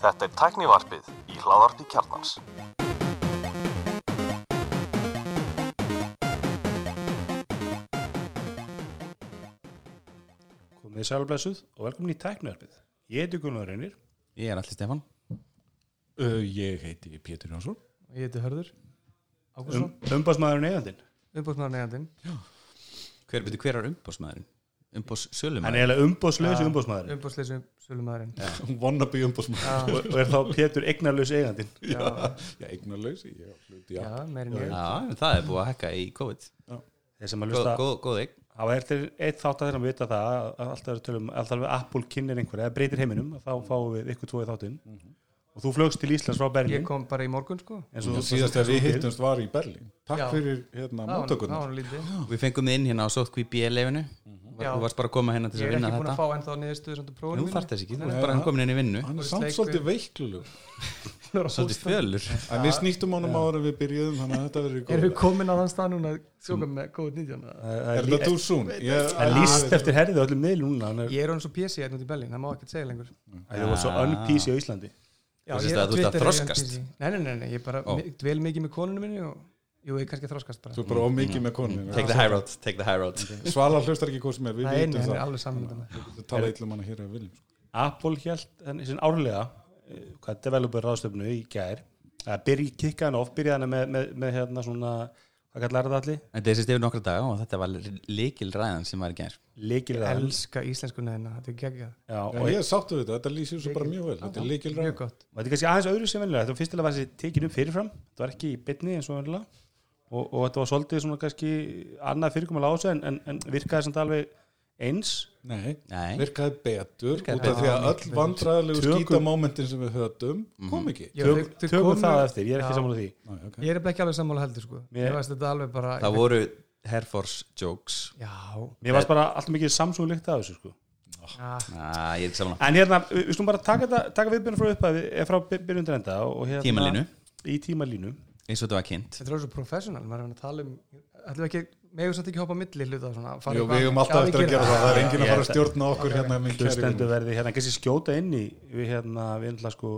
Þetta er tæknivarpið í hláðarpi kjarnans. Komið sælblessuð og velkomin í tæknarpið. Ég heiti Gunnar Reynir. Ég er allir Stefan Uh, ég heiti Pétur Jónsson Ég heiti Hörður Um, Ágússon, umbásmaðurinn eigandinn. umbústmaður negandinn Hver, hver er umbósmaðurinn? Umbós Hann er sölumæður? eiginlega umbáslösi umbásmaðurinn. Umbústleysu sölumæðurinn. Wannabe Já, Og, og er þá Pétur eignarlaus eigandinn. já, Já, eignarlaus Ég á hluti, já. Já, ég. Já, en það er búið að hekka í COVID. Þeir sem að Góð, lusta, góð, góð eign. Það er til eitt þátt að þeirra að vita það að alltaf er tölum, alltaf Apple kynir einhverja, eða breytir heiminum, að þá fáum við ykkur tvoði þáttinn. Og þú flögst til Íslands frá Ég Berlín. kom bara í morgun sko. Eins Og og- síðast að við hittumst var í Berlín. Takk Já. fyrir hérna lítið. Við fengum þið inn hérna á Sótkví B-leifinu Já. Þú varst bara að koma hérna til Ég þess að er vinna ekki búin að þetta fá ennþá að prófinu Nú þarf þess ekki, þú ert bara komin inn í vinnu Hann er Þú samt svolítið veiklulug Svolítið fjölur En við snýttum honum áður en við byrjuðum Þannig að þetta verður Erum við komin á þann stað núna að sjóka með COVID-19 eða? Það Er er þetta soon? Ég- Það er líst eftir herðið öllum miðlum núna. Hann er, Ég er hann svo PC hérna út í Berlín, það má ekkert segja lengur það var svo un-PC á Íslandi. Já, Þú veist ég er að þú ert að þroskast? er ég. Nei, nei, nei, nei, ég bara dvel mikið með konunum minni og Jú, ég er kannski að þroskast bara. Þú er bara of mikið með konun Take the high road, take the high road. Svala hlustar ekki hvað sem er Við Nei, nei, vitum er það. alveg saman með það Við tala illum hana hér að viljum sko. Apple held henni sin árlega eh, hvað developer ráðstöfnu í gær að byrja kikkaðan off, byrjaði hana með, með, með hérna svona, hvað kallar þetta allir? Þetta er sérst yfir nokkra daga og þetta var líkil ræðan sem var í gær. Líkilega Elska íslenskunna hérna, þetta er geggjað. Ég er sáttu þetta, þetta lýsir svo bara mjög vel Þetta er Mjög gott og og þetta var svolítið svona kannski annað fyrirkomulega á þessu en, en, en virkaði samt alveg eins? Nei, Nei, virkaði betur Virkaði út af því að öll vandræðilegu Tökum- skítamómentin sem við höfum Mhm. kom ekki. Tökum komu- það eftir, ég er ekki sammála því. Næ, okay. Ég er ekki alveg sammála heldur sko. Mér- Ég veist þetta alveg bara það voru Air Force jokes. Já, mér varst bara alltaf mikið Samsung líkt af þessu sko. Næ, ég er ekki saman en hérna, við skulum bara taka, þetta- taka viðbyrjun frá upphæði frá byrjundur enda og hérna, Tímalínu, í tímalínu eins og þetta var kynnt. Þetta er svo professional maður er að tala um ætlum við ekki, megum samt ekki hoppa milli hluta svona, fara Jú, við höfum alltaf eftir að gera það, það. Er Já, enginn að ég fara að stjórna okkur hérna hlustendur vinur. verði hérna kannski skjóta inn í við hérna, við hérna sko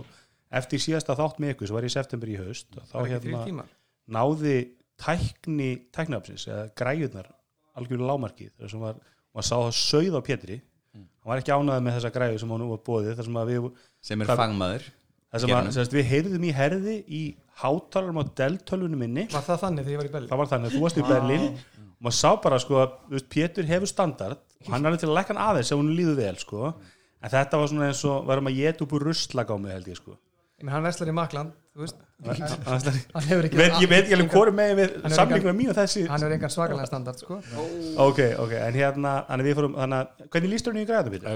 eftir síðasta þátt með ykkur sem var í september í haust og þá hérna náði tækni tækniafsins eða græjurnar algjörlega lámarkið þar sem var, maður sá það sauð á Pétri. Hann var ekki þessa græju sem hann nú var bóðið þar sem að við sem er Hvað- fagmaður þar sem að, sem sagt, við heyrðum í herði í hátalarum á deltölvunum minni. Var það þannig þegar ég var í Berlín? það var þannig þú varst í Berlín. Og maður sá bara sko að Pétur hefur standard. Og hann er til að lekka hann aðeins ef hún líður vel sko. En þetta var svona eins og varum að geta upp úr mig held ég sko hann verslar í Makland, þú veist. Annars- Hann hefur ekki Veit- ég veit ekki alveg hvori er samlingum með mín og þessi Hann hefur engan svakalega standard, sko. Ok, ok, en hérna fórum, að hvernig lístur hún í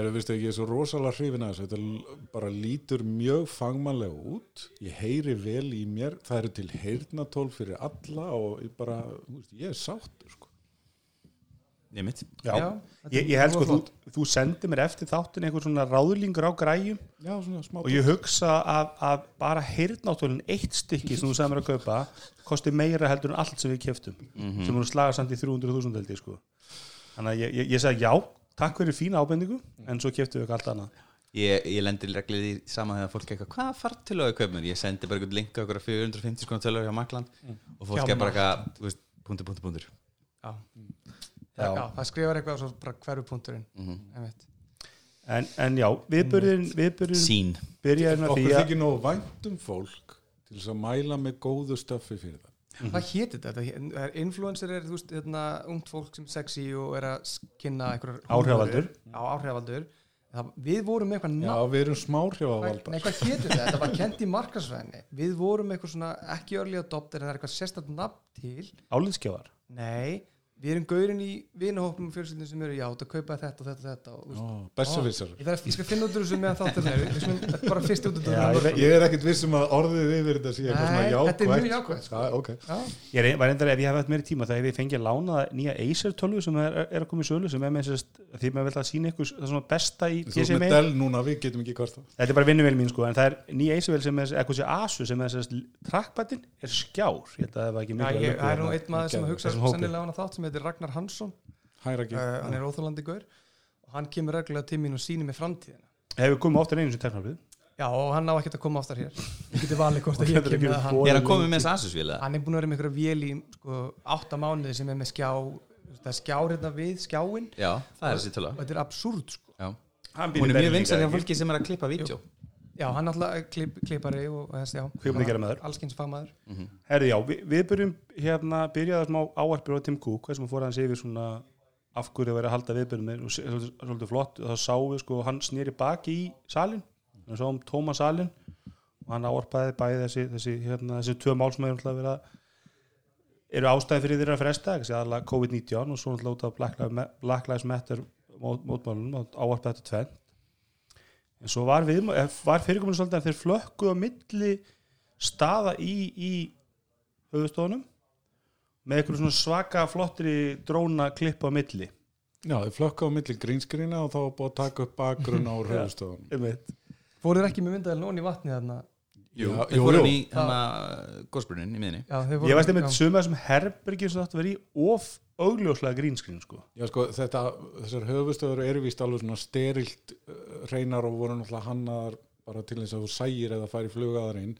er, veistu, ég er svo rosalega hrifin að þessu. Þetta bara lítur mjög fangmannlega út. Ég heyri vel í mér. Það eru til heyrnatól fyrir alla og ég bara, ég er sáttur sko. Ég ég, ég held sko, þú, þú sendir mér eftir þáttin einhver svona ráðlingur á græjum já, svona smá og ég hugsa að, að bara heyrnáttúrun eitt stykki sem þú sagði mér að kaupa kosti meira heldur en allt sem við keftum sem voru slagað samt í 300.000 held ég sko. Þannig að ég, ég, ég sagði já, takk fyrir fína ábendingu en svo keftum við eitthvað allt annað. Ég, ég lendir reglið í sama þegar fólk eitthvað, hvað fart til að kaupa mér? Ég sendi bara eitthvað link á okkur 450 skona tölur hjá Makland og fólk Hjá er bara eitthvað, þú veist, punktur, punktur, punktur. Já. Já. Já, það skrifar eitthvað og svo bara hverju punkturinn Mhm. einmitt. en, en já, viðbörðin viðbörðin Sín byrjaði með því okkur að þykir nóg væntum fólk til þess að mæla með góðu stöffi fyrir það Hvað héti þetta? Það er influencer er, þú veist, hérna, ungt fólk sem er sexy og er að kynna einhverjar Áhrifavaldur. Já, áhrifavaldur það, Við vorum eitthvað já, nafn við erum Nei, smárhjávalda hvað héti þetta? Þetta var kent í markasvæðinni Við vorum eitthvað svona, ekki early adopter en það er eitthvað sérstætt nafn til áliðskjafar Nei, við erum gaurin í vinahópum og fjölskyldin sem eru, já, þetta kaupa þetta og þetta og þetta og, þú veist, Bessafissar ég, þarf, ég skal finna út úr þessu meðan þáttur er þetta er bara fyrst út úr Já, ég er ekkit vissum að orðið yfir þetta sé eitthvað Nei, svona þetta er mjög jákvætt jákvætt, sko. Já, ok. Já, Ég er, var reyndar ef ég hef haft meiri tíma það hef ég fengið að lána nýja Acer tölvu sem er, er að koma í sölu sem er með sérst, því maður vil að sína ykkur það svona besta í þú ert PCMA með Dell núna, við getum ekki hvort það þetta er bara vinnuvel mín sko en það er nýja Acer vel sem er eitthvað sem er að ekki sem heitir Ragnar Hansson. Hæra ekki uh, hann er óþólandi gaur. Og hann kemur reglulega til mín og sýnir mig framtíðina. Hefur komið oftar einu sem teknarfið Já, og hann á ekkert að koma oftar hér. Ég geti valið hvort að ég getur kem ekki með hann. Er hann komið með þess aðsusvíla? Hann er búin að vera með einhverja vél í sko, átta mánuði sem er með skjá það er skjár hérna við skjáin Já, það er þessi tölu og þetta er absúrt sko. Já. hann Hún er mjög vinsæl hjá fólki sem er að klippa vídeo Já, hann alltaf klip, klippari og, þessi, já. Kvikmyndagerðarmaður. Hann var Allskins fagmaður. Herði já, við, við byrjum hérna byrjaði smá áarpir á Tim Cook hvað sem fór hans yfir svona af hverju að vera að halda viðbyrjum og svolítið, flott. Og þá sáum við sko hann snýri baki í salin við sáum tóma salin og hann áarpaði bæði þessi þessi, hérna, þessi tvö mál sem hefur náttúrulega verið að eru ástæði fyrir þeirra að fresta ekki aðalega COVID-19 og svo náttúrulega út af Black Lives Matter mót, mótmálunum áarpaði þetta tvenn en svo var, við, var fyrirkominu svolítið að þeir flökkuðu á milli staða í, í höfustofunum með einhverju svona svaka flottri dróna klippa á milli Já, þið flökka á milli grínskrína og þá var búið að taka upp bakgrunn á höfustöðun Einmitt. Fóruð þeir ekki með myndaðil nóni í vatni þarna Jú, Já, við jú, fórum jú. í hana gósbrunin í miðinni Já, þeir fóru- ég veist einmitt já. suma þessum herbergjum sem þetta verið í of augljóslega grínskrín sko. Já, sko, þetta, þessar höfustöður eru víst alveg svona sterilt uh, reynar og voru náttúrulega hannaðar bara til þess að þú sægir eða færi flugaðarinn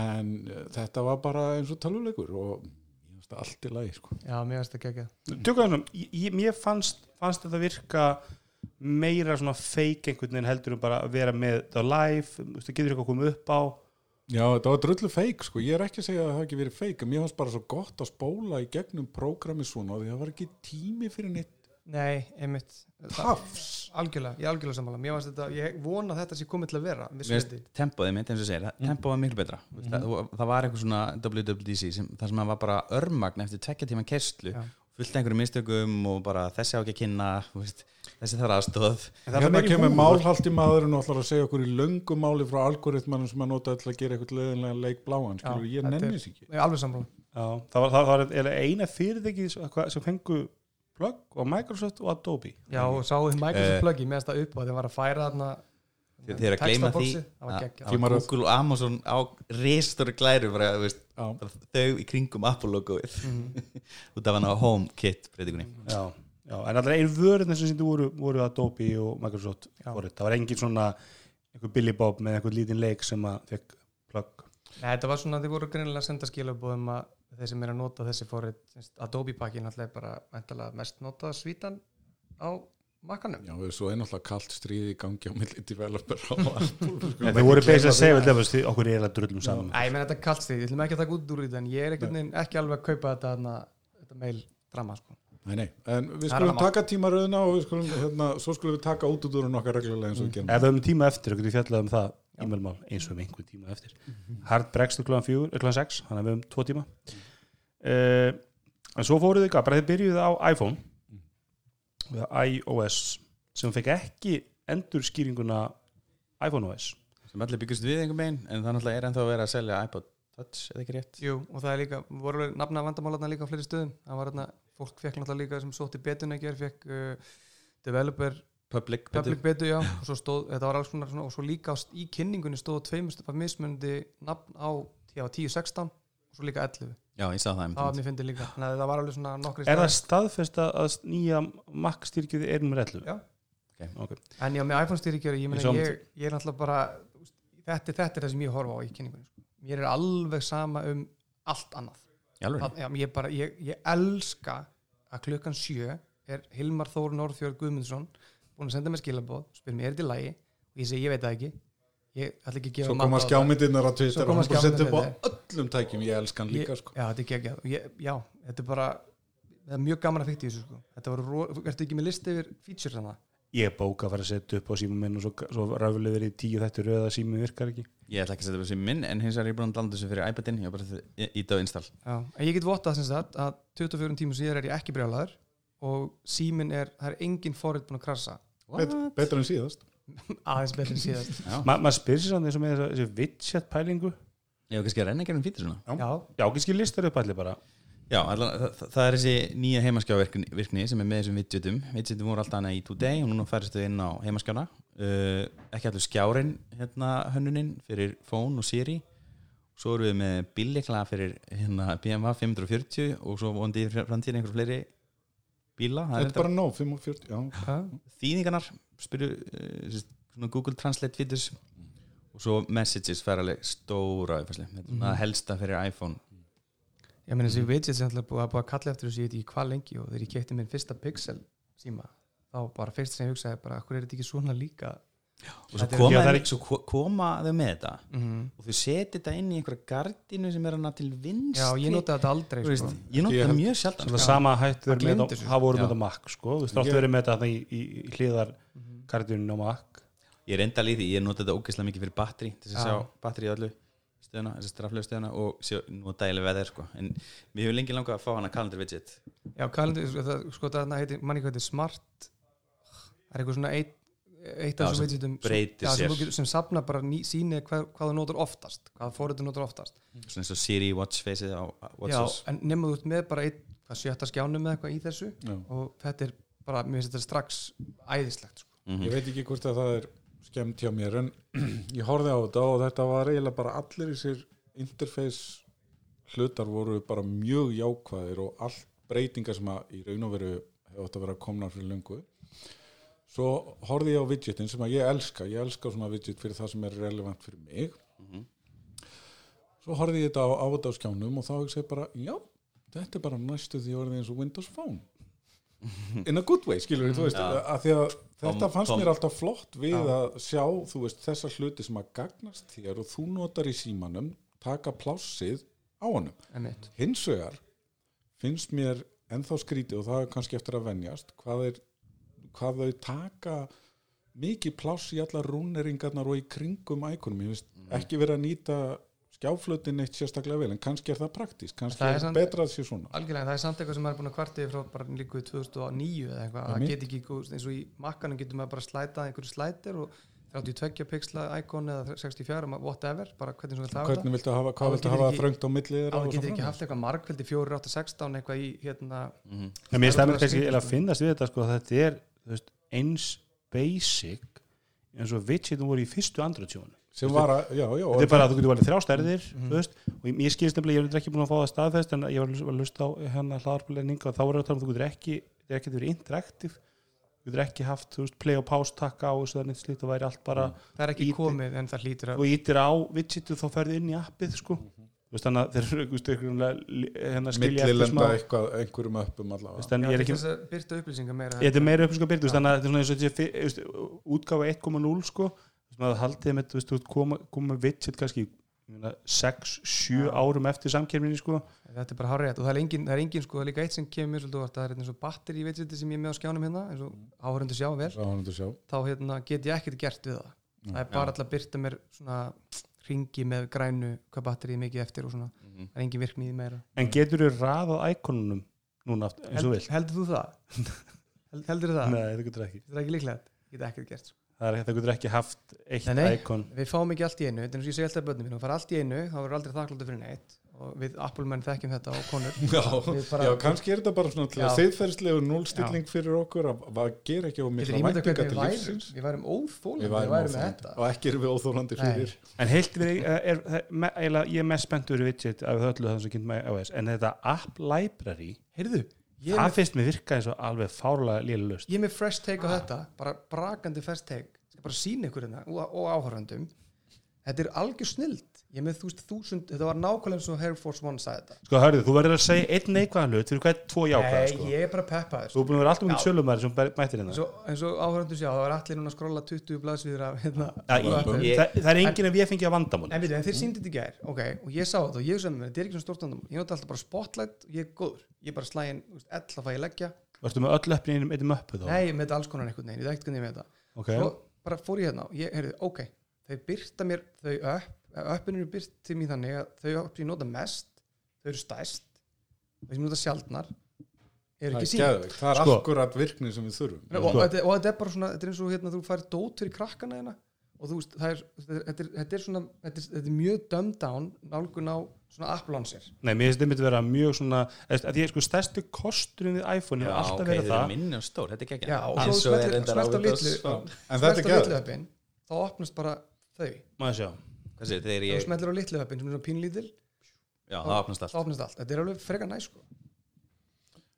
en uh, þetta var bara eins og taluleikur og ég veist allt í lagi, sko. Já, mér finnst það ekki tökum það svona, mér fannst, fannst þetta virka meira svona fake einhvern veginn heldur en bara að vera með þetta live, þú veist, það getur eitthvað komið upp á Já, þetta var drullu feik, sko. Ég er ekki að segja að það hafi ekki verið feik, en mér fannst bara svo gott að spóla í gegnum prógrami svona og því það var ekki tími fyrir neitt Nei, einmitt Það- tafs. Algjörlega, ég er algjörlega sammála Mér finnst þetta, ég vona að þetta sé komið til að vera tempóðið mitt eins og segir, mm. tempóð var miklu betra mm það, það var eitthvað svona WWDC sem, það sem að var bara örmagn eftir tvekja tíma kerslu Já. Fullt af einhverjum mistökum og bara þessi á ekki að kynna þú veist, þessi þarf aðstóð Hérna kemur málhaldi maðurinn og ætlar að segja okkur í löngu máli frá algoritmanum sem að nota til að gera eitthvað leðinlega leik bláan, skilur, Já, ég nenni þess ekki. Er það var, það eina fyrirtæki sem sem fengu plugg og Microsoft og Adobe. Já, og sáðu þið Microsoft Eh. pluggi með þetta upp og þeir var að færa þarna er að gleyma því. það að. Google og Amazon á ristur glæru bara, þú veist, þau í kringum Apple logoið Mhm. út af hann á HomeKit breytingunni. Já, já, en allra einu vörðin sem síndu voru, voru Adobe og Microsoft forrit. það var engin svona einhver Billy Bob með einhver lítinn leik sem að fekk plugg Nei, þetta var svona, þið voru greinilega að senda skilabóðum að þeir sem er að nota þessi semst, Adobe pakkin alltaf er bara mest notað svítan á makkanum já, og svo er náttúrulega kalt stríði í gangi á milli developer á Apple. Þeir voru beins að segja við lefast okkur er að drullum saman. Æ, menn þetta er kalt stíð, ég ætlum ekki að taka út úr þetta en ég er veginn ekki alveg að kaupa þetta, þarna, þetta meil drama sko. Nei, nei, en við skulum taka tímaröðina og við skulum, hérna, svo skulum við taka út úr okkar reglulega eins og við gerum. Ef við höfum tíma eftir, okkur við fjallað um það e-mailmál eins og við einhver tíma eftir. Hard bregst klúan 4, klúan 6 þannig iOS sem fekk ekki endur skýringuna iPhone OS sem allir byggust við einhver megin en það náttúrulega er ennþá að vera að selja iPod Touch eða ekki rétt? Jú, og það er líka, voru nafna vandamálarna líka á fleiri stöðum, það var þarna fólk fekk náttúrulega líka sem sótti betun ekki fekk uh, developer Public, public betu, já, og svo stóð þetta var alls svona, og svo líka á, í kynningunni stóð tveimust mismundi nafn á já, 10-16 og svo líka 11 já ég sá það það var einmitt. mér fyndið líka, þannig að það var alveg svona nokkri Er það staðfest að að nýja Mac styrkjuði er nummer 11? Já. Okay. okay. En já, með iPhone styrkjöri, ég Ég meina um ég, ég er náttúrulega bara þetta, þetta er það sem ég horfa á í kynningunni sko. Mér er alveg sama um allt annað það, já, ég, bara, ég, ég elska að klukkan sjö er Hilmar Þór Norðfjörð Guðmundsson búin að senda mér skilabóð, spyr mér er þetta í lagi og ég segi ég veit það ekki ég ætla ekki að gefa Svo koma á skjámyndirnar á Svo Twitter og koma hann bara setja upp á öllum tækjum, ég elskan líka, ég, sko. já, þetta er geggjað Og ég, já, þetta er bara það er mjög gaman að fykta í þessu sko. þetta var, ertu ekki með listi yfir features hana? Ég er bóka að fara að setja upp á síma minn og svo, svo ræfuleg verið í tíu þetta röða sími virkar ekki ég ætla ekki að setja upp sem minn en hins vegar er ég búin að landa þessu fyrir iPadin ég er bara í- í döð install Já, en ég get vottað sem sagt að 24 tímur síðar er ég ekki brjálaður og símin er, það er engin forrið búin að krasa Bet, betra en síðast. Aðeins betur en síðast. Já, Ma, maður spyrir sér samt eins og með þessa- þessi widget pælingu. Ég var kannski að renna ekki um fítur svona. Já, já, kannski listar upp allir bara. Já, allan, það, það er þessi nýja heimaskjávirkni virkni sem er með þessum widgetum. Widgetum voru alltaf hana í Today og núna færist þau inn á heimaskjána. Uh, ekki allur skjárin hérna hönnuninn fyrir Phone og Siri. Svo erum við með bíllikla fyrir hérna BMW 540 og svo vondi í framtíðin einhver fleiri bíla. Það Þetta er bara nóg, 45, já. ha? þýðingarnar spyrir uh, svona Google Translate features og svo Messages fær alveg stóra þetta er svona helsta fyrir iPhone. Ég meina þessi widget sem alltaf búið að búið að kalla eftir þessu ég veit ekki hvað lengi og þegar ég kefti minn fyrsta pixel síma þá bara fyrst sem ég hugsaði bara, hvað er þetta ekki svona líka? Og svo Þetta er- koma, Já, það er svo ko- koma þau með þetta. Mm og þau setja þetta inn í einhverja gardinu sem er hana til vinst já, ég noti þetta aldrei sko. ég nota það held- mjög sjaldan Svona sko. sama hættu Það verið með þetta þessu. hafa voru Já. með þetta Mac sko. Þú Ég- verið með þetta í, í, í hliðar kardunum á Mac ég er enda líði, ég nota þetta ógeðslega mikið fyrir batteri þess að Já. sjá batteri í öllu stöðuna, þessi straflega stöðuna og sjá, nota alveg veðir sko. en við hefur lengi langað að fá hana calendar widget já, kalendar, sko, það, sko það heitir, manni hvað heitir smart það er eitthvað svona eitt eitt af sem þessum widgetum sem, getur- sem safna bara ný, síni hvað, hvað þú notar oftast hvað þú notar oftast svona eins og Siri watch faceið á já, en nema þú ert með bara eitt sjötta skjánum með eitthvað í þessu Já. og þetta er bara, mér finnst þetta strax æðislegt sko. Mhm. Ég veit ekki hvort að það er skemmt hjá mér en ég horfði á þetta og þetta var eiginlega bara allir í sér interface hlutar voru bara mjög jákvæðir og allt breytingar sem að í raun og veru hefur átt að vera komnar fyrir löngu. Svo horfði ég á widgetin sem að ég elska. Ég elska svona widget fyrir það sem er relevant fyrir mig. Svo horfði ég þetta á, á þetta á skjánum og þá hugsa ég bara, já, þetta er bara næstu því orðið eins og Windows Phone. In a good way, skilur þú veist, að því að þetta fannst mér alltaf flott við að sjá, þú veist, þessar hluti sem að gagnast þér og þú notar í símanum taka plássið á honum. Hins vegar finnst mér ennþá skrítið og það er kannski eftir að venjast hvað, er, hvað þau taka mikið pláss í allar rúneringarnar og í kringum ækunum, ég veist ekki verið að nýta skjáflutin eitt sérstaklega vel en kannski er það praktist, kannski Það er samt- betra að sé svona. Algjörlega, það er samt eitthvað sem maður er búin að kvartið frá bara líku 2009 eða eitthvað, það get ekki þú eins og í makkanum getur maður bara slætað einhverju slætir og 32 pixla íkon eða 64, whatever bara hvernig sem við það hvernig viltu hafa, hvað viltu hafa þröngt á milli á það getur ekki haft eitthvað margveldi 4, 8, 16 eitthvað í hérna Mhm. en mér Það er stæmur kannski að finnast við þetta sko þetta er þú veist, eins basic eins og widgetum voru í fyrstu andröðsjónu sem var að, já, já þetta er bara að þú getur valið þrjá stærðir þú veist, og ég, skilst nefnilega, ég er ekki búin að fá það staðfest en ég var að lusta á hérna hlaðarpulegning og þá var það að tala um að þú getur ekki þetta er ekki verið interaktiv þú getur ekki haft, þú veist, play og pause takka á þessu þannig slíkt og væri allt bara það er ekki Íti- komið en það hlýtur að og ítir á widgetu þá ferðu inn í appið sko. Þú veist, þannig að þeir eru veginn hérna skilja eftir smá einhverjum öppum Þú allavega ég er að byrta upplýsingar meira þetta er meira upplýsingar byrð, þannig að þetta er svona eins og útgáfa 1.0 sko, maður haldið með, þú koma, koma með widget kannski 6-7 árum eftir samkerminni sko, þetta er bara hár rétt og það er engin, það er engin sko, það líka eitt sem kemur svolítið það er eins og batteri í veitsiti sem ég er með á skjánum hérna, eins og áhörundu sjá vel. Sjá. Þá hérna, get ég ekkert gert við það. Það er bara alltaf að byrta mér svona ringi með grænu hvað batterið er mikið eftir og svona, Mhm. það er engin virkni í því meira. En getur þú raðað íkonunum núna aftur, eins og vilt? heldur þú það? Held, heldur þú það? Nei, það getur ekki. Þetta er ekki líklegt, ég get ekkert gert sko. Það, er, það getur ekki haft eitt Nei, nei. íkon. við fáum ekki allt í einu, þetta er eins og ég segi alltaf börnum þú fara allt í einu, þá verður aldrei þakkláttu fyrir neitt. Og við Apple menn þekkjum þetta og konur. Já, Við já, kannski er þetta bara svona til að Já. siðferðslegu núlstilling fyrir okkur að að gera ekki á mikla hvernig til við lífsins. Við værum óþólandi Við við værum með þetta. Og ekki erum við óþólandi fyrir. En heilt við, er, er, er, eiginlega, ég er mest spenntur við widget af öllu það sem kynnt með iOS. En þetta app library, heyrðu, ég það finnst mér virka eins og alveg fárlega lélust ég er með fresh take á þetta bara brakandi fresh take. Bara sína ykkur hérna og, og áhöröndum þetta er algjör snild ég með þú veist þúsund, þetta var nákvæmlega eins og Air Force One sagði þetta Sko, hörðu, þú verður að segja einn neikvæðan hlut fyrir hvern tvo jákvæða, Nei, sko. ég er bara peppaður Þú er búin að vera alltaf mikið Já. sölumæður sem mættir hérna. eins og, áhöröndu sjá, það var allir núna að skrolla 20 blaðsvíður af hérna Ja, ég, Ég- ég, það, er enginn að við fengið að vandamál. En, veitum, en þeir síndi þetta í gær, ok, og ég sá þetta og ég sem, þetta er ekki svona stórt vandamál, ég nota alltaf bara spotlight ég er góður, ég bara nei, Ok, svo bara fór ég hérna og ég, heyrðu, ok, þau byrta mér þau upp, uppinu eru byrt til mér þannig að þau upp ég nota mest, þau eru stæst, þau sem ég nota sjaldnar, Það ekki er sínd. geðveikt, það er Sko. akkurat virkni sem við þurfum og, og, þetta- og þetta er bara svona, þetta er eins og hérna, þú fær dót fyrir krakkana hérna og þú veist, það er, þetta er, þetta er svona þetta er, þetta er mjög down nálgun á svona launcher nei, mér finnst þetta vera mjög svona, að ég sko stærsti kosturinn við iPhone hefur alltaf ok, verið þeir eru það. minni og stór, þetta er ekki Já, og eins svo er reyndar á litlu Já. En þetta er öppin þá opnast bara þau Maður sjá. Hvað segir, þegar ég, smeltir á litlu öppin sem er svona pínlítil. Já, það opnast þá allt opnast allt, þetta er alveg freka næ sko.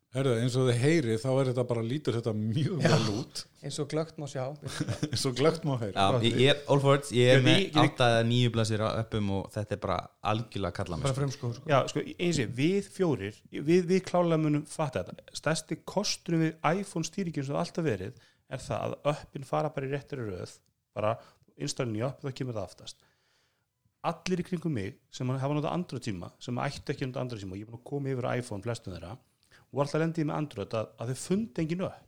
Herðu, eins og þið heyri þá er þetta bara lítur þetta mjög vel út. eins og glögt má sjá. Eins og glögt má heyri Já, ég, ég er all for it, ég er með átt að nýju blasir á öppum og þetta er bara algjörlega kalla bara mér frumskóð sko. Já, sko, eins og við fjórir við, við klálega munum fatta þetta. Stærsti kosturinn við iPhone stýringin sem það alltaf verið er það að öppin fara bara í réttri röð bara installin í og það kemur það aftast allir í kringum mig sem hafa notað Android tíma sem ættu ekki notað Android tíma og ég er búin að koma yfir iPhone flestum þeirra og alltaf lendi ég með Android að, að þau fundi engin upp.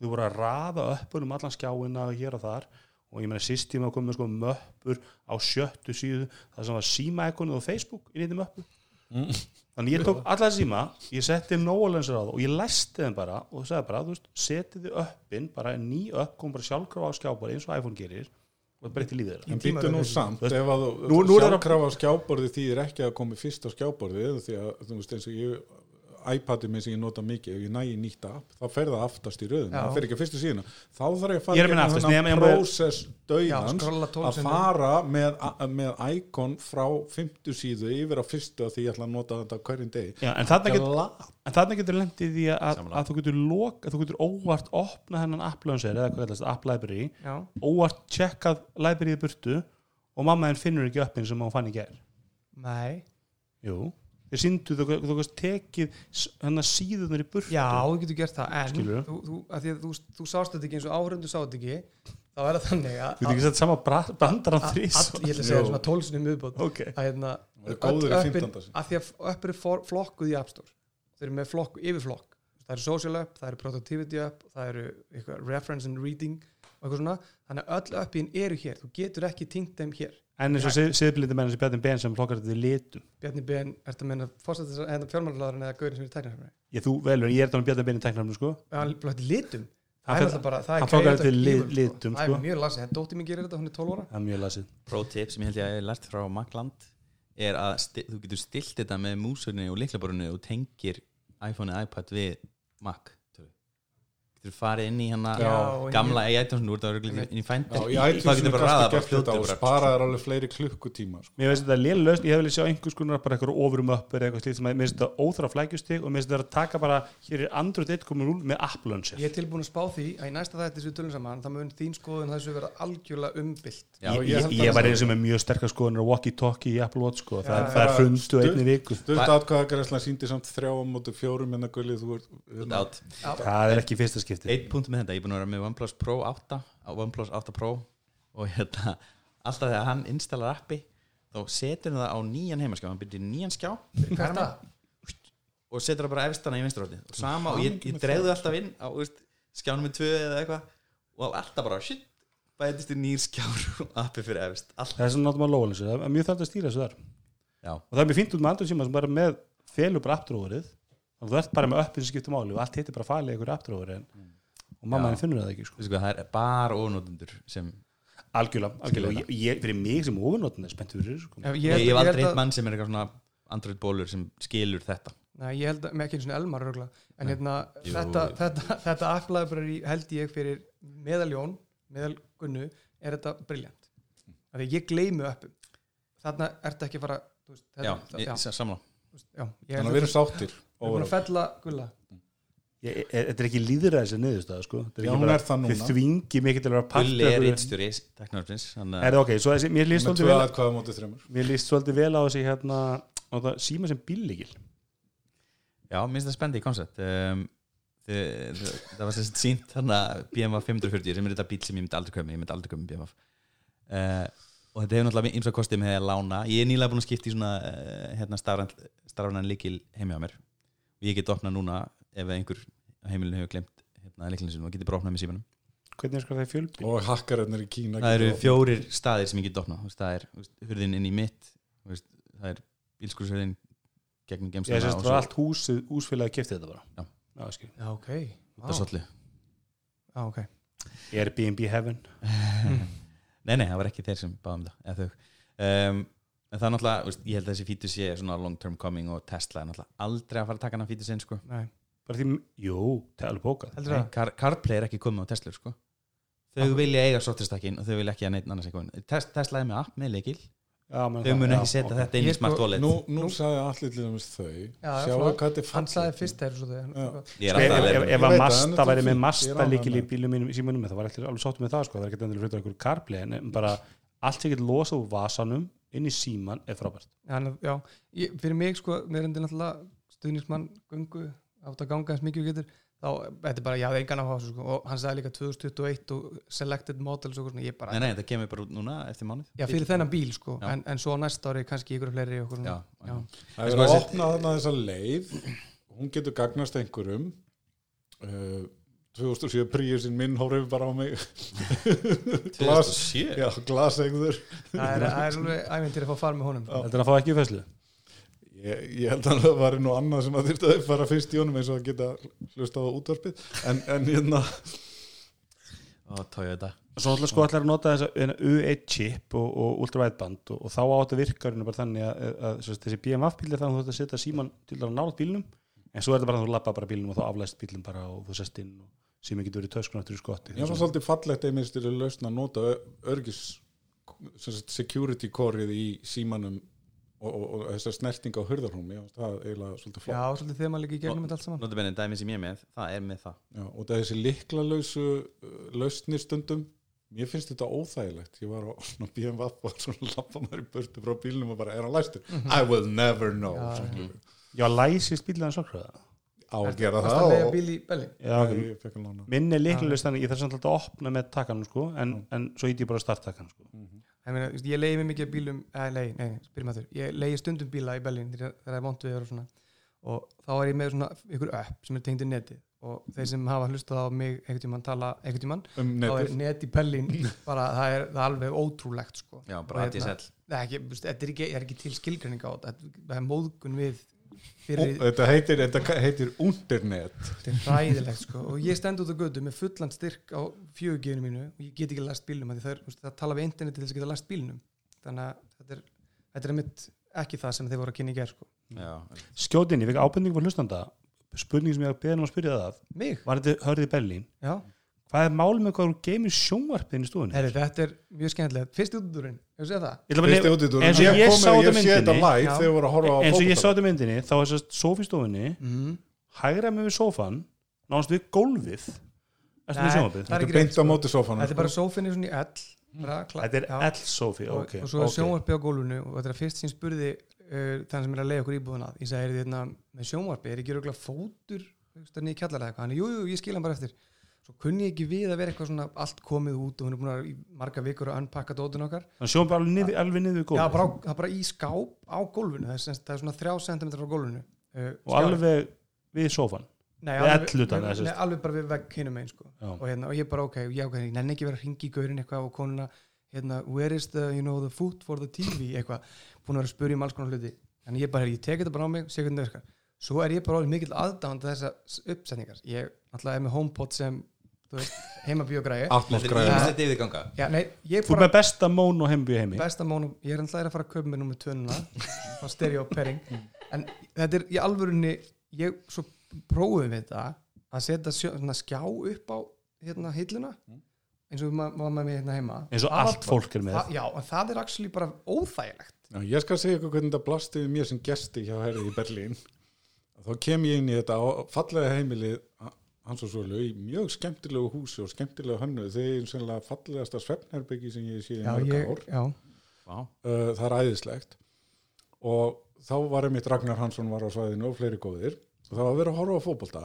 Þau voru að raða uppunum allan skjáina hér og þar. Og ég meina síst tíma með sko möppur á sjöttu síðu það sem var síma og Facebook inn í þeim möppu. Þannig ég tók alla síma ég setti nóalensur á það og ég læsti þeim bara og sagði bara, þú veist, setið þið uppin bara ný upp, kom bara sjálfkrafa á skjábara eins og iPhone gerir og það breytti lífið þeirra. En býttu nú samt, ef að Nú- nú er það- sjálfkrafa skjáborði þýðir ekki að komi fyrst á skjáborði því að þú veist eins og ég iPadið minn sem ég nota mikið, ef ég næ í nýtt app þá fer það aftast í röðun, það fer ekki að fyrstu síðuna. Þá þarf ég að fara er að prósess Já, dauðans skrolla tólf að fara með, með icon frá fymtu síðu yfir á fyrstu að því ég ætla að nota þetta hverjum degi. Já, en þarna getur lendið því að, að þú getur lok, að þú getur óvart opna hennan app launcher eða hvað kallast app library já, óvart checkað library í burtu og mamma henn finnur ekki uppin sem hún fann í gær. Nei. Jú, þeir síndu þú, þú, þú veist tekið hennar síðunar í burtu. Já, þú getur gert það en þú, þú, að því að þú, þú sást þetta ekki eins og áhörundu sást þetta ekki þá er það þannig að Þú veit ekki sett sama bra- brandar á að- þrís ég ætla að segja svona tólsinu miðbót Ok, að hérna Það góður í öll 15. öppin- að því að öpp eru for- flokkuð í App Store. Þau eru með flokk, yfirflokk. Það eru social app, það eru productivity app það eru eitthvað reference and reading og eitthvað svona, þannig að öll appin eru hér. Þú getur ekki tingt þeim hér. En eins og siðblindi menn sem Bjarni Ben sem flokkar þetta í litum. Bjarni Ben, ertu að menna fórstættis eða gaurin sem er tæknarfæri Ég þú velur, ég er þannig Bjarni Ben í teknarfnum sko. Hann blótti litum. Hann það er bara, það er flokkar þetta í lit- evil, litum, það sko. er mjög lasið, en dóttir mín gerir þetta, hún er 12 ára. Það er mjög lasið. Pro tip sem ég held ég að ég hef lært frá Macland er að þú getur stilt þetta með músunni og liklaborunni og tengir iPhone eða iPad við Mac. Getur farið inn í hana Já, gamla í iTunes nú er þetta örugglega inn í fændir það getur er bara ræða bara þetta og bara. sparaðar alveg fleiri klukkutíma sko. Mér finnst þetta lélega lausn, ég hef viljað sjá einhvers konar bara eitthvað overum upp eða eitthvað slíkt sem að mér finnst þetta óþra flækjustig og mér finnst þetta að taka bara hér er Android 1.0 með app launcher ég er tilbúin að spá því að í næsta þætti sem við tölum saman það mun þín skoðun þessu vera algjörlega umbylt. Já, Ég, ég ég, ég var einn sem er mjög sterkar skoðunar walkie-talkie í Apple Watch sko. það, er- það er stutt- einni viku. Sturt atkvæðagræsla síndi samt þrjá á móti fjórum en þú ert hérna, það er ekki fyrsta skipti Eitt punkt með þetta, ég er búin að vera með OnePlus Pro 8 á OnePlus 8 Pro og hérna, alltaf þegar hann installar appi þá setur hann það á nýjan heimaskjá hann byrjar nýjan skjá. Og setur það bara efstana í vinstrátið og sama og ég, ég dreifðu alltaf inn á veist, skjánum með tvö eða eitthvað og alltaf bara shit bætist í nýr skjár og appi fyrir efst. Alltaf, það er svona náttúrulega lóðan þessu, það er mjög þarft að stýra þessu þar. Já, og það er mjög fínt út með Android síma sem bara með felur bara appdróðurið þannig að þú ert bara með uppin sem skiptir máli og allt hittir bara falið ykkur appdróður en og mamma henni finnur það ekki sko. það er bara ónótundur sem algjörlega, algjörlega. Og ég, ég, fyrir mig sem ofurnóttin er spennt fyrir sko. Ég, ég, ég hef aldrei hitt mann sem er eitthvað svona Android bólur sem skilur þetta. Nei, ég held að, með ekki eins og Elmar rögla en hérna, Jú. þetta, þetta, þetta aflæðabræri held ég fyrir meðaljón, meðalgunnu er þetta briljant af því ég gleymi öppum. Þarna ertu ekki að fara þú veist, já, þetta, ég, já, samla þú veist, já, ég þannig að við erum sáttir við erum búin að fella gulla. Er- Þetta er ekki líðræði þessi niðurstaða sko. Þetta Já, ekki hún er það núna. Þið þvingi mikið til að vera Gulli er teknarfins Er það ok, svo þessi, mér líst svolítið vel Mér líst svolítið vel á þessi hérna á það síma sem bílíkil Já, minnst það spendi í koncept. Um, það var sérst sínt þarna BMW 540 sem er þetta bíl sem ég myndi aldrei köpa ég myndi aldrei köpa BMW uh, og þetta hefur náttúrulega eins og kostið með að lána. Ég er nýlega búin að skipta í svona uh, hérna starfran líkil heimi á mér ég get opnað núna ef einhver á heimilinu hefur glemt hérna líkilinu sinum og geti bara opnað með símanum. Hvernig er sko það fjölbíl? og hakkararnir í Kína það eru fjórir staðir sem ég get veist, það er hurðin inn í mitt það er bílskurshurðin gegnum Ég gemsuna sést var allt húsið, húsfélagi kefti þetta bara. Já. Já, skil. já, ok, út af sollu já, ok. Airbnb heaven. Nei, nei, það var ekki þeir sem báðum það eða þau. Um, en það er náttúrulega, veist, ég held að þessi fítus sé svona long term coming og Tesla er náttúrulega aldrei að fara að taka hann fítus inn sko. Nei. Bara því, jú, það er alveg bókað. Það? Car CarPlay er ekki komið á Tesla sko. þau vilja eiga sóttistakkin og þau vilja ekki að neitt annars eitthvað Tes Tesla er með app með leikil Já, menn þau það, mun já, ekki setja ok. þetta inn í sko- smart wallet. Nú, nú sagði allir til dæmis þau. Já, sjáu hvað þetta er hann sagði fyrst svo þegar er Sko, ef, að að það, Masta væri með Masta líkil í bílum mínum, þá var allir alveg sáttum með það sko, það er allt sem getur losað úr vasanum inn í síman er frábært. Hann, já, ég, fyrir mig sko, mér er endur náttúrulega stuðnismann gungu átt að ganga eins mikið og getur þá, þetta er bara, ég hafði engan á þessu sko, og hann sagði líka 2021 og selected models og svona, ég bara, nei, nei, þetta kemur bara út núna eftir mánuð. Já, fyrir þennan bíl sko, Já. en, en svo næsta ári kannski ykkur fleiri og já, svona, já. það er að opna þarna þessa leið hún getur gagnast einhverjum uh, 2007 príusinn minn horfið bara á mig. Glas, 2007 já, glasegður það er, það er alveg ævendir að fá fara með honum. Þetta er að fá ekki í fæslu ég, ég held að það var nú annað sem að þyrfti að fara fyrst í honum eins og að geta hlusta á útvarpið. En, en hérna og tója þetta Svo ætla sko allar að nota þessa U1 chip og, og ultrawideband og, og þá átt að virkarinn bara þannig að, að, að þessi BMF bíl er þannig að þú ætti að setja síman til að nála bílnum en svo er þetta bara að þú lappa bara bílnum og þá aflæst bílum bara og þú sest inn og sími getur verið töskun áttur í skotti ég var svolítið fallegt einmitt styrir lausn að nota örgis sem security coreið í símanum og, og, og þessar snerting á hurðarhúmi já, það er eiginlega svolítið flott. Já, svolítið þegar maður líka í gegnum þetta allt saman. Notabenni dæmi sem ég er með, það er með það. Já, og það er þessi liklalausu uh, lausnir stundum. Mér finnst þetta óþægilegt. Ég var á BMW og svona lappa maður í burtu frá bílnum og bara er hann læstur? I will never know. Já, já, læsist en sokkraða á að gera það að leiga og bíl í Belli ég minn er líklega þannig ég þarf samt alltaf að opna með takkanum sko en, en svo íti ég bara að starta takkanum sko ég, meina, þú veist, ég leiði mig mikið af bílum eh, nei, nei, spyrjum að þurr ég leiði stundum bíla í Berlín þegar það er við og svona. Og þá er ég með svona ykkur upp sem er tengt í neti og þeir sem hafa hlustað á mig einhvern tímann tala einhvern tímann um þá er netið? net í Berlín bara það er, það er alveg ótrúlegt sko. Já, bara hérna- ADSL Nei, ekki, þú veist, þetta er ekki, er ekki til skilgreining á þetta það er móðgun við Ó, fyrir, þetta heitir, þetta heitir Unternet þetta er hræðilegt sko. og ég stend út á götu með fullan styrk á fjögugjöfinu mínu. Og ég get ekki læst bílnum af því það, er, það tala við interneti til þess að geta læst bílnum. Þannig að þetta er, þetta er mitt ekki það sem þeir voru að kynna í ger sko. já, Skjótin, ég fekk ábending fyrir hlustanda. Spurning sem ég var beðin um að spyrja það að. Mig, var þetta hörðið í Berlín? Já, hvað er mál með hvað þú geymir sjónvarpinn í stofunni? Heri, þetta er mjög skemmtilegt fyrst útudurinn, hefur séð það Ég ætla bara að Fyrsti nef- útidúrinn. eins og Ég ég kom sá með- þetta ég sé þetta myndinni live Já. þegar ég voru að horfa á eins og ég sá fótbolta. þetta myndinni þá er þess að stofunni mm. hægra með við sófan nánast við gólfið með Nei, sjónvarpið? það er Þetta ekki er beint á sko. móti sofanum þetta er bara sófinni svona í L bara, kla- Þetta er já. L-sofi, og, ok og svo er ok. sjónvarpi á gólfinu og þetta er fyrst sem spurði uh, þann sem er að leiða okkur íbúðun að ég sagði, er þetta með sjónvarpi, er ekki röglega fótur þannig í kjallara eitthvað, hann er, jú, jú, ég skil hann bara eftir svo kunni ég ekki við að vera eitthvað svona allt komið út og hún er búin að í marga vikur að unpakka dótun okkar. Þannig sjónvarpið alveg niður, alveg niður við Já, bara, á, það er bara í skáp á gólfinu. Það er, sem sagt- það er svona þrjá sentimetrar frá gólfinu. Uh, og alveg við sófan nei, við alveg, nei, eða sem nei, alveg bara við vegg hinum einn sko. Já. og, hérna, og ég bara ok, já, ok, ég nenni ekki vera að ringi í gaurin eitthvað og konuna hérna, where is the, you know, the food for the TV eitthvað, búin að vera að spyrja um alls konar hluti. Þannig ég bara, ég tek þetta bara á mig sé hvernig það virkar, svo er ég bara orðinn mikill aðdánd þessa uppsetningar, ég náttúrulega er með HomePod sem, heimabíogræði Þú er með besta món og heimbíu heimi. Besta mónum, ég er alltaf að fara að kaupa mér nummer tvönuna á stereo pairing. En þetta er í alvörunni ég svo prófum við þetta að setja svona, skjá upp á hérna hilluna eins og maður ma ma með hérna heima. Eins og allt fólk er með. það, já, en það er actually bara óþægilegt. Já, ég skal segja ykkur hvernig þetta blasti við mér sem gesti hjá herrið í Berlín. Þá kem ég inn í þetta fallega heimilið hans og svölu í mjög skemmtilegu húsi og skemmtilegu hönnu. Þeir eru sennilega fallegasta svefnherbyggi sem ég sé í já, mörg ég, ár. uh, það er æðislegt. Og þá var einmitt Ragnar Hansson var á svæðinu og fleiri góðir. Og það var að vera að horfa á fótbolta.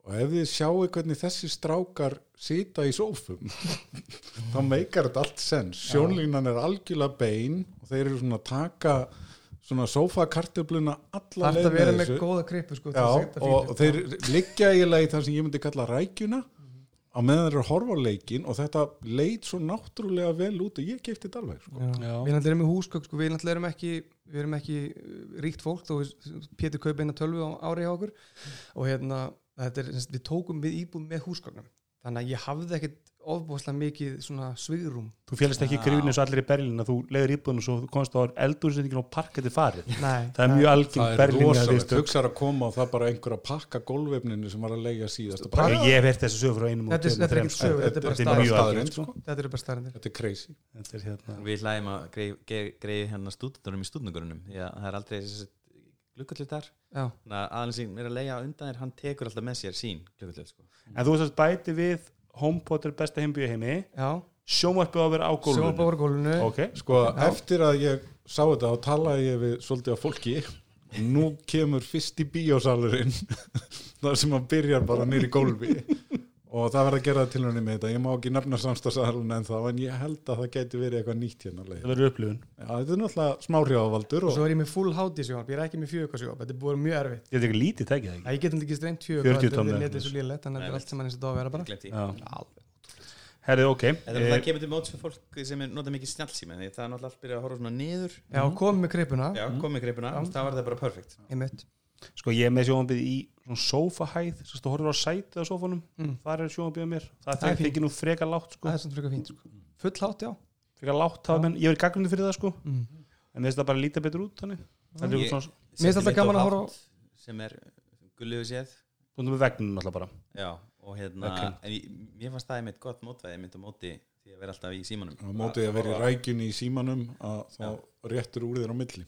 Og ef þið sjáu hvernig þessi strákar sita í sófum þá meikar þetta allt sens. Sjónlínan er algjörlega bein og þeir eru svona að taka svona sófakartöfluna alla það leið að vera með með þessu góða krippu sko, Já, og, og þeir liggja eiginlega í það sem ég myndi kalla rækjuna á meðan þeir eru að horfa á leikin og þetta leit svo náttúrulega vel út og ég kefti þetta alveg sko. Já. Já. Við náttúrulega erum með húsgögn sko, við náttúrulega erum ekki, við erum ekki uh, ríkt fólk þó Pétur kaup eina tölvu á ári hjá okkur og hérna þetta er, við tókum við íbúð með húsgögnum þannig að ég hafði ekkit ofbúslega mikið svona svigrum þú félist ekki í eins og allir í Berlín að þú leiður íbúðinu og svo þú komst á eldursettingin og parketið farið. Nei, það er mjög það algeng er Berlín rosalegt, hugsaður að koma og það bara einhver að pakka gólvefninu sem var að leigja síðast og bara, ég heyrt þessu sögur frá einum og Þetta er- er ekki sögur, þetta er bara er algengt sko. sko. þetta er crazy. Þetta er hérna Við hlægjum að greið grei, hérna stúdendurum í að það er aldrei Já, þannig að aðeins sem er að leigja á undan þér hann tekur alltaf með sér sín glukkullit sko. en þú veist að bæti við HomePod er besta heimbíu heimi. Já, sjónvarpið á að vera á sjópa gólfinu voru gólfinu. Ok, sko Já. eftir að ég sá þetta þá talaði ég við svolítið af fólki. Og nú kemur fyrst í bíósalurinn þar sem hann byrjar bara nýri gólfi og það verður að gera það til henni með þetta. Ég má ekki nefna samstagsalun en þá en ég held að það geti verið eitthvað nýtt hérna það verður upplifun. Já, þetta er náttúrulega smáhrjávaldur og og svo er ég með full hátíð sjónvarp, ég er ekki með fjögur sjónvarp þetta er búið mjög erfitt. Þetta er ekki lítið tekið það Æ, ég get hann ekki strengt 40 fjögur þetta tonn, er ja. netið svo lélegt þannig að þetta er allt sem hann er að vera bara. Ekki herrið ok. Þetta er Eh, það kemur til móts fyrir fólk sem er nota mikið snjálfsíma það er náttúrulega allt byrjað að horfa svona niður. Já, komið með kreipuna Já, komið greipuna, Já. það var það bara perfekt. Einmitt sko ég er með sjónvarpið í svona sófahæð svo þú horfir á sætið á sófanum Mm. þar er sjónvarpið á mér. Það Það er þykir nú freka lágt sko. Það er samt frekar fínt sko. full hátt, já. Freka lágt hafa Já. menn ég verið gaggrundi fyrir það sko. Mm. en mér finnst það bara lítið betur út þannig. Er Ég- svona Mér finnst alltaf gaman að horfa á- sem er gulluðu séð. Búin með vegnum alltaf bara. Já, og hérna en ég, mér fannst það einmitt gott mótvæði einmitt á móti því að vera alltaf í símanum. Mótið að vera í rækjunni í símanum að þá réttur úr þér á milli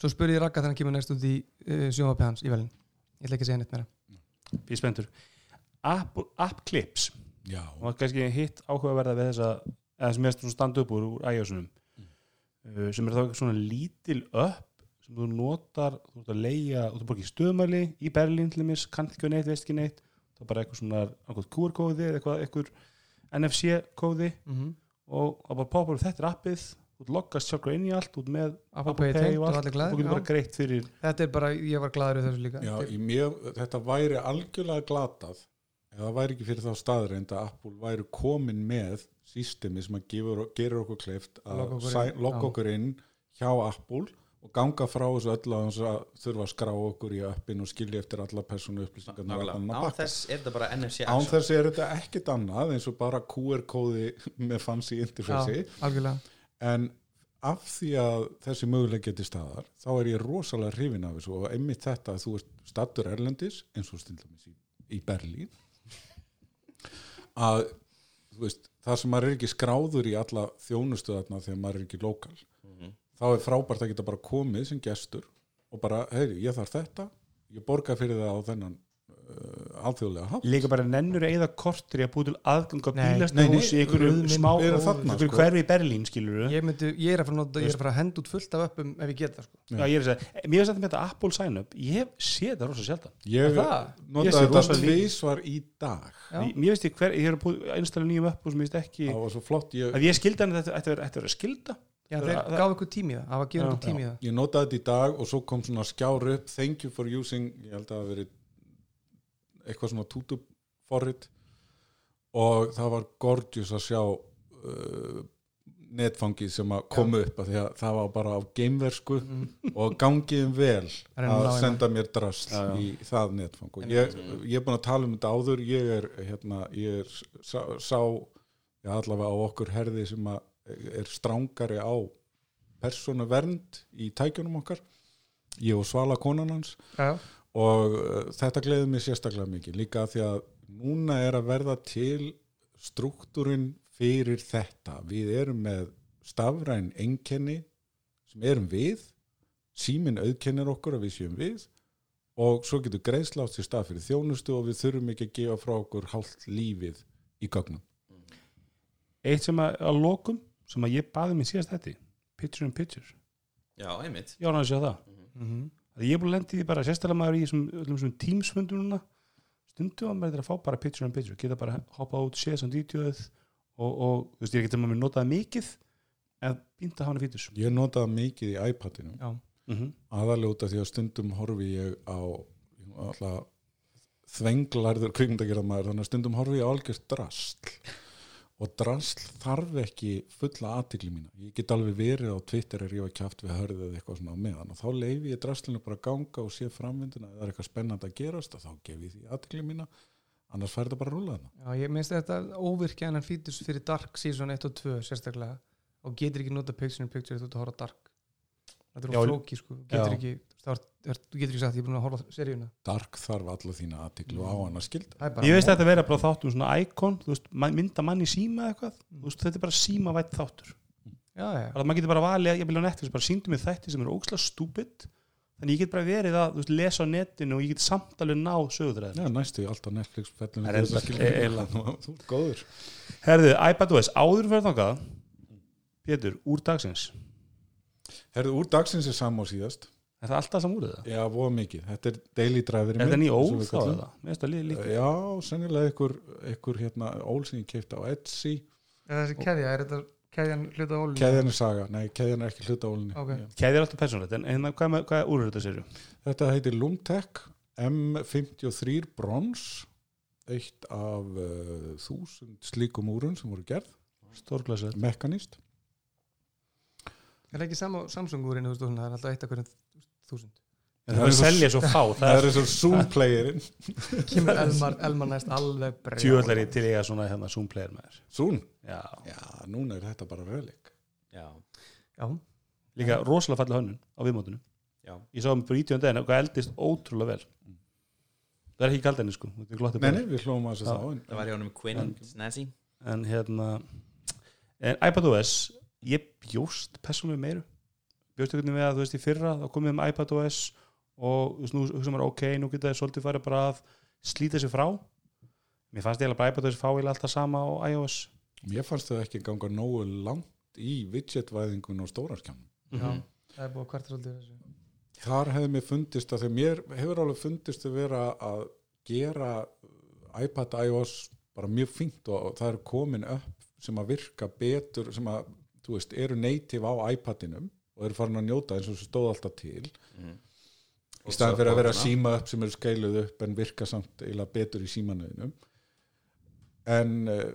svo spurði ég Ragga þegar hann kemur næst út í uh, sjónvarpið hans í velin ég ætla ekki að segja neitt meira. Ég er spenntur. App, app clips. Já, og kannski hitt áhugaverða við þessa eða sem er standa upp úr, úr iOS-unum. Uh, sem er þá eitthvað svona lítil upp sem þú notar þú ert að leia, þú ert bara ekki stöðmæli í Berlín til dæmis, kann ekki neitt, veist ekki neitt. Það er bara eitthvað svona QR-kóði eða eitthvað, eitthvað NFC-kóði mm -hmm. og það bara poppar upp þetta er þú loggast sjálfur inn í allt út með Apple Pay tengt og allir þú getur bara greitt fyrir þetta er bara, ég var gladur í þessu líka. Já í mjög, þetta væri algjörlega glatað ef það væri ekki fyrir þá staðreind að Apple væri komin með sístemi sem að gefur, gerir okkur kleift að Logga okkur inn, hjá Apple og ganga frá þessu öllu að þess að þurfa að skrá okkur í appin og skilja eftir alla persónu upplýsingar Nákvæmlega, á þess er þetta bara NFC Án þess er þetta ekkit annað eins og bara QR-kóði með fancy interfacei. Já, algjörlega en af því að þessi möguleg geti staðar þá er ég rosalega hrifin af þessu og einmitt þetta að þú ert stattur Erlendis eins og stundum í, í Berlín að þú veist, það sem maður er ekki skráður í alla þjónustöðarna þegar maður er ekki lokal Mhm. þá er frábært að geta bara komið sem gestur og bara, heyri, ég þarf þetta ég borga fyrir það á þennan alþjóðlega hátt. Líka bara nennur eða kortur í að búið til aðgang á bílastahús í einhverju smá einhverju sko. hverfi í Berlín skilur ég, myndi, ég er að fara að nota, ég er að fara að henda út fullt af öppum ef ég geta sko. Já, ég er að segja, mér finnst þetta með þetta Apple sign up ég hef séð það rosa sjaldan. Ég Er notaði sé þetta tvísvar í dag. Mér finnst ég hver, ég er að búið einstaklega nýjum og sem ég finnst ekki það var svo flott ég, að ég skildi hann að þetta ætti að vera- skilda. Já, þeir það- gaf ykkur tími í það var að gefa ykkur tími í það. Ég notaði þetta í dag og svo kom svona skjár upp. Thank you for using, ég held að það hafi verið eitthvað svona tutu forrit og það var gorgeous að sjá uh, netfangið sem að koma upp að því að það var bara á geimversku og gangiðum vel að senda mér drast Já, já. í það netfang. Og ég, ég er búin að tala um þetta áður ég er, hérna, ég er sá, sá já, allavega á okkur herði sem að er strángari á persónu vernd í tækjunum okkar ég og Svala konan hans. Já, og uh, þetta gleður mér sérstaklega mikið. Líka af því að núna er að verða til struktúrin fyrir þetta. Við erum með stafræn einkenni sem erum við. Síminn auðkennir okkur að við séum við. Og svo getur greiðslátt sér stað fyrir þjónustu og við þurfum ekki að gefa frá okkur hálft lífið í gögnum. Eitt sem að, að lokum sem að ég baði mér síðast þetta picture in picture, Já, einmitt. Var að sjá það. Mhm. að ég er búin að lendi því bara sérstaklega maður í þessum, teamsfundum núna. Stundu að maður er að fá bara picture in picture geta bara hoppað út, séð sem dítjóð og, og þú veist, ég er ekki til að maður notaði mikið en býnda að hafa hana fítus. Ég notaði mikið í iPadinu. Mm -hmm. af því að stundum horfi ég á alltaf þvenglarður kvikmyndagerðamaður þannig að stundum horfi ég á algjörst drasl og drasl þarf ekki fulla aðtikli mína. Ég get alveg verið á Twitter er ég var kjátt við hörðið eða eitthvað svona á meðan. Og þá leifi ég draslinu bara að ganga og sé framvindina eða er eitthvað spennandi að gerast þá gef ég því aðtikli mína. Annars fær þetta bara að rúla þarna. Já, ég minnst þetta óvirkja en hann fítus fyrir Dark Season 1 og 2 sérstaklega. Og getur ekki nota Picture in Picture þú ert að horfa Dark þetta er flóki sko, getur ekki þú getur ekki sagt, ég er búin að horfa seríuna. Dark þarf alla þína aðtiklu á hann að skilda. Er Ég veist að þetta vera bara þáttum svona íkon, mynda mann í síma eða eitthvað, þú veist, þetta er bara síma vætt þáttur. Já, já, maður getur bara valið, ég vil á Netflix, bara síndu mig þætti sem eru ógslag stúpid, þannig ég get bara verið að, þú veist, lesa á netinu og ég get samt alveg ná sögutræðin. Já, næstu alltaf Netflix er. Þú ert góður. Herðu, iPadOS, áður fyrir þangað, Pétur, úr dagsins, Herðu, úr dagsins er sama á síðast er það alltaf samúrið það? Já, voða mikið, þetta er daily driver Er þetta ný ól þá eða? Mér finnst það lí- líka. Já, sennilega ykkur, ykkur hérna, ól sem ég keipti á Etsy er þessi keðja, er þetta keðjan hluta á ólinu? Keðjan er saga, nei, keðjan er ekki hluta ólinni Ok. Kæði er alltaf persónulegt, en hérna, hvað, með- hvað úr er þetta séru? Þetta heitir Lumtech M53 Bronze eitt af uh, þúsund slíkum úrun sem voru gerð Stórglasið. mekanist Er það ekki sama á Samsung-úrinu, þú veist, það er alltaf eitt af hverjum þúsund. Það Það er er að selja svo fá, það Það er er eins og Zoom playerinn. Kemur Elmar, Elmar næst alveg brjál tjóðlari til ég að svona hérna Zoom player með þér. Zoom? Já, Já, núna er þetta bara relik já, Já, líka rosalega falleg hönnun á viðmótinu. já, Ég sá um brítjón daginn og eldist ótrúlega vel. Það er ekki kald enni sko, er Nei, við hlóum að Já. þess að en það var hjá honum Quinn Snazzy. En hérna, en iPadOS, ég bjóst persónulega meiru. Bjóst veginn við að þú veist í fyrra, þá komið um iPadOS og þú veist, nú ok, nú geta þið svolítið farið bara að slíta sig frá. Mér fannst eiginlega bara iPadOS fá eiginlega alltaf sama á iOS. mér fannst þau ekki ganga nógu langt í widgetvæðingun og stóraskjánum já, það er búið að kvarta svolítið þessu Þar hefði mér fundist að þegar mér hefur alveg fundist að vera að gera iPad iOS bara mjög fínt og, og það er komin upp sem að virka betur sem að, þú veist, eru native á iPadinum og eru farin að njóta eins og svo stóð alltaf til. Í staðan fyrir að vera að síma upp sem eru skeiluð upp en virka samt eiginlega betur í símanuðinum en uh,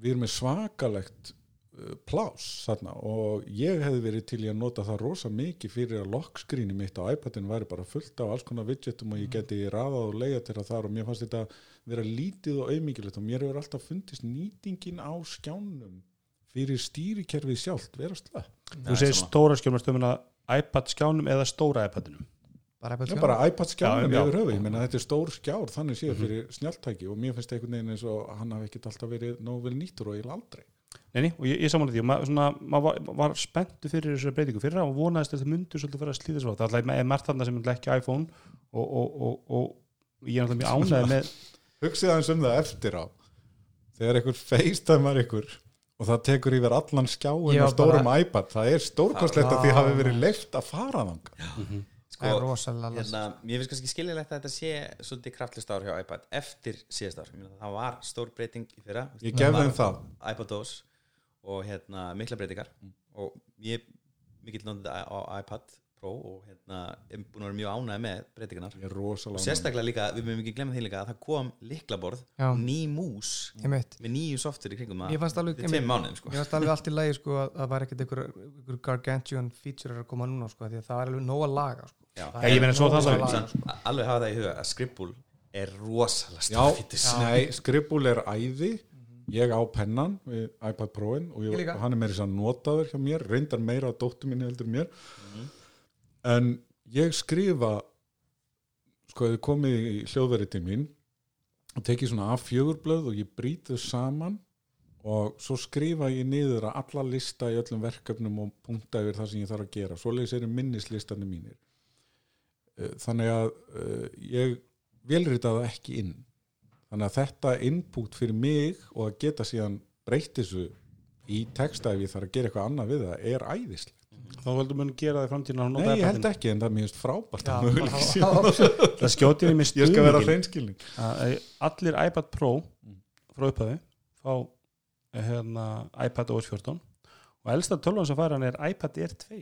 við erum með svakalegt uh, plás þarna og ég hefði verið til að nota það rosa mikið fyrir að lockskríni mitt á iPadin væri bara fullt af alls konar widgetum og ég geti raðað og leiða til að þar og mér fannst þetta vera lítið og auðmikilegt og mér hefur alltaf fundist nýtingin á skjánum fyrir stýrikerfið sjálft vera slöpp Þú segir stóra stömmuna iPad skjánum eða stóra iPadinum. Bara iPad Já, skjá. bara iPad skjánum Já, já. yfir höfu, ég meina þetta er stór skjár þannig séð fyrir snjáltæki og mér finnst einhvern veginn eins og hann hafi ekkert alltaf verið nógu vel nýttur og eiginlega aldrei. Nei, nei, og ég, ég samanlega því maður svona, maður var, var spenntu fyrir þessu breytingu fyrir og vonaðist að þetta myndu svolítið að slíta svo það er alltaf er margt þarna sem er ekki iPhone og, og, og, og ég er alltaf mjög ánægð með Hugsið aðeins um það eftir á. Þegar einhver facetimear ykkur og það tekur yfir allan skjáin Já, á stórum bara- iPad, það er stórkostlegt að því hafi verið leift að fara þanga Það er rosalega hérna, mér finnst kannski skiljanlegt að þetta sé svolítið kraftlist ár hjá iPad eftir síðast ár, Ég meina, það var stór breyting í fyrra. Ég gef þeim það. iPad OS og hérna mikla breytingar. Og ég mikill notandi á iPad og hérna er búin að vera mjög ánægð með breytingarnar. Ég er rosalega og sérstaklega líka, við mögum ekki glemma því líka að það kom liklaborð, Já. ný mús Ég meitt með nýju software í kringum Ég fannst alveg fyrir tveim mánuðum sko. Ég fannst alveg allt í lagi sko að það var ekkert einhver, einhver gargantuan feature að koma núna sko því að það var alveg nóg að laga sko. Já. Það ég er meina, svo það að laga, a- alveg hafa það í huga að Scribble er rosalega nei, skribúl er æði. Ég á pennan við iPad Pro-in og, Ég ég, og hann er meira þess að notaður hjá mér reyndar meira á dóttu minni heldur mér en ég skrifa sko, þið komið í hljóðverið til mín og tekið svona A4 blöð og ég þau saman og svo skrifa ég niður að alla lista í öllum verkefnum og punkta yfir það sem ég þarf að gera. Svoleiðis eru minnislistanir mínir. Eh, þannig að uh, ég velrita það ekki inn. Þannig að þetta input fyrir mig og að geta síðan breytt þessu í texta ef ég þarf að gera eitthvað annað við það er æðislega þá heldur mun gera það í framtíðina Nei, ég held ekki en það er mjög frábært það skjóti ég með Ég skal vera stuðningin hreinskilning allir iPad Pro frá upphæði fá eh, hérna, iPad OS 14 og elsta tölvan sem fara hann er iPad Air 2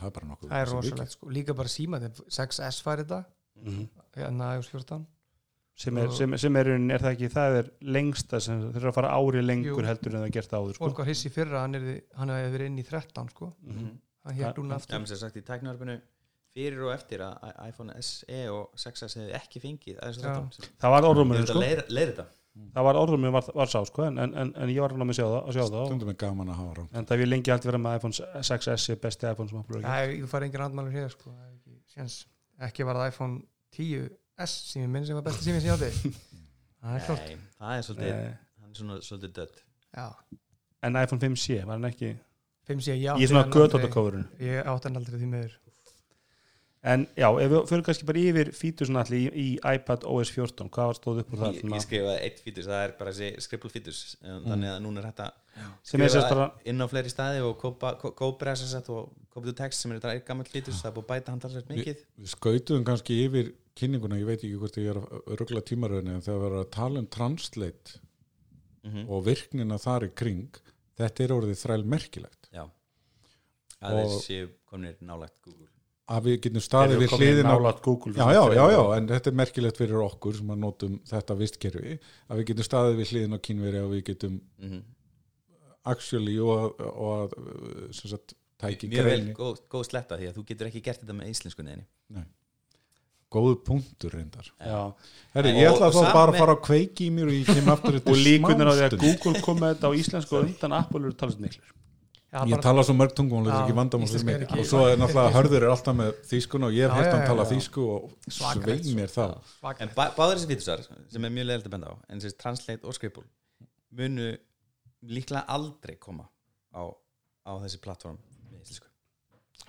Það er bara nokkuð Það er rosalegt sko. Líka bara síma þegar 6S fær þetta. Hérna iOS 14 sem er, sem, sem er, er það ekki það er lengsta sem þeir eru að fara ári lengur Jú. heldur en það gert áður sko. Fólk var hissi fyrra hann, er, hann hefði verið inn í 13 sko Mhm. Hann hér Já, aftur sem sagt í tæknivarpinu fyrir og eftir að iPhone SE og 6S hefði ekki fengið það var orðrumur sko. að það var orðrumur var, var sá sko, en, en, en ég var hann að sjá það, að sjá það og, stundum er gaman að hafa rám en það ég lengi aldrei verið með iPhone 6S sé besti iPhone sem Apple er Nei, ég fari engin andmælur hér sko. það er ekki, séns. ekki var það iPhone 10S ég minn sem var besti síminn sem ég átti. Það er klart. Nei, það er svolítið, Nei. hann er svona svolítið dött já. en iPhone 5C var hann ekki 5C, ég í átti svona hann aldrei- götóttakóðurinn ég átti hann aldrei því meður en já, ef við fyrir kannski bara yfir fítur svona allir í, í iPad OS 14 hvað var stóð upp úr það ég, ég skrifaði eitt fítus, það er bara þessi scribble fítus þannig að núna er þetta sem er sérst bara inn á fleiri staði og kópa, kó- kópa þess að og kópa þú text sem er þetta gammal fítus það er búið að bæta hann talsvægt mikið. Við skautum kannski yfir kynninguna ég veit ekki hvort ég er að ruggla tímaröðinu en þegar við erum að tala um translate Mhm. og virknina þar í kring þetta er orðið þræl merkilegt já. Að þeir séu kominir nálægt Google að við getum staðið við hliðin á já, já, já, já, en þetta er merkilegt fyrir okkur sem að notum þetta vistkerfi að við getum staðið við hliðin á kynveri og við getum mm actually og að, og uh, sem sagt, tæki mjög vel góð, góð sletta því að þú getur ekki gert þetta með íslenskunniðinni góðu punktur reyndar. Já. Herri, Og- ég ætla og þá bara að fara að kveiki í mér og ég kem aftur og líkunar á því að. Google kom með þetta á íslensku og undan Apple eru talast miklir já, ég tala svo mörg tungumál þetta Já, ekki vandamál fyrir íslenska mig ekki- og svo er náttúrulega hörður er alltaf með þýskun og ég hef Já, já, hann já, tala já. þýsku og sveið mér það Svakalegt. en bá, báður þessi fítusar sem er mjög leiðilegt að benda á en þessi translate og scribble munu líklega aldrei koma á, á þessi plattform með íslensku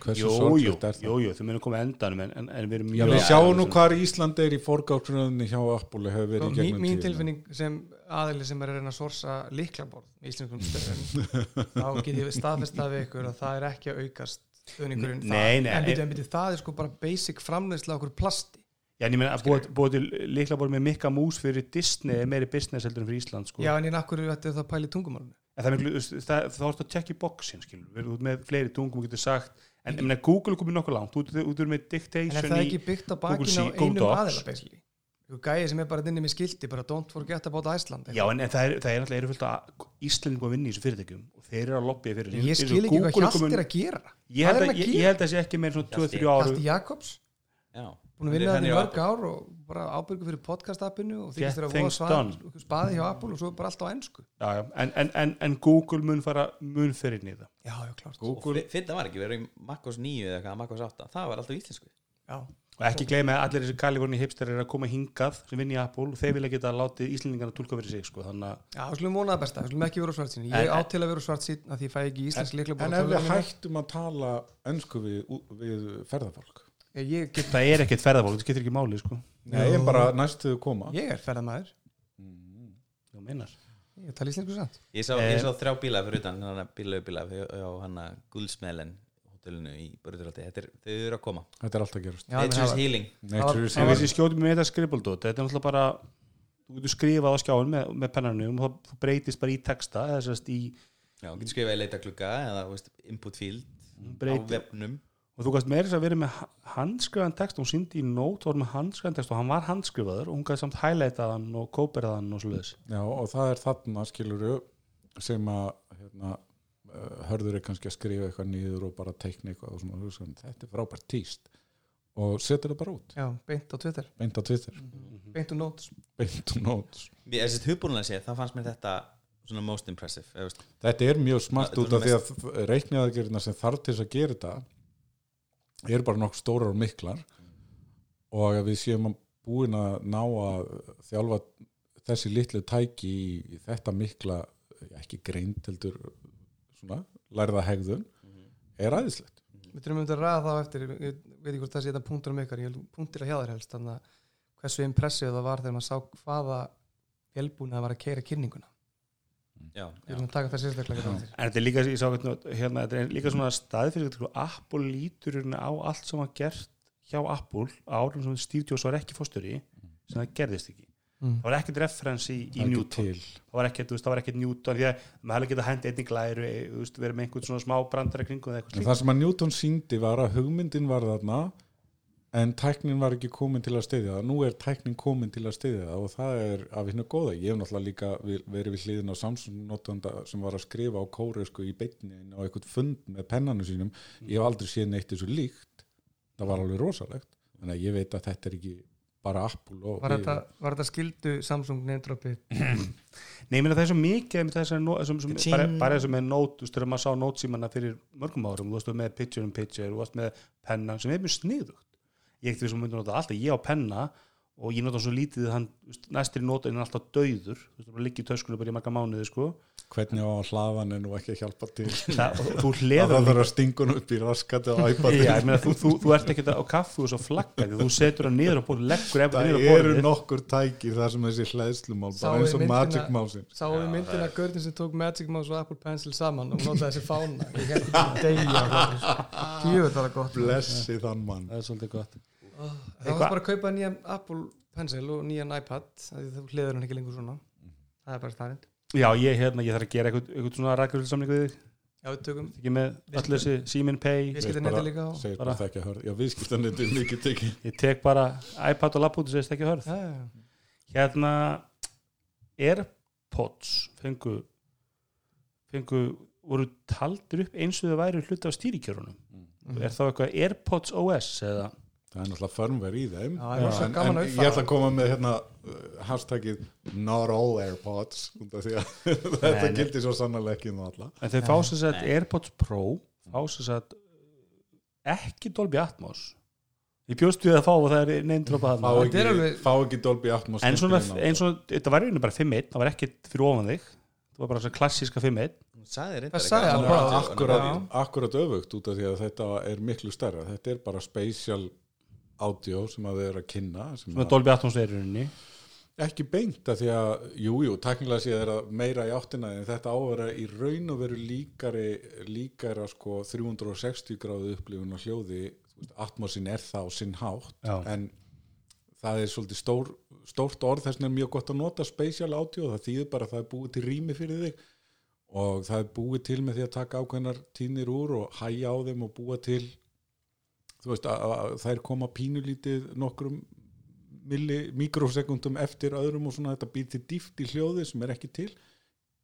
hversu jú, jú, sorglegt er það jú, jú, þau munum koma endanum en, en, en við erum Já, mjög við sjáum nú hvar Ísland er í forgáksröðinni hjá Apple hefur verið í mín, gegnum mín tíðina. tilfinning sem aðili sem er að reyna að sorsa líklaborð í íslenskum stöðum þá get ég staðfest það við ykkur að það er ekki að aukast stöðningurinn Nei, nei, en byrju, það er sko bara basic framleiðsla okkur plasti. Já, en ég meina að búa til líkla búið með mikka mús fyrir Disney er meiri business heldur en fyrir Ísland sko. já en ég nakkur þetta það pæli tungumálunum en það er það, ertu að tjekka í skilur, við erum út með fleiri tungum getur sagt, en ég meina Google komið nokkuð langt út út er með dictation það í Google See- Google Docs? Gæði sem er bara inni með skildi bara don't forget about Iceland Já, en, en það er, það er alltaf eru fullt að Íslandingum að vinna í þessu fyrirtækjum og þeir eru að lobbya fyrir ég skil ekki Google hvað hjalt komin- er að gera. Ég held, að, að ég, ég held að sé ekki meira svona Hjalti. 2-3 ára Hjalti Jakobs? Já, búin að vinna þannig hann er mörg ár og bara ábyrgu fyrir podcast-appinu og þykist things voða done. svað spaði hjá Apple og svo bara allt á ennsku já, já. En, en, en, en Google mun fara mun fyrir nýða já, já, klart og fyrir var ekki verið í Makkos 9 eða eitthvað, Makkos 8 það var alltaf íslensku. Já. Og ekki gleyma að allir þessi Kaliforni hipster er að koma hingað sem vinn í Apple og þeir vilja geta látið Íslandingarna tólka fyrir sig sko. þannig að já, við skulum vona það besta, við skulum ekki vera svart sín ég En- á til að vera svart sín að því ég fæ ekki íslensk líklega En ef við hættum að tala önsku við, við ferðafólk? Ég, get, það er ekkert ferðafólk, það getur ekki máli sko. Nei, en bara næstu koma. Ég er ferðamæður þú meinar. Ég tala íslensku samt. Ég sá, Eh. ég sá á hótelinu í Börðurhaldi er, þau eru að koma Þetta er alltaf gerast Já, menn Nature's Healing Nature is en var- við sem skjótum með þetta skrifbaldót þetta er náttúrulega bara þú getur skrifað á skjáin með, með pennanum og það breytist bara í texta í já, þú getur skrifað í leita klukka eða þú veist, input field á breyti vefnum og þú gæst meira þess að vera með handskrifaðan text hún síndi í nót og var með handskrifaðan text og hann var handskrifaður og hún gæti samt hann og kóperað hann og svoleiðis Já, og það er þarna skiluru sem að hérna, hörður er kannski að skrifa eitthvað nýður og bara teikna eitthvað og svona, hugsa, þetta er frábært tíst. Og setur það bara út. Já, beint á Twitter, beint á Twitter, beint á notes. Beint á notes. Mér- þessi hugbúrlega sé, það fannst mér þetta svona most impressive eða, Þetta er mjög smart er út af því að reikniðaðgerðina sem þarf til þess að gera þetta eru bara nokkuð stórar og miklar. Og að við séum að búin að ná að þjálfa þessi litlu tæki í þetta mikla ekki greind heldur svona, lærða hegðun er aðeinslegt við þurfum um þetta að ræða þá eftir ég veit ekki hvort það sé þetta punktur um ykkar ég held punktir að hjá þér helst þannig að hversu impressið það var þegar maður sá hvaða velbúin það var að keira kynninguna. Já, við erum að taka það sérstaklega hérna eftir. en þetta er líka, ég sá hérna, hérna þetta er líka svona staðfyrir Apple lítur hérna á allt sem var gert hjá Apple á árum sem Steve Jobs var ekki fórstöri sem það gerðist ekki Mm. það var ekkert referens í, í Newton. það var ekkert, það var ekkert Newton því að maður hefði getað hendi einnig glæru þú veist, verið með einhvern svona smá slíkt. það sem að Newton síndi var að hugmyndin var þarna en tæknin var ekki komin til að styðja það. Nú er tæknin komin til að styðja það og það er af hennu góða. Ég hef náttúrulega líka verið við hliðin á Samsung notanda sem var að skrifa á kóresku í beinni á eitthvað fund með pennanu sínum. Ég hef aldrei séð neitt þessu líkt. Það var alveg rosalegt. Þannig að ég veit að þetta er ekki bara Apple og Var þetta, var þetta skildu Samsung nefndrópi Nei, ég meina það er svo mikið með nó- þessum, sem, Ka-ching. bara, bara og með nót, þú veist, þegar maður sá nótsímanna fyrir mörgum árum, þú veist, með picture in picture, þú veist, með penna, sem er mjög sniðugt. Ég ekkert við sem myndir nota alltaf, ég á penna og ég nota svo lítið að hann, næstir nota er alltaf dauður, í töskunum bara í marga mánuði, sko. hvernig á að hlaða hann er nú ekki að hjálpa til? Það, það hleður þarf að stinga hann upp í raskati og iPad Já, ég meina, þú, þú, þú ert ekki á kaffu og svo flaggað, þú setur hann niður á borð, leggur eftir niður á það eru nokkur tæki þar sem þessi hlæðslumál bara eins og myndina- Magic Mouse Sáum við myndina að Görðin sem tók Magic Mouse og Apple Pencil saman og notaði þessi fána. Ég var það gott. Blessi þann mann. Það er svolítið gott. Það var bara að kaupa nýjan Apple Pencil og nýjan iPad af því þú hliður hann ekki lengur svona. Það er bara staðrind Já, ég, hérna, ég þarf að gera eitthvað, eitthvað svona rækjursamling við þig, Já, við tökum. Ekki með öll þessi Simin Pay, Við skiltum netta líka á. segir Bara- bara þekkja hörð. Já viðskiptanetið er mikið tekið. Ég tek bara iPad og lapp út og segist ekki hörð. Já, já. Hérna, Airpods fengu, fengu, voru taldir upp eins og þau væri hluti af stýrikjörunum. Er þá eitthvað Airpods OS eða? Það er náttúrulega firmware í þeim Já, en, en að ég ætla að koma með hérna uh, hashtagið not all Airpods því að þetta gildi svo sannlega ekki um alla En þau fá sem sagt Airpods Pro, fá sem sagt ekki Dolby Atmos. Ég bjóst við að fá og það er neindrópa fá þarna. Þetta er ekki, alveg- fá ekki Dolby Atmos En svona, skemmtilega eins og, þetta var einu bara 5-1, það var ekkit fyrir ofan þig. Það var bara svona klassíska 5-1. Sagði Það sagði hann nátt. bara. akkurat, Já. akkurat öfugt út af því að þetta er miklu stærra þetta er bara spatial audio sem að þau eru að kynna sem að, Dolby Atmos er í rauninni. ekki beint að því að jújú, jú, taknilega séð er að meira í áttina en þetta á að vera í raun og veru líkari líkara sko 360 gráðu upplifun og hljóði Atmosin er það á sinn hátt Já. en það er svolítið stór, stórt orð þess vegna er mjög gott að nota spatial audio það þýðir bara að það er búið til rými fyrir þig og það er búið til með því að taka ákveðnar tíðnir úr og hæja á þeim og búa til þú veist að, þær koma pínulítið nokkrum mikrosekundum eftir öðrum og svona þetta býr til dýft í hljóði sem er ekki til.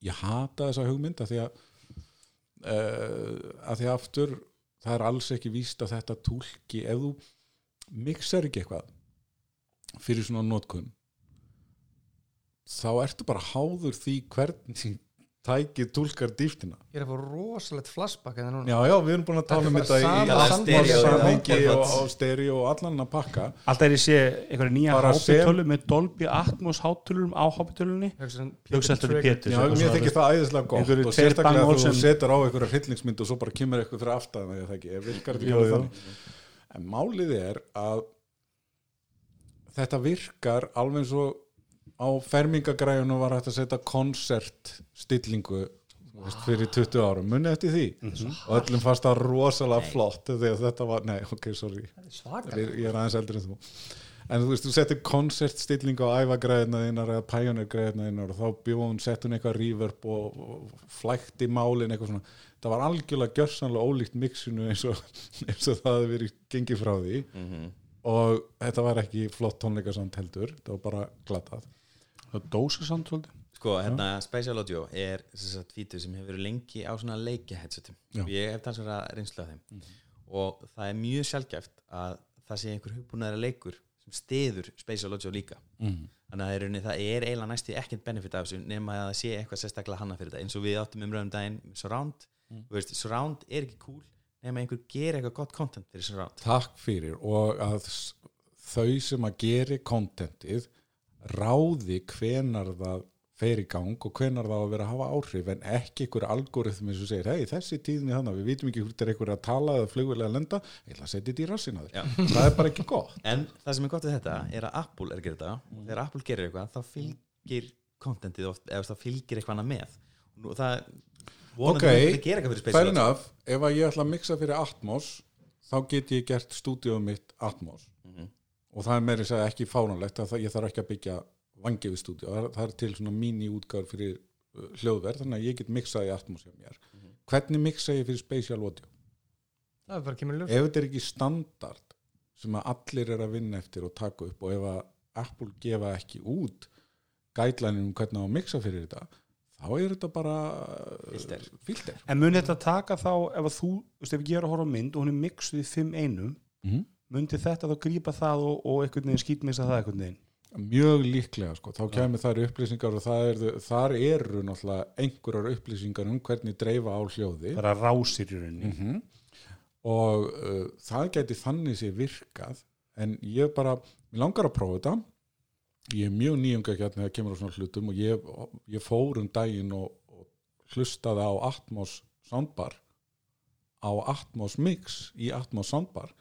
Ég hata þessa hugmynd að því að uh, að því aftur það er alls ekki víst að þetta túlki ef þú mixar ekki eitthvað fyrir svona notkun þá ertu bara háður því hvernig tækið túlkar dýftina Ég er að fá rosalegt flashback núna. Já já við erum búin að tala um Þetta í samhengi og, Airpods. og stereo og allan að pakka. Alltaf er ég sé einhverja nýja hápitölu með Dolby Atmos hátölurum á hápitölunni. Hugsa alltaf til Pétur. Já, mér þykir það æðislega gott og sérstaklega þú setur á einhverja hryllingsmynd og svo bara kemur eitthvað fyrir aftan ég en málið er að þetta virkar alveg eins og á fermingagræjunum var hægt að setja konsertstillingu fyrir 20 árum, munið eftir því? Og öllum fannst það rosalega flott þegar þetta var, nei, ok, sorry. Svaka. Ég, er aðeins eldri en þú. En þú veist, þú settir konsertstillingu á æfagræðina þínar eða pæjónirgræðina þínar og þá bjóðum, sett hún eitthvað reverb og, og flækti málin eitthvað svona. Það var algjörlega gjörsanlega ólíkt mixinu eins og, eins og það hefði verið gengið frá því. Og þetta var ekki flott tónleikasamt heldur það var bara glatað Það dósa samt svolítið. Sko, hérna, Spatial Audio er þess að fítur sem hefur verið lengi á svona leikja headsetum. Ég hef talsverða reynslu af þeim. Og það er mjög sjálfgæft að það sé einhver hugbúnaðara leikur sem stiður Spatial Audio líka. Mm. þannig að það er, rauninni- það er eiginlega næstu ekkert benefit af þessu nema að það sé eitthvað sérstaklega hanna fyrir þetta. Eins og við áttum umræðum daginn með Surround. Þú veist, Surround er ekki cool nema einhver gerir eitthvað gott content fyrir Surround. Takk fyrir og að þau sem að geri kontentið ráði hvenar það fer í gang og hvenar það á að vera að hafa áhrif en ekki einhver algoritmi sem segir hei þessi tíðni þannig, við vitum ekki hvort er einhver að tala eða flugvilega að lenda, ég ætla að setja þetta í rassina Já. þér. Það er bara ekki gott. En það sem er gott við þetta er að Apple er að gera þetta. Og þegar Apple gerir eitthvað þá fylgir contentið oft, eða þá fylgir eitthvað annað með. Og það Ok, fair enough, ef að ég ætla að mixa fyrir Atmos þá get ég gert stúdíóið mitt Atmos. Og það er meiri að segja ekki fáránlegt að það, ég þarf ekki að byggja vangefi stúdíó, það, er- það er til svona mini útgáður fyrir uh, hljóðverð þannig að ég get mixað í Atmos hjá mér hvernig mixa ég fyrir Spatial Audio? Það er bara kemur í ljós. Ef þetta er ekki standard sem að allir er að vinna eftir og taka upp og ef að Apple gefa ekki út gætlænin um hvernig á að mixa fyrir þetta þá er þetta bara Filter. filter. En mun þetta taka þá ef að þú, þú veist, ef ég er að horfa mynd og hún er mixuð í 5 einum Mm myndi þetta þá grípa það og, og einhvern veginn skýtmissa það einhvern veginn? Mjög líklega sko, þá kemur þær upplýsingar og það er, þar eru náttúrulega einhverjar upplýsingar um hvernig dreifa á hljóði. Bara rásir í rauninni. Mm og uh, það gæti þannig sér virkað en ég bara, mér langar að prófa þetta. Ég er mjög nýjunga hérna þegar kemur á svona hlutum og ég, ég fór um daginn og, og hlustaði á Atmos soundbar á Atmos mix í Atmos soundbar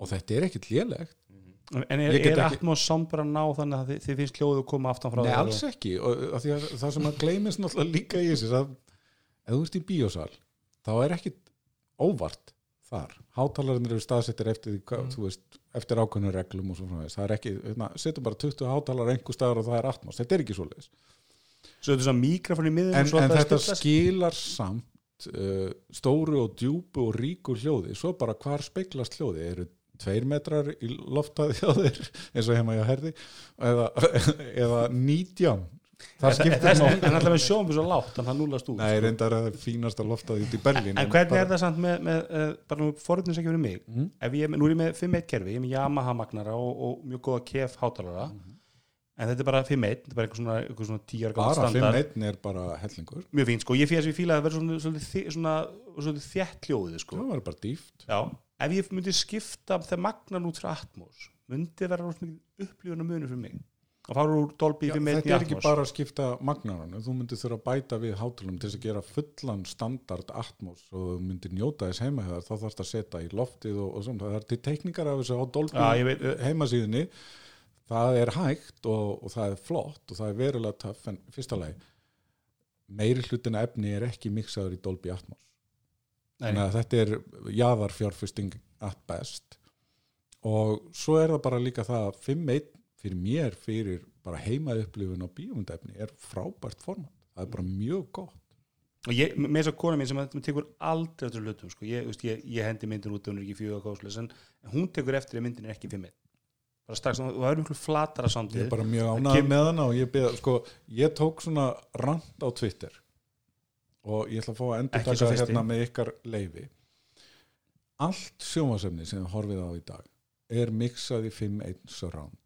og þetta er ekkit lélegt. En er, er Atmos sound bara að ná þannig að þið, þið finnst hljóðu að koma aftan frá Nei, þér alls ekki. Og, því að það sem að gleymist náttúrulega líka í þessu að ef þú ert í bíósal þá er ekkit óvart þar. Hátalarinn eru staðsettir eftir, því, hvað, þú veist, eftir ákveðnum reglum og svo frá þess það er ekki, hérna, setjum bara 20 hátalar einhver staðar og það er atmos, þetta er ekki svoleiðis. Svo þetta er svona mikrofon í miðun en, en þetta skilar samt uh, stóru og djúpu og ríku hljóði. Svo bara hvar speglast hljóði eru tveir metrar í loftaði á þeir eins og heima ég að herði eða, eða nítján. Það skiptir en máli alltaf með sjóum svo látt þannig að það núlast út Nei, reyndar að það er fínasta loftaði út í Berlín en hvernig er það samt með, með uh, bara nú forutnins ekki fyrir mig. Ef ég, nú er ég með 5.1 kerfi, ég er með Yamaha magnara og, og mjög góða kef hátalara. En þetta er bara 5.1, þetta er bara eitthvað svona, eitthvað svona 10 ára gamall bara standard. 5-1 er bara hellingur. Mjög fínt sko, ég fíla að það verður svona, svona, svona þjætt hljóðið sko. Það var bara dýft. Já, ef ég myndi skipta þegar magnan út frá Atmos myndi vera rosa mikið upplifun og munur fyrir mig. Og fara úr Dolby Já, 5.1 í þetta er ekki Atmos. bara að skipta magnarannu þú myndir þurfa að bæta við hátalum til þess að gera fullan standard atmos og þú myndir njóta þess heima hefðar þá þarfst að setja í loftið og, og svona. Það er til teikningar af þessu á Dolby veit, uh, heimasíðinni það er hægt og, og það er flott og það er verulega töff en fyrsta lagi meiri hlutina efni er ekki miksaður í Dolby Atmos þannig að þetta er jaðarfjárfesting at best. Og svo er það bara líka það að 5.1 fyrir mér fyrir bara heima upplifun á bíómyndefni er frábært format, það er bara mjög gott. Og ég, með þess að kona mín sem að tekur aldrei eftir hlutum sko. ég, ég, ég hendi myndin út og hún er ekki fjög káslis en hún tekur eftir að myndin er ekki 5.1 bara strax, og það er mjög flatara ég samtíð er bara mjög Það ánægð kem- með hana og ég, beð, sko, ég tók svona rant á Twitter og ég ætla að fá að endur taka hérna með ykkar leifi allt sjónvarsefni sem við horfið á í dag er mixað í 5.1 surround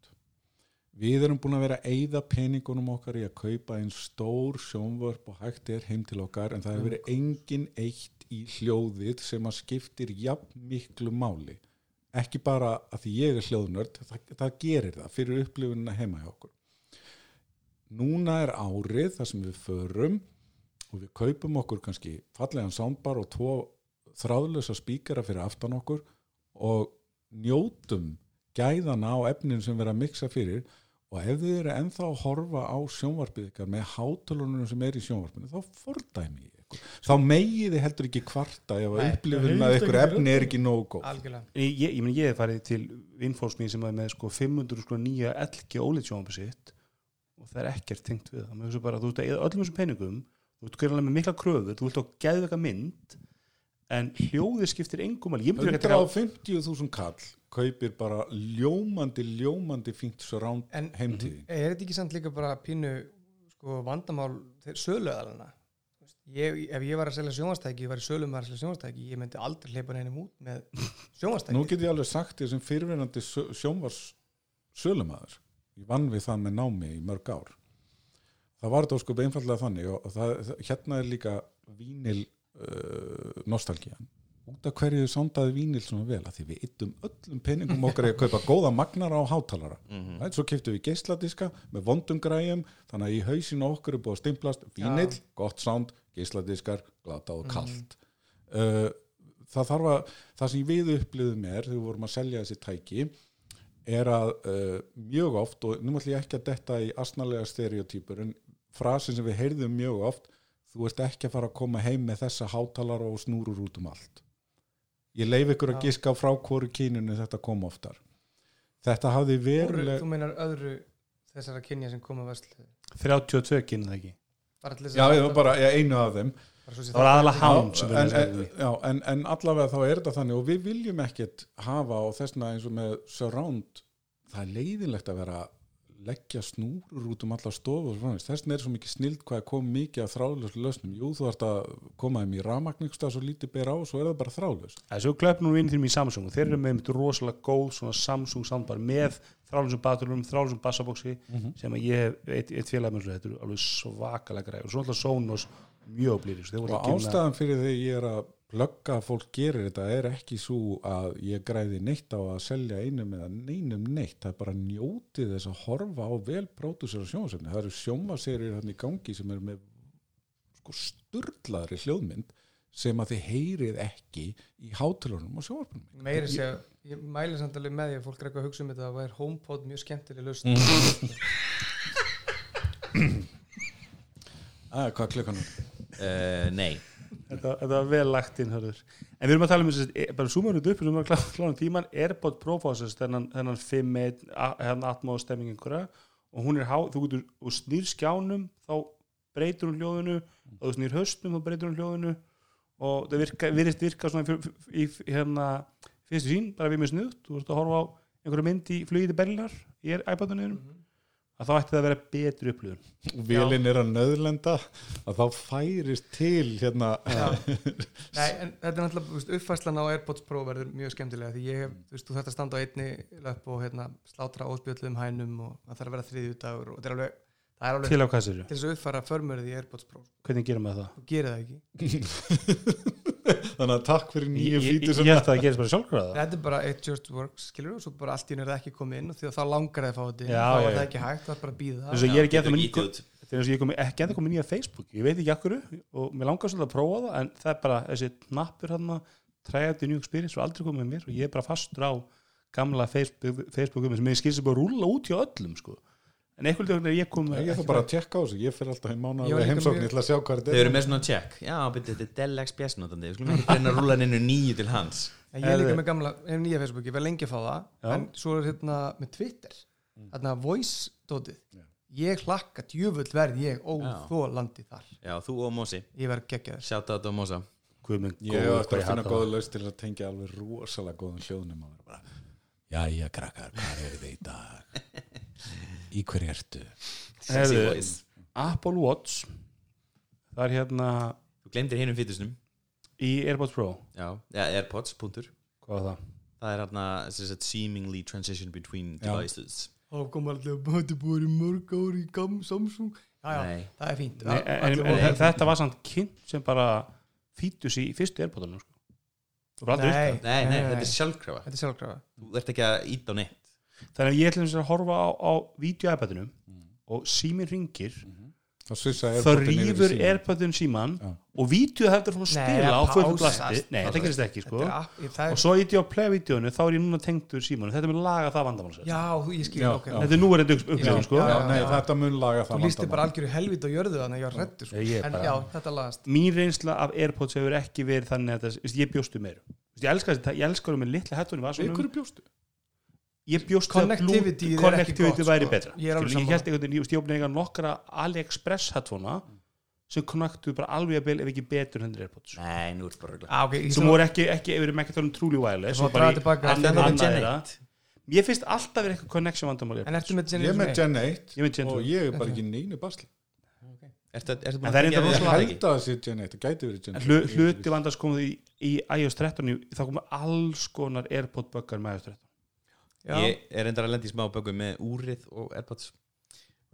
við erum búin að vera að eyða peningunum okkar í að kaupa einn stór sjónvörp og hægt er heim til okkar en það hefur verið engin eitt í hljóðið sem að skiptir jafn miklu máli. Ekki bara að því ég er hljóðnörd það, það gerir það fyrir upplifunina heima hjá okkur. Núna er árið þar sem við förum og við kaupum okkur kannski fallegan soundbar og tvo þráðlösa spíkara fyrir aftan okkur og njótum gæðana á efnin sem vera að mixa fyrir. Og ef þið eru ennþá að horfa á sjónvarpið ykkar með hátölunum sem er í sjónvarpinu þá fordæmi ég ykkur. Þá megið þið heldur ekki kvarta ef að það að ykkur efni er ekki nógu góð. Algjörlega. Ég, ég, ég, ég hef farið til vinnfólks mín sem er með sko 500 sko nýja LG OLED sjónvarpi sitt og það er ekkert tengt við það. Mér finnst bara, þú veist að öllum þessum peningum þú veist hverjulega með mikla kröfur, þú vilt á geðveika mynd en hljóðið skiptir engum alveg, ég myndi ekki að 150.000 kall kaupir bara ljómandi, ljómandi fínt surround En- heimtíðin. er þetta ekki samt líka bara pínu sko, vandamál söluðalana ég, ef ég var að selja sjónvastæki ég var í sölum að selja sjónvastæki ég myndi aldrei hleypa neinum út með sjónvastæki Nú get ég alveg sagt því sem fyrirverandi sjónvars sölumæður ég vann við það með námi í mörg ár það var þetta sko einfallega þannig og það, það, hérna er líka vínil uh, nostalgían. Út af hverju sándaði vínil svona vel? Að því við yttum öllum peningum okkar í að kaupa góða magnara og hátalara. Mm -hmm. svo keftum við geisladiska með vondum græjum þannig að í hausinu okkur er búið að stimplast vínil, Já. gott sánd, geisladiskar glata og kalt. Uh, það þarf að það sem við upplifðum er þegar við vorum að selja þessi tæki er að uh, mjög oft og nú ætlum ég ekki að detta í asnalega stereotypur en frasin sem við heyrðum mjög oft þú ert ekki að fara að koma heim með þessa hátalara og snúrur út um allt. Ég leif ykkur að Já. giska frá hvoru kyninu þetta kom oftar. Þetta hafði veruleg þú meinar öðru þessara kynja sem koma vörslu 32 kynna það ekki. Bara til þess já, að- ég var bara já, einu af þeim. Það var aðalega hán en, en, já, en, en allavega þá er þetta þannig og við viljum ekkert hafa og þessna eins og með surround það er leiðinlegt að vera leggja snúrur út um alla stofu og þess vegna er svo mikið snild hvað er komið mikið af þráðlösu lausnum. Jú, þú ert að koma þeim í rafmagningstað svo lítið ber á, svo er það bara þráðlös þessu klöpnum við inn þínum í Samsung og þeir eru með einmitt rosalega góð svona Samsung soundbar með þrálusum baturlum, þrálusum bassabóksi sem að ég hef eitt, eitt félag með þessu, þetta eru alveg svakalega græð og svo alltaf Sonos mjög blýri og ástæðan fyrir því ég er að plugga að fólk gerir þetta er ekki svo að ég græði neitt á að selja einum eða neinum neitt. Það er bara njótið þess að horfa á vel pródúsera sjónasefni það eru sjómaserir hann í gangi sem er með sko sturlaðri hljóðmynd sem að þið heyrið ekki í hátalunum og sjónvarpunum meiri sé að ég mæli samt alveg með því að fólk er eitthvað að hugsa um þetta að það er HomePod mjög skemmtileg lausn. Að hvað klukkan er uh, Nei þetta, þetta var vel lagt inn hörður. en við erum að tala um þessi, e- bara súmaður upp við erum að klára tíman, Airpod Pro fósast þennan, þennan 5.1 hérna atma og stemming einhverja og hún er há, þú getur, og snýr skjánum þá breytur hún hljóðinu og þú snýr höstum þá breytur hún hljóðinu. Og það virka, virðist virka svona í, í, í hérna fyrstu sín, bara við með snuðt, þú ert að horfa á einhverju mynd í flugið til Berlinar í iPadunniðinum að þá ætti það að vera betri upplifun. Og vélinn er að nöðlenda að þá færist til hérna. Nei, en þetta er náttúrulega, uppfærslan á AirPods Pro verður mjög skemmtilega því ég hef, þú veist, þú þarft að standa á einni löp og hérna slátra óspjöldum hænum og það þarf að vera þriðju dagur og þetta er alveg, alveg til á hvað sér til þess að uppfæra förmörið í AirPods Pro hvernig gerum við það? þú gerir það ekki. Þannig að takk fyrir nýju fítur ég sem held að það gerist bara sjálfgráða þetta er bara it just works, skilur og svo bara allt í er það ekki komið inn og því að þá langar það að fá þetta þá er það ekki hægt, það er bara að býða þess að ég er ekki getur ennþá með ítið ný- út. þetta eins og ég kom ekki ennþá komið nýja Facebook. Ég veit ekki akkur og mér langar svolítið að prófa það en það er bara þessi nappur hann try out the new experience og aldrei komið með mér og ég er bara fastur á gamla Facebook, Facebook sem ég skilst bara að rúlla út hjá öllum sko. En einhvern veginn er ég komið ég þarf bara að tekka á þessu, ég fer alltaf í Ég mánu var líka heimsókn, mjög- ég ætla að sjá hvað Þau þetta eru með svona check. Já, betur þetta er Dell XPS notandi. Við skulum ekki reyna að rúla hennu nýju til hans. En ég er líka með gamla, ef nýja Facebook, ég verð lengi að fá það. Já. en svo er hérna með Twitter. Hérna voice dótið ég hlakka djöfull verð ég óþólandi þar. Já, þú og Mósi ég verð geggjaður. Out á Mósa Guðmund ég hef góður, eftir hvað að finna góða það. laust til að tengja alveg rosalega góðum hljóðnum og bara, jæja krakkar, hvað eru þið í dag í hverju ertu? Voice. Apple Watch það er hérna Þú glemdir hinum fýtusnum í AirPods Pro. Já, ja, Airpods, punktur. Hvað var það? Það er hérna sem sagt, seemingly transition between Já. devices. Að þetta búið mörg ári í gam Samsung. Já, já, Nei. það er fínt. Nei, en, en, en þetta var samt kynnt sem bara fítus í fyrstu AirPodunum sko. þú var aldrei Nei. Nei, nei, þetta er sjálfkrafa. Þetta er sjálfkrafa. Þú ert ekki að íta á neitt þannig að ég ætlum að horfa á, á vídeo iPadunum og síminn ringir þá svissa þá rýfur AirPodun síman Já. og vídeo heldur svona að Nei, spila á fullu pása. blasti nei, þetta gerist ekki sko. Þetta er ég- það og svo íti á play-vídeónu þá er ég núna tengdur símanu þetta er með laga það sagt. já, þú- ég skil ok. þetta er nú er þetta upplifun sko. Já, já, nei, já. þetta mun laga það þú lísti bara algjöru helvít á jörðu þannig að ég var reddur sko. Ég en bara- já, þetta lagast. Mín reynsla af AirPods hefur ekki verið þannig að þetta, ég bjóstu meir ég elskar þetta, ég það með litla hættunum hverju bjóstu ég bjóst Connectivity er ekki connectivity gott, væri sko. betra. Ég er Skilur, ég held einhvern veginn, ég ég opnaði einhvern nokkra AliExpress headphonea sem connectuðu bara alveg að bil ef ekki betur hendur AirPods. Nei, nú ert bara rugla. Ah, okay, ég sem voru ekki, ekki ef við erum ekki að tala um truly wireless Svo og bara í tilbaka- annað- Þetta er annað Gen þeirra. 8 mér finnst alltaf verið eitthvað connection vandamál en ertu með ég er með Gen 1 Ég er með Gen og 2. ég er bara ekki neinu basli. En það er að ég við rosalega það held að það sé Gen 1 það gæti verið Gen En 2 hlu, hluti vandast komið í, í iOS 13 í- þá komið alls konar AirPod buggar með iOS 13 Já. Ég er endar að lenda í smá bögum með úrið og Airpods.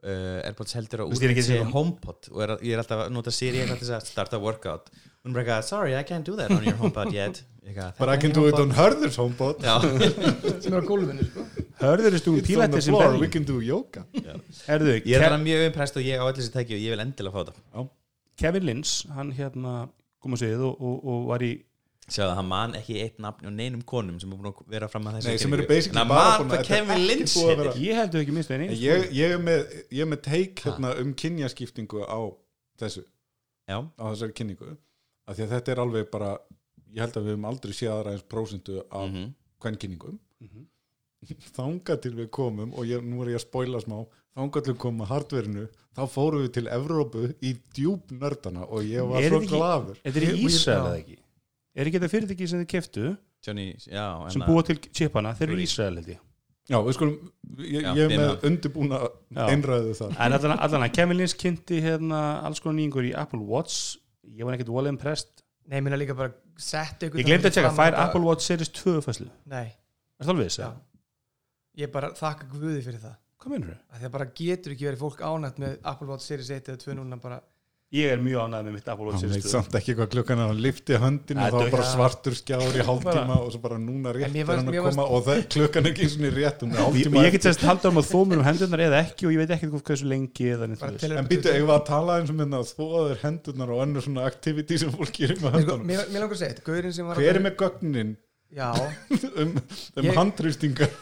Uh, Airpods heldur að ég er úrið ekki sé að HomePod og er, ég er alltaf að nota Siri eitthvað til þess að starta workout. Hún er bara, sorry, I can't do that on your HomePod yet. Eitthvað, but I can do it on Hörðurs homebot Já, sem er á gólfinu sko. Hörður er the pílættir sem floor, we can do yoga. Herðu, ég er bara mjög impressed og ég á allir þessi tæki og ég vil endilega fá þetta. Kevin Lynch hann hérna kom að segja og, og, og var í Sjáðu að hann man ekki eitt nafn og neinum konum sem er búin að vera fram að þessu Nei, sem eru basically bara búin að- er Kevin Lynch. ég held ekki minnst einu ég, ég, er með, ég er með teik hérna, um kynjaskiptingu á þessu. Já, á þessari kynningu. Af því að þetta er alveg bara ég held að við höfum aldrei séð aðra eins prósentu af mm Mhm. hvern kynningum Mhm. þangað til við komum og ég, nú er ég að spoila smá þangað til við komum að hardverinu þá fórum við til Evrópu í djúb nördana og ég var Er svo ekki- gladur Þetta er í Ísrael eða ekki Er ekki þetta fyrirtæki sem þið keftu Johnny, já sem búa til chipana, þeir eru í Free. Ísrael held ég. Já, við skulum, ég, Já, ég er með undirbúna einræðu þar. En allan, allan að Kevin Lynch kynnti hérna alls konar nýjungur í Apple Watch. Ég var ekkert wall impressed. Nei, minna líka bara sett ykkur ég glemdi að tjekka, fær Apple Watch Series 2 fæslu Nei, er það alveg þess? Já. ég bara þakka guði fyrir það. Hvað mennur þau? að Það bara getur ekki verið fólk ánætt með Apple Watch Series 1 eða 2 núna bara ég er mjög ánægð með mitt Apple Watch hann veit Series 2 samt ekki hvað klukkan er hann lifti höndin Það og er þá var bara svartur skjár í hálftíma og svo bara núna rétt er hann að koma og það, klukkan er ekki eins og rétt hún er ég, hálftíma ég get sérst halda um að þú mér um hendurnar eða ekki og ég veit ekki hvað þessu lengi en býtu, eigum við að tala eins og minna að þóðaður hendurnar og önnur svona activity sem fólk gerir með Sko, að var að- hver er með gögnin? Já, um, um Ég- handrýstingar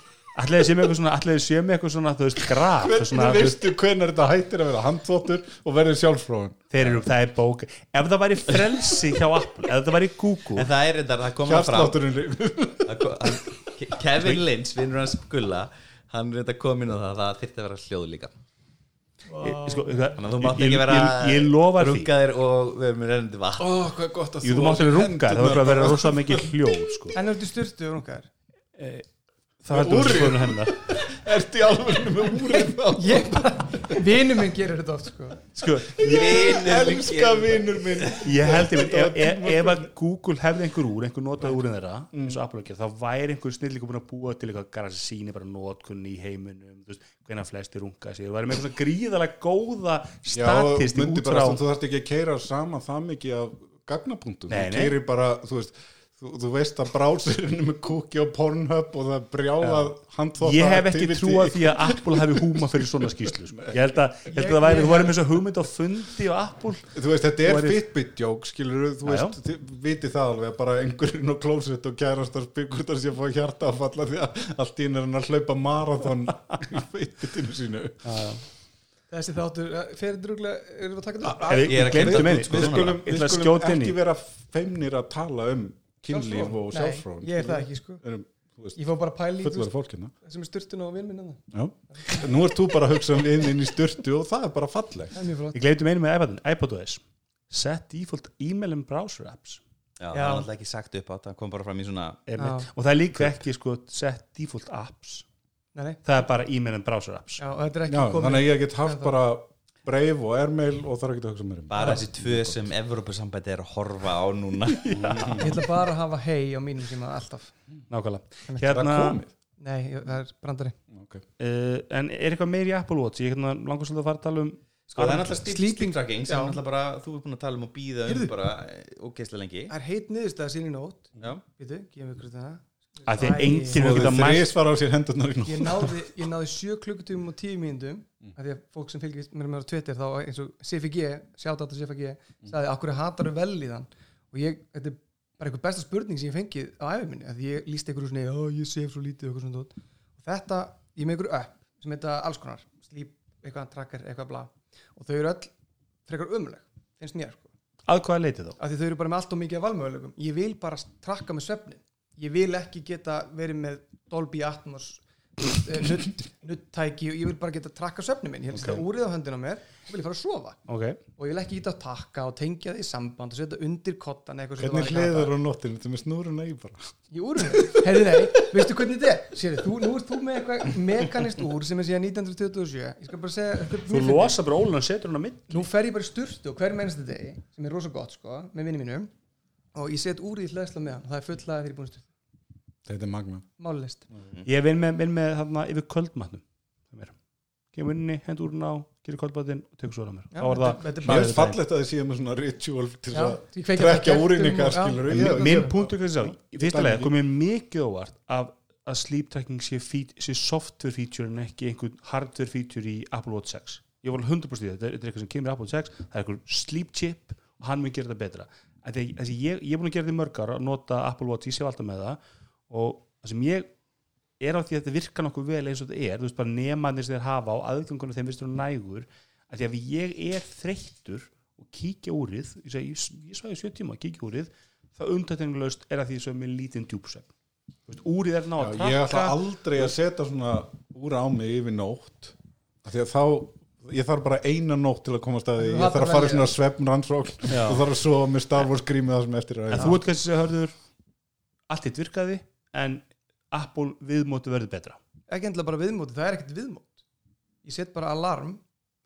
ætlaði sé með eitthvað svona ætlaði sé með eitthvað svona þú veist graf hvernig svona, þú veist, veistu hvenar þetta hættir að vera handþóttur og verður sjálfsfróðan þeir eru, það er bók ef það væri frelsi hjá Apple ef það væri Google. En það er þetta, það komur fram hjartslátturinn Það ko- hann- Kevin Lynch, vinnur hans gulla hann er þetta komin á það að það þyrfti að vera hljóð líka. Sko, það, Þannig að þú mátt ekki vera rungaðir og við erum reyndi vatn. Er Jú, þú mátt alveg runga, það verður að vera rosa mikið hljóð sko. en þú styrtu og rungar það heldur þessu skoðinu hennar. Ertu í alveg með úrið þá? Ég bara, vinur minn gerir þetta oft sko. Sko, Ég elska vinur minn. Ég held ég ef, ef, að Google hefði einhver úr einhver notaði úrin þeirra eins og Apple ekki, þá væri einhver snillíku búin að búa til eitthvað gara sem síni bara notkunni í heiminum þú veist, hvenær flesti runga sig, það væri með eitthvað gríðalega góða Já, statistik myndi út bara, frá þú þarft ekki að keira saman það mikið af gagnapunktum þú keirir bara, þú veist þú, þú veist að brásirinn með kúki og Pornhub og það brjálað handþótt ég hef ekki trúað því að Apple hefði húma fyrir svona skýslu sko. ég held að, ég held að það væri, þú væri með þessu hugmynd á fundi á Apple. Þú veist, þetta er Þú væri- Fitbit joke, skilur þú veist, þið viti það alveg að bara einhverjum á klósett og kærastar það sé að fá hjarta að falla því að allt í einu er hann að hlaupa marathon í Fitbitinu sínu. Þessi þáttur, eh, fer druglega, erum við að taka þetta? Ég er að gleyma með því Við skulum, ekki vera feimnir að tala um kynlíf og sjálfsfrón Nei, ég er það ekki sko. Erum, þú veist, Ég fór bara að pæla í þú fullari veist, fólkina sem er styrtun og vinn minn nú ert þú bara að hugsa um inn, inn í styrtu og það er bara falleg Það er mjög flott. Ég með einu með iPadin, iPadOS set default email and browser apps. Já, Já. það er alltaf ekki sagt upp á það kom bara fram í svona og það er líka ekki sko, set default apps. Nei, nei, það er bara email and browser apps. Já, er þannig að ég get haft bara breif og airmail og þarf ekki að hugsa mér um. Bara þessi tvö sem Evrópusambæti er að horfa á núna. Ég ætla bara að hafa hei á mínum síma alltaf. Nákvæmlega. Hérna, Nei, það er brandari. Okay. uh, en er eitthvað meir í Apple Watch? Ég hérna, langar svolítið að fara að tala um Sko það er náttúrulega sleep, Sleeping- sleep tracking sem Já. náttúrulega bara þú er búin að tala um og býða um bara ógeðslega lengi. Það er heit niðurstað sín í nótt Já, að því enginn hefur getað á nú Ég náði, ég náði sjö klukkutímum og tíu mínútum af því að fólk sem fylgist mér með á Twitter þá eins og CFG, sjátt átt að CFG sagði, akkur hattar vel í þann og ég, þetta er bara einhver besta spurning sem ég fengið á æfi minni, að ég lísti einhverju svona, ó, ég sef svo lítið og eitthvað svona. Dót. og þetta, ég er með einhverju upp sem heita alls konar, sleep, eitthvað tracker, eitthvað bla, og þau eru öll frekar umuleg, finnst mér sko. að hvaða leiti þá? Af því þau eru bara með allt og mikið af valmögulegum ég vil bara trakka með svefnin ég vil ekki geta verið með Dolby Atmos eh, nutt- nuttæki og ég vil bara geta trakka svefnin minn. Ég vil okay. úrið á höndina á mér og vil ég fara að sofa. Ok, og ég vil ekki geta að takka og tengja það í samband og setja undir kottan eitthvað sem hvernig hliður á nóttinu þetta með snúruna í bara? Í úrinu, heyrðu nei, veistu hvernig þetta er? Sér, þú, nú ert þú með eitthvað mekanist úr sem er síðan 1927 ég skal bara segja þú losa bara ólunan setur hann á mitt nú fer ég bara í sturtu og hver mennstu degi sem er rosa gott sko, með vinni mínum og ég set úrið í hlæðsla með hann og það er fullaði þegar ég er búin að sturtu þetta er magna málist ég vinn með, vinn með þarna yfir kvöldmatnum kemur inni, hendur úr hún á gerir kvöldmatinn og tekur svo á mér. Já, það þetta er mér finnst fallegt að þið séu með svona ritual til Já, að trekja það úrin kertum ykkar og- já. skilur Min- minn punktur hvað þess að í fyrsta lega komið mikið óvart af að sleep tracking sé, sé software feature en ekki einhvern hardware feature í Apple Watch 6 ég var alveg 100% í það, þetta er- þetta er eitthvað sem kemur í Apple Watch 6 það er einhver sleep chip og hann mun gera þetta betra. Ég, ég er búin að gera þetta í mörg ára að nota Apple Watch, ég sé alltaf með það og það sem ég er á því að þetta virka nokkuð vel eins og þetta er þú veist bara nemandir sem þeir hafa á aðgöngunum þeim vistur nægur að því að ég er þreyttur og kíkja úrið ég, segi, ég, ég svæði sjö tíma að kíkja úrið það undættinglaust er að því sem er lítinn veist, úrið er ná að Já, ég ætla aldrei að setja svona úr á mig yfir nótt af því að þá ég þarf bara eina nótt til að komast að því. Þú ég þarf að fara í svona svefn rannsókn og þarf að sofa með Star Wars grímið það sem eftir er en þú ert kannski að hörður allt eitt virkaði en Apple viðmóti verður betra ekki endilega bara viðmóti, það er ekkert viðmót ég set bara alarm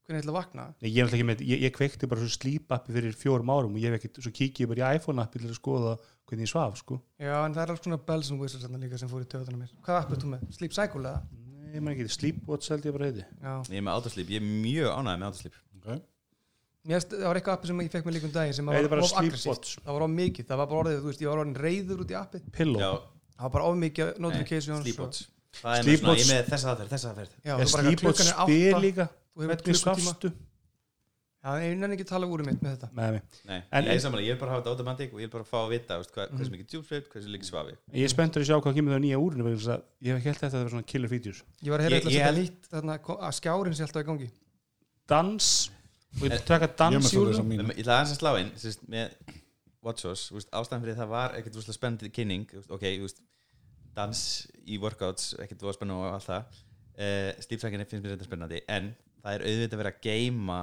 hvernig ég ætla að vakna Nei, ég, er ekki með, ég, ég kveikti bara svo sleep appi fyrir fjórum árum og ég hef ekkert, svo kíkja ég bara í iPhone appi til að skoða hvernig ég svaf, sko. já, en það er alls svona bells and whistles líka sem fór í töðunum mér hvað app er þú með? Sleep Cycle eða? Nei, maður ekki, Sleepwatch held ég bara heiti. já, Ég er með autoslíp, ég er mjög ánægð með autoslíp okay. Það var eitthvað appi sem ég fekk með líkum daginn sem var of aggressíft það var of mikið, það var bara orðið, þú veist, ég var orðin reyður út í appi Pillow. Það var bara of mikið notifications Það er er Er Sleepwatch klukkan er spyr líka? þú hefur Hvernig svafstu? já, ég nenni ekki að tala úr mitt með þetta. Nei, nei. En- ég er samanlega, ég vil bara hafa þetta automatic og ég vil bara fá að vita hversu mikið djúpsveit, hversu líka svafi Ég. Er spenntur að sjá hvað kemur það nýja úrinu vegna þess að ég hef held þetta að það var svona killer features. ég var að heyra Ég- eitthvað ég að held- skjárin sé alltaf í gangi. Dans, og ég taka ég er dans með í mínu Ég ætla að slá inn með WatchOS, þú veist, ástæðan fyrir það var ekkert spennandi kynning ok, veist, dans í workouts ekkert spennandi og allt það uh, slípsækinni finnst mér þetta spennandi en það er auðvitað verið að geima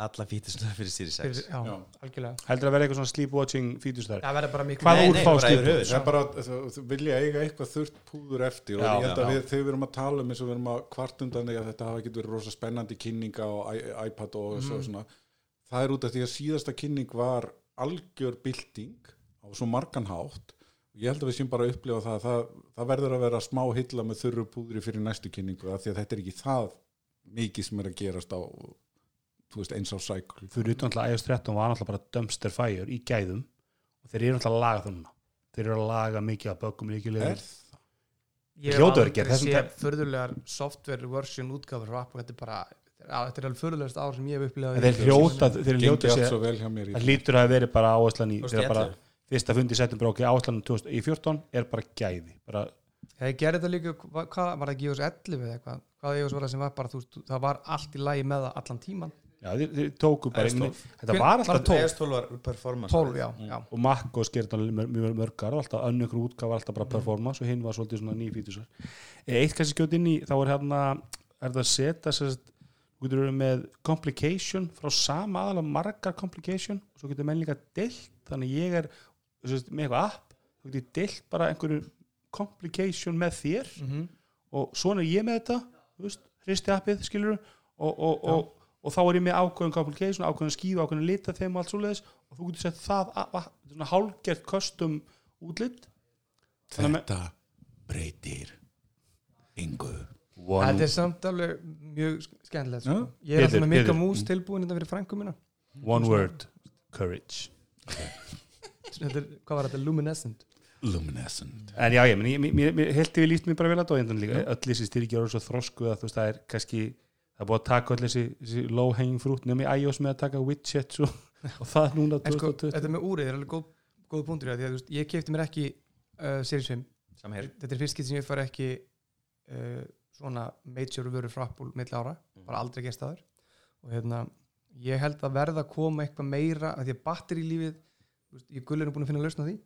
alla fítusna fyrir fyrir, X já, Já. algjörlega Heldur að vera eitthvað svona sleepwatching features þar. það verður bara miklu Hvaða Nei, úr nei, fá bara yfir sleepwatch? höfuð. Það er bara, þú- þú vilja eiga eitthvað þurft púður eftir og Já, ég held að við, þegar við erum að tala um eins og við erum að kvart undan því að þetta hafa ekki verið rosa spennandi kynninga i- iPad og Mhm. svo svona það er út af því að síðasta kynning var algjör bylting á svo margan hátt ég held að við séum bara að upplifa það að það, það verður að vera smá hilla með þurru púðri fyrir næstu kynningu af því að þetta er ekki það mikið sem er að gerast á þú veist, eins á cycle Fyrir utan alltaf iOS 13 var alltaf bara dumpster fire í gæðum og þeir eru alltaf að laga það núna. Þeir eru að laga mikið af böggum líkilega. er ég hef aldrei séð förðulegar software version app og þetta er bara á, þetta er alveg förðulegast ár sem ég hef En upplifað þeir hljóta, þeir hljóta sér, svo vel hjá mér í það hlýtur að verið bara áherslan í, þegar bara 2011. fyrsta fundi settum bara okkur áherslan í 14 er bara gæði. Bara, ég gerði þetta líka, hva- hvað var það ekki iOS 11 eða eitthvað, hvað iOS var það sem var bara þú veist, það var allt í lagi með það allan tíman já, þeir, þeir tóku bara, inn, 12. þetta var var alltaf það 12? ES 12 var performance 12, já, já, og Mac og skerði mjög mör, mörgar og alltaf önnur útgáfa alltaf bara performance og hinn var svolítið svona nýjum fítusar eitt kannski skjótt inn í þá er hérna er það að setja sérst, þú getur verið með complication frá sama aðalega margar complication og svo getur menn líka deilt þannig ég er með eitthvað app þú getur deilt bara einhverju complication með þér. Mm og svona er ég með þetta hristi appið skilur og, og, og, og þá er ég með ákveðin complication, ákveðin skífu, ákveðin lita þeim og allt svoleiðis og þú getur sett það a- a- svona hálgert custom útlit. Þannig að þetta breytir yngu þetta er samt alveg mjög skemmtilegt sko. Já. ég er alltaf með Pétur. Mús tilbúin þetta fyrir frængu mína. One word, courage. Þetta hvað var þetta, Luminescent? Luminescent. En já, ég, ég, mér, mér held ég við líst mér bara vel að dóindan líka. Öll þessi styrkja eru svo þrosku að þú veist það er kannski það er búið að taka öll þessi, low hanging fruit nefnir iOS með að taka widgets og, og það núna en sko, 2020 þetta með úrið er alveg góð, góð punktur í að þú veist, ég kefti mér ekki uh, Series 5 Samher þetta er fyrst skipt sem ég fær ekki uh, svona major vöru frá Apple milli ára, bara aldrei gerst aður og hérna, ég held að verða að koma eitthvað meira, að því að batteri lífið veist, ég gullir er búin að finna lausn á því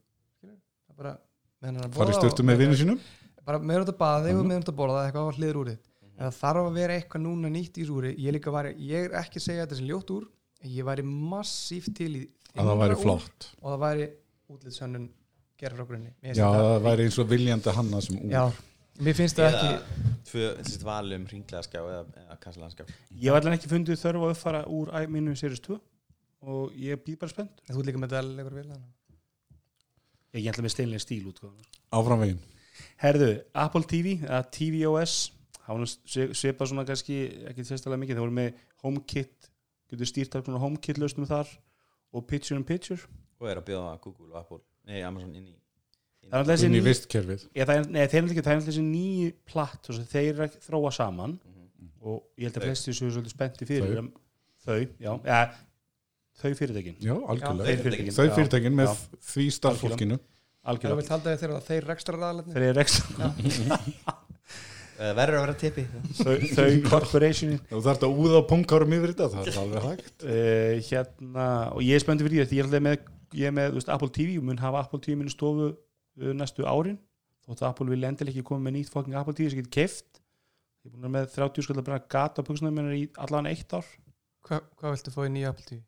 það er bara með hennar að farið borða styrtu og- með vinnu sínum? Bara meður út að baða og Mhm. meður út að borða eitthvað á hliður úr þitt en það þarf að vera eitthvað núna nýtt í úri. Ég, ég er ekki að segja þetta sem ljótt úr en ég væri massíft til í að það væri úr flott. og það væri útlitsönnun gera frá grunni. Já, það væri eins og viljandi hanna sem úr já, mér finnst það ekki tvö, valum ringlegaskjá eða, eða kassalanskjá ég hef allan ekki fundið þörf að uppfara úr i- mínu Series 2 og ég býð bara spennt. Þú ert líka með vel þannig. ég er alltaf með steinlega stíl út sko. áfram veginn. Herðu, Apple TV eða tvOS var svi- svipað svona kannski ekki sérstaklega mikið, það voru með HomeKit getur stýrt af svona HomeKit lausnum þar og Picture in Picture. Og er að bjóða Google og Apple nei, Amazon inn í það er alltaf þessi ég, eru nýju platt þeir eru að þróa saman. Mhm. og ég held að flesti séu svolítið spennti fyrir Þau. þau, þau já, ja, þau fyrirtækin. Já, algjörlega. Þau já, fyrirtækin með já, því starffólkinu. Algjörlega. Vilt halda þér þegar þeir rekstra ræðalegni þeir eru ekstra Uh, verður að vera tippi. Þau, þau corporationin. Þú þarf að úða punkárum yfir þetta það er alveg hægt. Uh, hérna, og ég er spenntið fyrir því að ég er með, ég er með veist, Apple TV og mun hafa Apple TV minni stofu næstu árin. Þótt að Apple vil endilega ekki koma með nýtt fucking Apple TV sem getur keift ég er búin að með 30 skall að brenna gata á puksunum minna í allan eitt ár. Hva, hvað viltu fá í nýja Apple TV?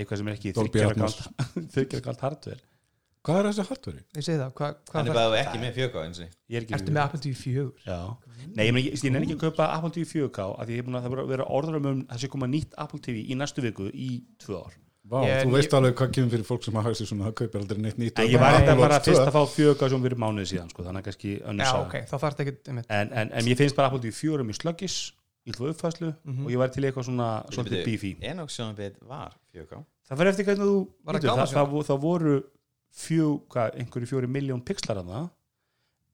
eitthvað sem er ekki þryggja kalt hardware. Hvað er þessi hardveri? ég segi það, hvað, hann hvað er bara ekki með fjöka eins og Ég. Er ekki ertu með Apple TV 4 Já, nei, ég, ég, ég nenni ekki að kaupa Apple TV 4K af því ég er búin að það vera orður um að það sé koma nýtt Apple TV í næstu viku í tvö ár Vá, Ég- þú ég- veist alveg hvað kemur fyrir fólk sem hafa sig svona það kaupir aldrei neitt nýtt ég var eitthvað bara fyrst 2. að fá 4K sem fyrir mánuði síðan sko, þannig að kannski önnur já, saga. ok, þá þarf þetta ekki einmitt. en, en, en ég finnst bara Apple TV 4 mjög slöggis í hlú uppfæslu Mhm. og ég væri til eitthvað svona svolítið beefy Enoch sjónabit var fjöka Það fyrir eftir hvernig þú Var það það, það, vo- það voru fjö, hvað, einhverju fjóri miljón pixlar að það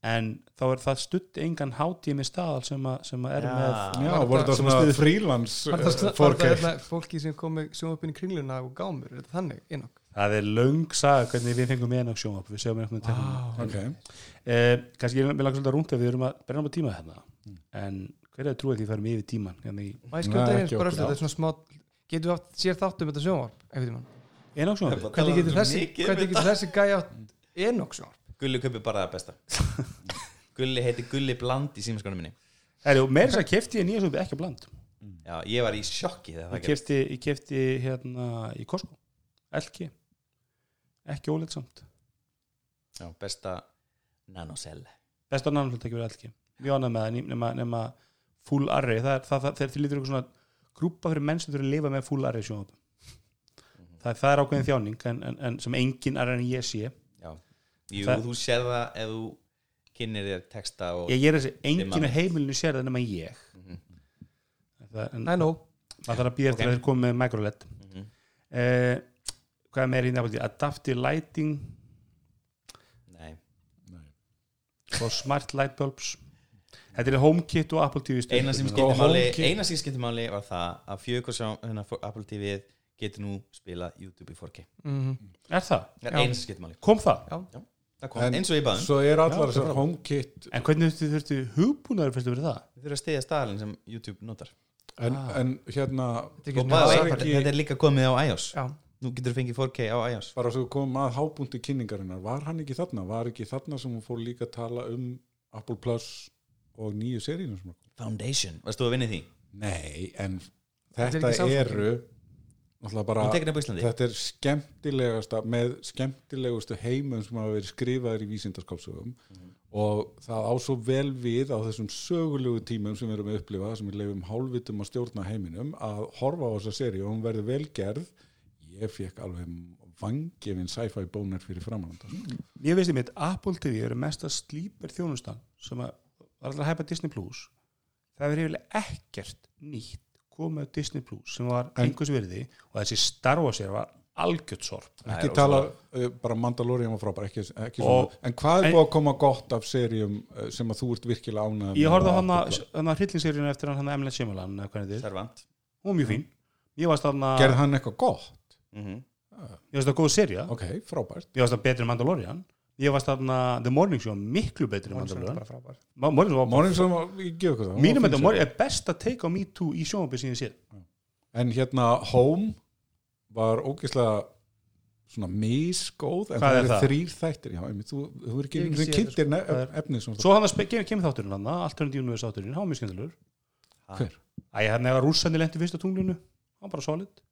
en þá er það stutt engan hátími staðal sem, að, sem að er Já. með Já, Var voru þetta- þetta svona stuð- frílans var það, var 4K það hérna fólki sem kom með sjónvapin í kringluna og gámur, er þetta þannig innok? það er löng saga hvernig við fengum með ennok sjónvarp við séum einhvern veginn Vá. Ok, eh, kannski ég vil langa svolítið rúnt ef við erum að brenna á tíma hérna. Mm. en hver er að trúið því að færum yfir tíman hérna þetta er svona smá getur við haft sér þátt um þetta tímann? Ennok sjónvarp? Hvernig getur þessi, um gæja átt Enoch sjónvarp? Gulli kaupi bara það besta Gulli heiti Gulli Bland í símaskonum minni. Herri, og meira þess að kefti ég nýja sjónvarp ekki bland. Já, ég var í sjokki þegar það ég kefti, ég kefti hérna í Costco. LG ekki óleitt samt. Já, besta nanocell besta ekki verið LG mjög ánægð með það nema, nema full array. Það er það, það, þegar til lítur eitthvað svona grúpa fyrir menn sem þurfa að lifa með full array sjónvarp það, það er ákveðin þjáning en, en, en sem engin array en ég sé. Já, Jú, Það- þú sér það ef þú kynir þér texta og ég er þessi, engin Dimma. á heimilinu sér það nema ég Mhm. það, en I know maður þarf að býja eftir Ok. að þeir komi með microLED Mhm. eh, hvað er meira í nefnildi adaptive lighting Nei, og smart light bulbs þetta er HomeKit og Apple TV eina sem skiptir máli HomeKit. eina sem skiptir máli var það að fjögur hérna, Apple TV getur nú spila YouTube í 4K Mhm. er það? er Já. eina sem skiptir máli kom það? kom, En eins og ég baðum Svo er allar þessar HomeKit en hvernig þurftu, þurftu hugbúnaður fyrstu fyrir það? við þurfum að stiðja staðalinn sem YouTube notar en, Ah. en hérna Þetta er ekki þetta, er líka komið á iOS Já, nú getur þú fengið 4K á iOS bara svo kom að hábúndi kynningarinnar var hann ekki þarna, var ekki þarna sem hún fór líka að tala um Apple Plus og nýju kom? Foundation, varst þú að vinna í því? Nei, en Þetta er eru bara þetta er skemmtilegasta með skemmtilegustu heimum sem hafa verið skrifaðir í vísindaskálsögum og það á svo vel við á þessum sögulegu tímum sem við erum að upplifa sem við leifum hálfvitum að stjórna heiminum að horfa á þessa seri og hún verður vel gerð. Ég fekk alveg vangefin sci-fi bónir fyrir framhanda sko. ég veist ég mitt, Apple TV eru mesta slíper þjónustan sem að var alltaf að hæpa Disney Plus. Það er hefðilega ekkert nýtt komið Disney Plus sem var einhvers virði og þessi Star Wars er var algjört sorp Það ekki er tala, uh, bara Mandalorian var frábær ekki, ekki Og- en hvað er búið að koma gott af seríum uh, sem að þú ert virkilega ánægð ég horfði á Plus? hana hryllingsseríuna eftir hann þið, Servant. Hún var mjög fín. Þarna, gerði hann eitthvað gott? mm ég varst það góð serja ok, frábært. Ég varst það betri en Mandalorian ég varst þarna The Morning Show miklu betri Morning Show var Morning ég var sería. er best að take á Me Too í sjónabið síðan sér en hérna Home var ógeðslega svona misgóð en það er þrýr þættir. Já, einmitt, þú, þú er ekki Ég hef ekki séð kynntir efnið svona svo hann að kemur kem þátturinn hann Alternative Universe þátturinn, hann var mjög skemmtilegur. Hver? Æ, hann eða rússandi lendi fyrst á tunglinu hann var bara solid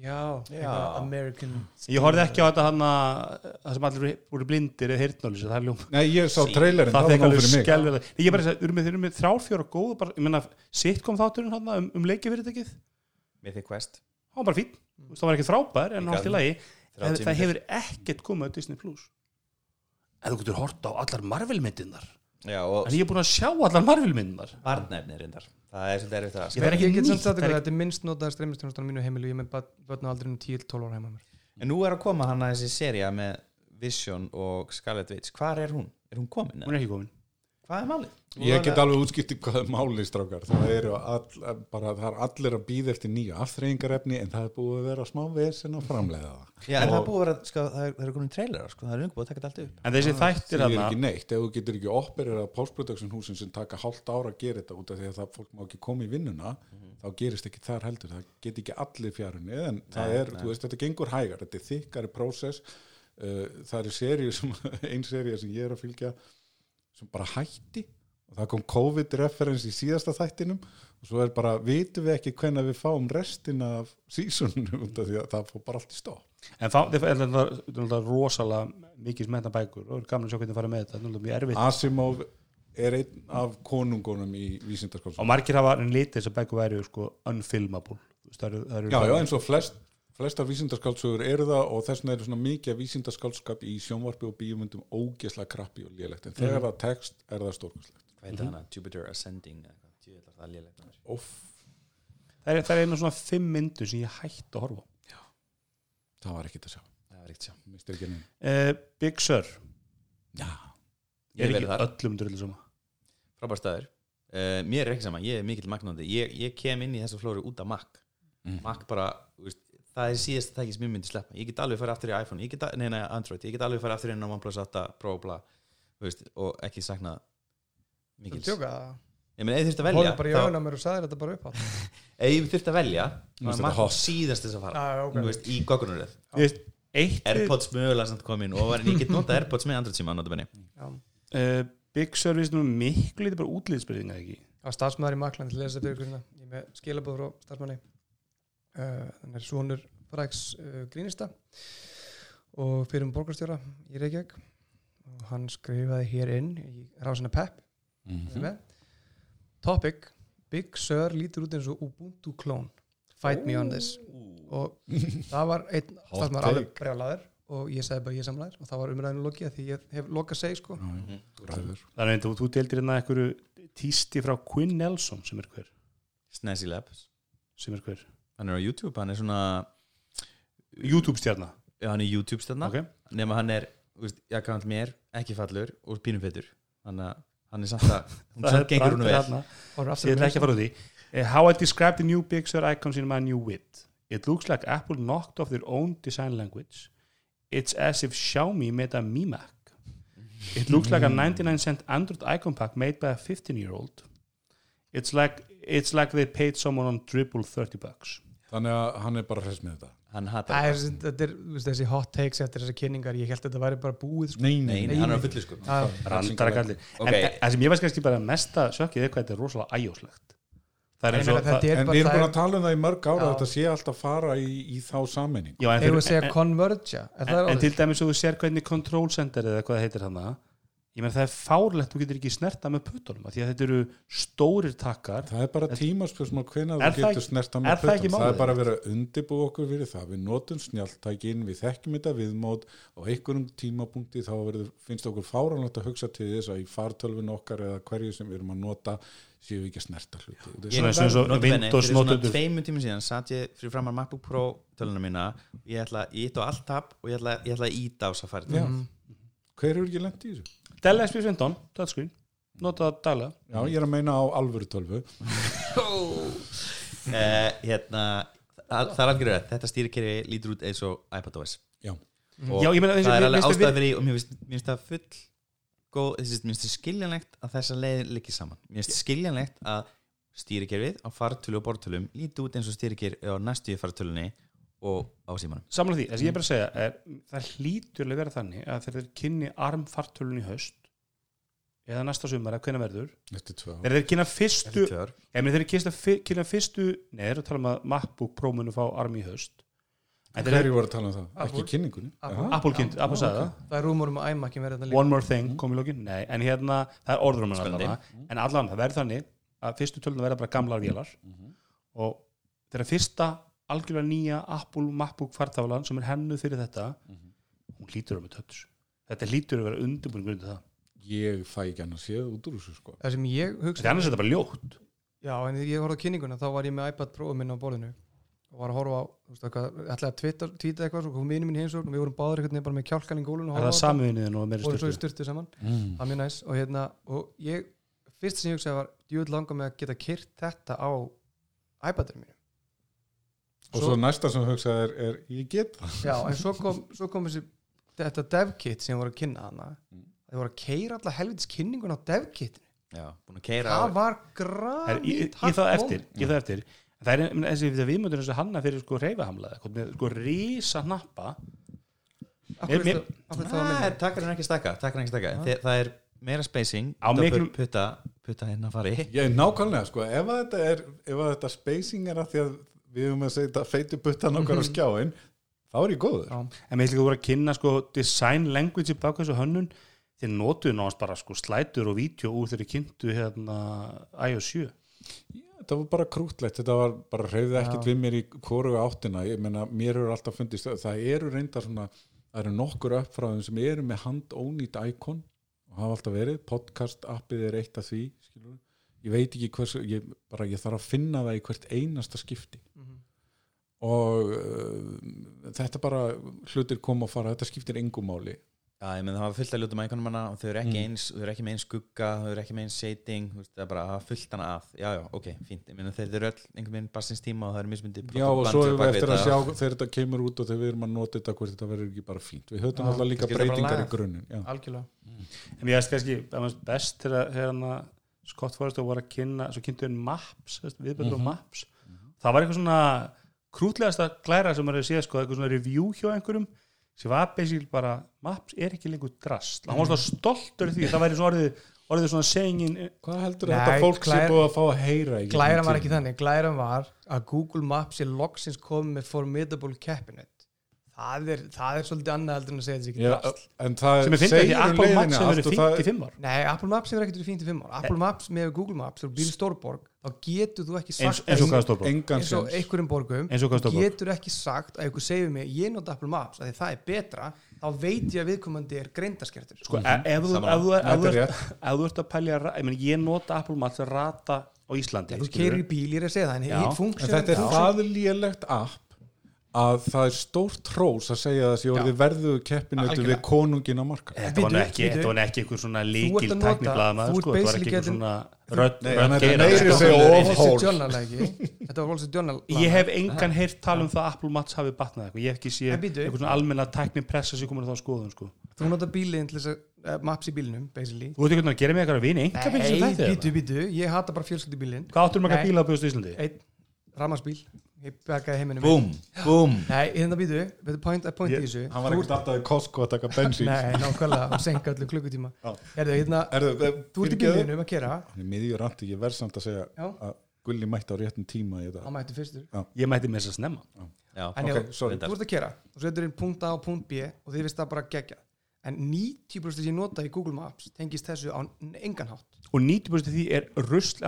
Já, Já. American ég horfði ekki á þetta hann það sem allir voru blindir eða heyrtnálýs það er ljóm Nei, ég sá trailerinn, það það var fyrir mig. skelvilega ég er bara að segja, við erum með, þrjálfjóra góð bara, ég menna, sitcom þátturinn hann um, um leikjafyrirtækið? Mythic Quest. Var bara fín, mm. það var ekki frábær en allt í lagi, 30 það, það hefur ekkert komið á Disney Plus. En þú getur hort á allar Marvel myndirnar. Já, og en ég er búin að sjá allar Marvel myndirnar. Barnefni reyndar Það er svolítið erfitt að Ég- það er ekki Ég get nýtt, samt það að þetta er minnst notaða streymistjónustan á mínu heimilu ég með börn á aldrinu 10-12 ára heima mér. En nú er að koma hann að þessi seria með Vision og Scarlet Witch. Hvar er hún? Er hún komin? hún er ekki komin Hvað er málið? Ég get alveg útskipti hvað er máli strákar. Það eru all, bara, það er allir að býða eftir nýja afþreyingarefni en það er búið að vera smá vesen að framleiða það. Já, en það Og- er búið að vera, sko, það er, það er komin trailer sko, það er ungu búið að taka þetta allt upp. En þessi þættir Það er hann ekki neitt, ef þú getur ekki operera post-production húsin sem taka hálft ára að gera þetta út af því að það fólk má ekki koma í vinnuna þá gerist ekki þar heldur, það get ekki allir fjárunni, en það er, nei. þú veist, þetta gengur hægar, þetta er þykkari prósess. Uh, það er seríu sem, ein seríu sem ég er að fylgja sem bara hætti. Og það kom COVID-reference í síðasta þættinum. Og svo er bara, vitum við ekki hvenær við fáum restina af sísunum út af því að það fór bara allt í stopp. En þetta er rosalega mikið smetna bækur. Og er að sjá hvernig fara með þetta, þetta er mjög erfitt. Asimov er einn af konungunum í vísindarskálsum og margir hafa en litið þess að bækur væri sko unfilmable. Það eru, það eru Já, já, eins og flest, flestar vísindarskálsugur eru það og þess vegna eru svona mikið af vísindarskálskap í sjónvarpi og bíumundum ógesla krappi og lélegt. En þegar það tekst er það stórkostlegt. Hvað heitir hana, Jupiter Ascending djöfull er það lélegt það er, það er einu svona fimm myndur sem ég hætti að horfa á. það var ekkert að sjá. Það var ekkert sjá. Uh, Big Sur. Já, ég er ekki öllum drullu sama. Frábær staður. Uh, mér er ekki sama, ég er mikill magnandi. Ég, ég kem inn í þessa flóru út af Mac. Mm. Mac bara, þú veist, það er síðast tæki sem ég myndi sleppa, ég get alveg farið aftur í iPhone. Ég get, a- nei, nei, Android, ég get alveg farið aftur inn á OnePlus 8 Pro bla, þú veist, og ekki sakna Þú mikils. tjóka ég meina, ef þurft að velja Hóðu bara í þá- á mér og sagðir þetta bara upp á. Ef ég þurft að velja er þetta Mac hot. síðast þess að fara Já, ok. þú veist, í goggunaröð Þú veist, eitt Airpods mögulega samt komin og var, ég get notað Airpods með Android síma notabenni. Já. uh, Big Sur við nú miklu lítið bara útlýðsbyrðinga ekki? Það var starfsmæður í Makland til þess að byrja hvernig ég er með skilabóð frá starfsmæni uh, þannig er svonur fræks uh, grínista og fyrir um borgarstjóra í Reykjavík. Og hann skrifaði hér inn í rásina Pep. Mhm. mm. topic Big Sur lítur út eins og Ubuntu klón. Fight me on this. Og það var einn starfsmæður alveg take. brjálaður og ég sagði bara ég er samlæður og það var umræðinu lokið því ég hef lokað seg sko. Ræður þannig að þú, þú deildir hérna einhverju tísti frá Quinn Nelson sem er hver? Snazzy Labs. Sem er hver hann er á YouTube, hann er svona YouTube stjarnar já, hann er YouTube stæðna ok. Nema hann er, veist, ég kannan mér ekki fallur og pínum fettur hann, hann er samt að hún samt gengur hún vel. Ég ætla ekki að fara út í. Uh, how I describe the new Big Sur icons in my new wit. It looks like Apple knocked off their own design language. It's as if Xiaomi made a Mimac it looks like a 99 cent Android icon pack made by a 15 year old it's like it's like they paid someone on dribble 30 bucks Þannig að hann er bara hress með þetta. Hann Það hatar er, þetta. er þú veist, þessi hot takes eftir þessar kynningar ég held að þetta væri bara búið sko. Nei, Nei, nei, hann er á fullu sko. Já, randara kallir Ok. en það sem ég veist kannski bara mesta sjokkið er hvað þetta er rosalega æjóslegt það er þetta það, er En bara við erum það búin er- að tala um það í mörg ára að þetta sé alltaf fara í, í þá sammenning já, en, Eigum fyrir, við að segja en, converge er það en, til dæmis þú sér hvernig control center eða hvað það heitir hana ég menn það er fárlegt, þú getur ekki snerta með puttunum af því að þetta eru stórir takkar. Það er bara tímaspörsmál hvenær Er þú getur ekki- snerta er með puttum það er bara að vera að undibú okkur fyrir það. Við notum snjáltækin, við þekkjum þetta viðmót. Og einhverjum tímapunkti þá verður, finnst okkur fáranlegt að hugsa til þess að í fartölvun okkar eða hverju sem við erum að nota séu við ekki að snerta hluti. Ég- Svona eins og Windows fyrir svona tveimur tímum síðan satt ég fyrir framar MacBook Pro töluna mína. Ég ætla, ég ítt á allt tab og ég ætla, ég ætla að íta á Safari hver eru ekki lent í þessu? Dell SP 15, touchscreen nota það daglega Já, ég er að meina á alvöru tölvu. Uh, hérna það, það er algjör rétt, þetta stýrikerfi lítur út eins og iPadOS Já. og Já, ég meina, það er alveg við- fyrir og mér finnst, það full góð, þessi, mér finnst það skiljanlegt að þessa leið liggi saman. Mér finnst skiljanlegt að stýrikerfið á fartölu og bortölum lítur út eins og stýrikerfi á næstu fartölunni og á símanum. Samla því, það sem ég er bara að segja er, það hlýtur að vera þannig að þegar þeir kynni armfartölun í haust eða næsta sumar eða hvernig verður þegar þeir kynna fyrstu meina þeir kynna, fyrstu eru að tala um að MacBook Pro munu fá arm í haust. Hverju voru að tala um það? Apple. Ekki kynningunni? Apple. Apple kynnt, Apple sagði það. Það er rúmur um að iMac verði þetta líka. One more thing, kom í lókin, nei, en hérna það er orður um allavega. En allan það verður þannig að fyrstu töluna verða bara gamlar vélar. Og þegar fyrsta algjörlega nýja Apple MacBook fartaflan sem er hennuð fyrir þetta hún hlýtur að með tötts þetta hlýtur að vera undirbúin grundið það. Ég fæ ekki annars séð út úr þessu sko. Það sem ég þetta hugsa er annars er þetta bara ljótt. Já, en þegar ég horfði á kynninguna þá var ég með iPad Pro minn á borðinu og var að horfa á, þú veist, eitthvað, ætlaði að tweeta eitthvað, svo kom vinur minn heimsókn og við vorum báður veginn bara með kjálkan í gólun og þetta. Og og svo styrtu saman. Mm. það er mjög næs. Og hérna og ég, fyrst sem ég hugsaði var djúið langa með að geta kyrt þetta á iPadinu mínu Og svo næsta sem hugsaði er, er ég get það. Já, en svo kom, svo kom þessi þetta devkit sem voru að kynna hana. Mm. þið voru að keira alla helvitis kynningun á devkitinu það var ég, granít ég, ég það eftir, ég það eftir. Það er um, þessi viðmöndur eins og hanna fyrir sko reyfahamlaði með sko rísa það Það er takkar hann ekki stakka, takkar hann ekki stakka. Þe- Það er meira spacing putta, putta hérna að fari. Ég er nákvæmlega sko, ef að þetta er ef að þetta spacing er að því að við höfum að setja feitu buttan okkar á skjáin þá er ég góður. Já. En mér ætlum ekki að voru að kynna sko design language baka þessu hönnun. Þeir notuðu náðast bara sko slætur og vídeo úr þeirri kynntu hérna iOS 7 þetta var bara krútlegt, þetta var bara reyðið ekkert við mér í hvoruga áttina. Ég meina, mér hefur alltaf fundist það eru reyndar svona, það eru nokkur uppfráðum sem eru með handónýtt íkon og hafa alltaf verið, podcast appið er eitt af því, skilur ég veit ekki hversu, ég, bara ég þarf að finna það í hvert einasta skipti. Mhm. Og uh, þetta bara hlutir koma og fara, þetta skiptir engum máli. Já, ég menn það var fullt að ljóta mækonum hana og þau eru ekki Mm. eins, þau eru ekki með eins skugga þau eru ekki með eins veist, það er bara að fullt hana að, já, já, ok, fínt. Ég menn þeir eru öll einhvern veginn barsins tíma og það eru mismundi Já og svo erum við eftir að sjá þegar þetta kemur út og þegar við erum að nota þetta hvort þetta verður ekki bara fínt. Við höfum alltaf líka breytingar í já. algjörlega. En mér finnst kannski það var best þegar hérna Scott Forrester voru að kynna svo kynntu krútlegasta glæra sem maður er að séð sko, eitthvað svona review hjá einhverjum sem var basically bara Maps er ekki lengur drast. Hann var svona stoltur því, það væri svona orðið orðið svona segingin Hvað heldur Nei, þetta fólk sé glær- búið að fá að heyra Glæran var ekki þannig, glæran var að Google Maps er loksins komið með formidable cabinet það er, það er svolítið annað heldur en að segja þetta ekki drast en það sem ég finnst ekki segir um Apple Maps leiðinni sem það- 55 ár. Nei, Apple Maps hefur ekkert verið fínt í fimm ár. Apple Maps með Google Maps, þegar þú býr í Stórborg þá getur þú ekki sagt eins og hvað stórborg eins og einhverjum borgum eins og hvað þú stórborg getur ekki sagt að einhver segir mig ég nota Apple Maps, að því það er betra þá veit ég að viðkomandi er greindaskertur sko, ef, þú- er ert- að pælja ég, nota Apple Maps að rata á Íslandi þú keirir í bíl, ég er að segja það en þetta er það lélegt app að það er stórt trós að segja að þessi orði verðu keppinu Algjörlega. við konungin á marka Þetta var ekki, ekki einhver svona líkil að nota- tækniblaðamaður þú ert sko, þetta var ekki getting- svona rödd þetta var Wall Street Journal Ég hef engan heyrt tala um það að Apple Maps hafi batnað eitthvað, ég hef ekki séð einhver svona almenna tækni pressa sem komur á þá skoðun sko. þú nota bílinn til þess að uh, maps í bílinum basically. Þú veit ekki hvernig að gera mig eitthvað að sem Nei, býtu, býtu, ég hata bara fjölskyldubílinn Hvað áttur maður að ég bakaði heiminum Búm, búm. Nei, hérna býtu, er point, að point í þessu. hann var ekkert alltaf í Costco að taka bensín. Nei, nákvæmlega, og senka öllu klukkutíma. Já. Herðu, hérna, Erðu, þú ert í bílinu um að kera hann er miðjur randi, ég verð samt að segja Já, að Gulli mætti á réttum tíma í hann mætti fyrstur. Ég mætti með þess að snemma. Já, En Ok, já, sorry. þú ert að kera þú setur inn punkt A og punkt B og þið veist það bara gegja en 90% sem ég nota í Google Maps tengist þessu á engan hátt. Og 90% af því er rusl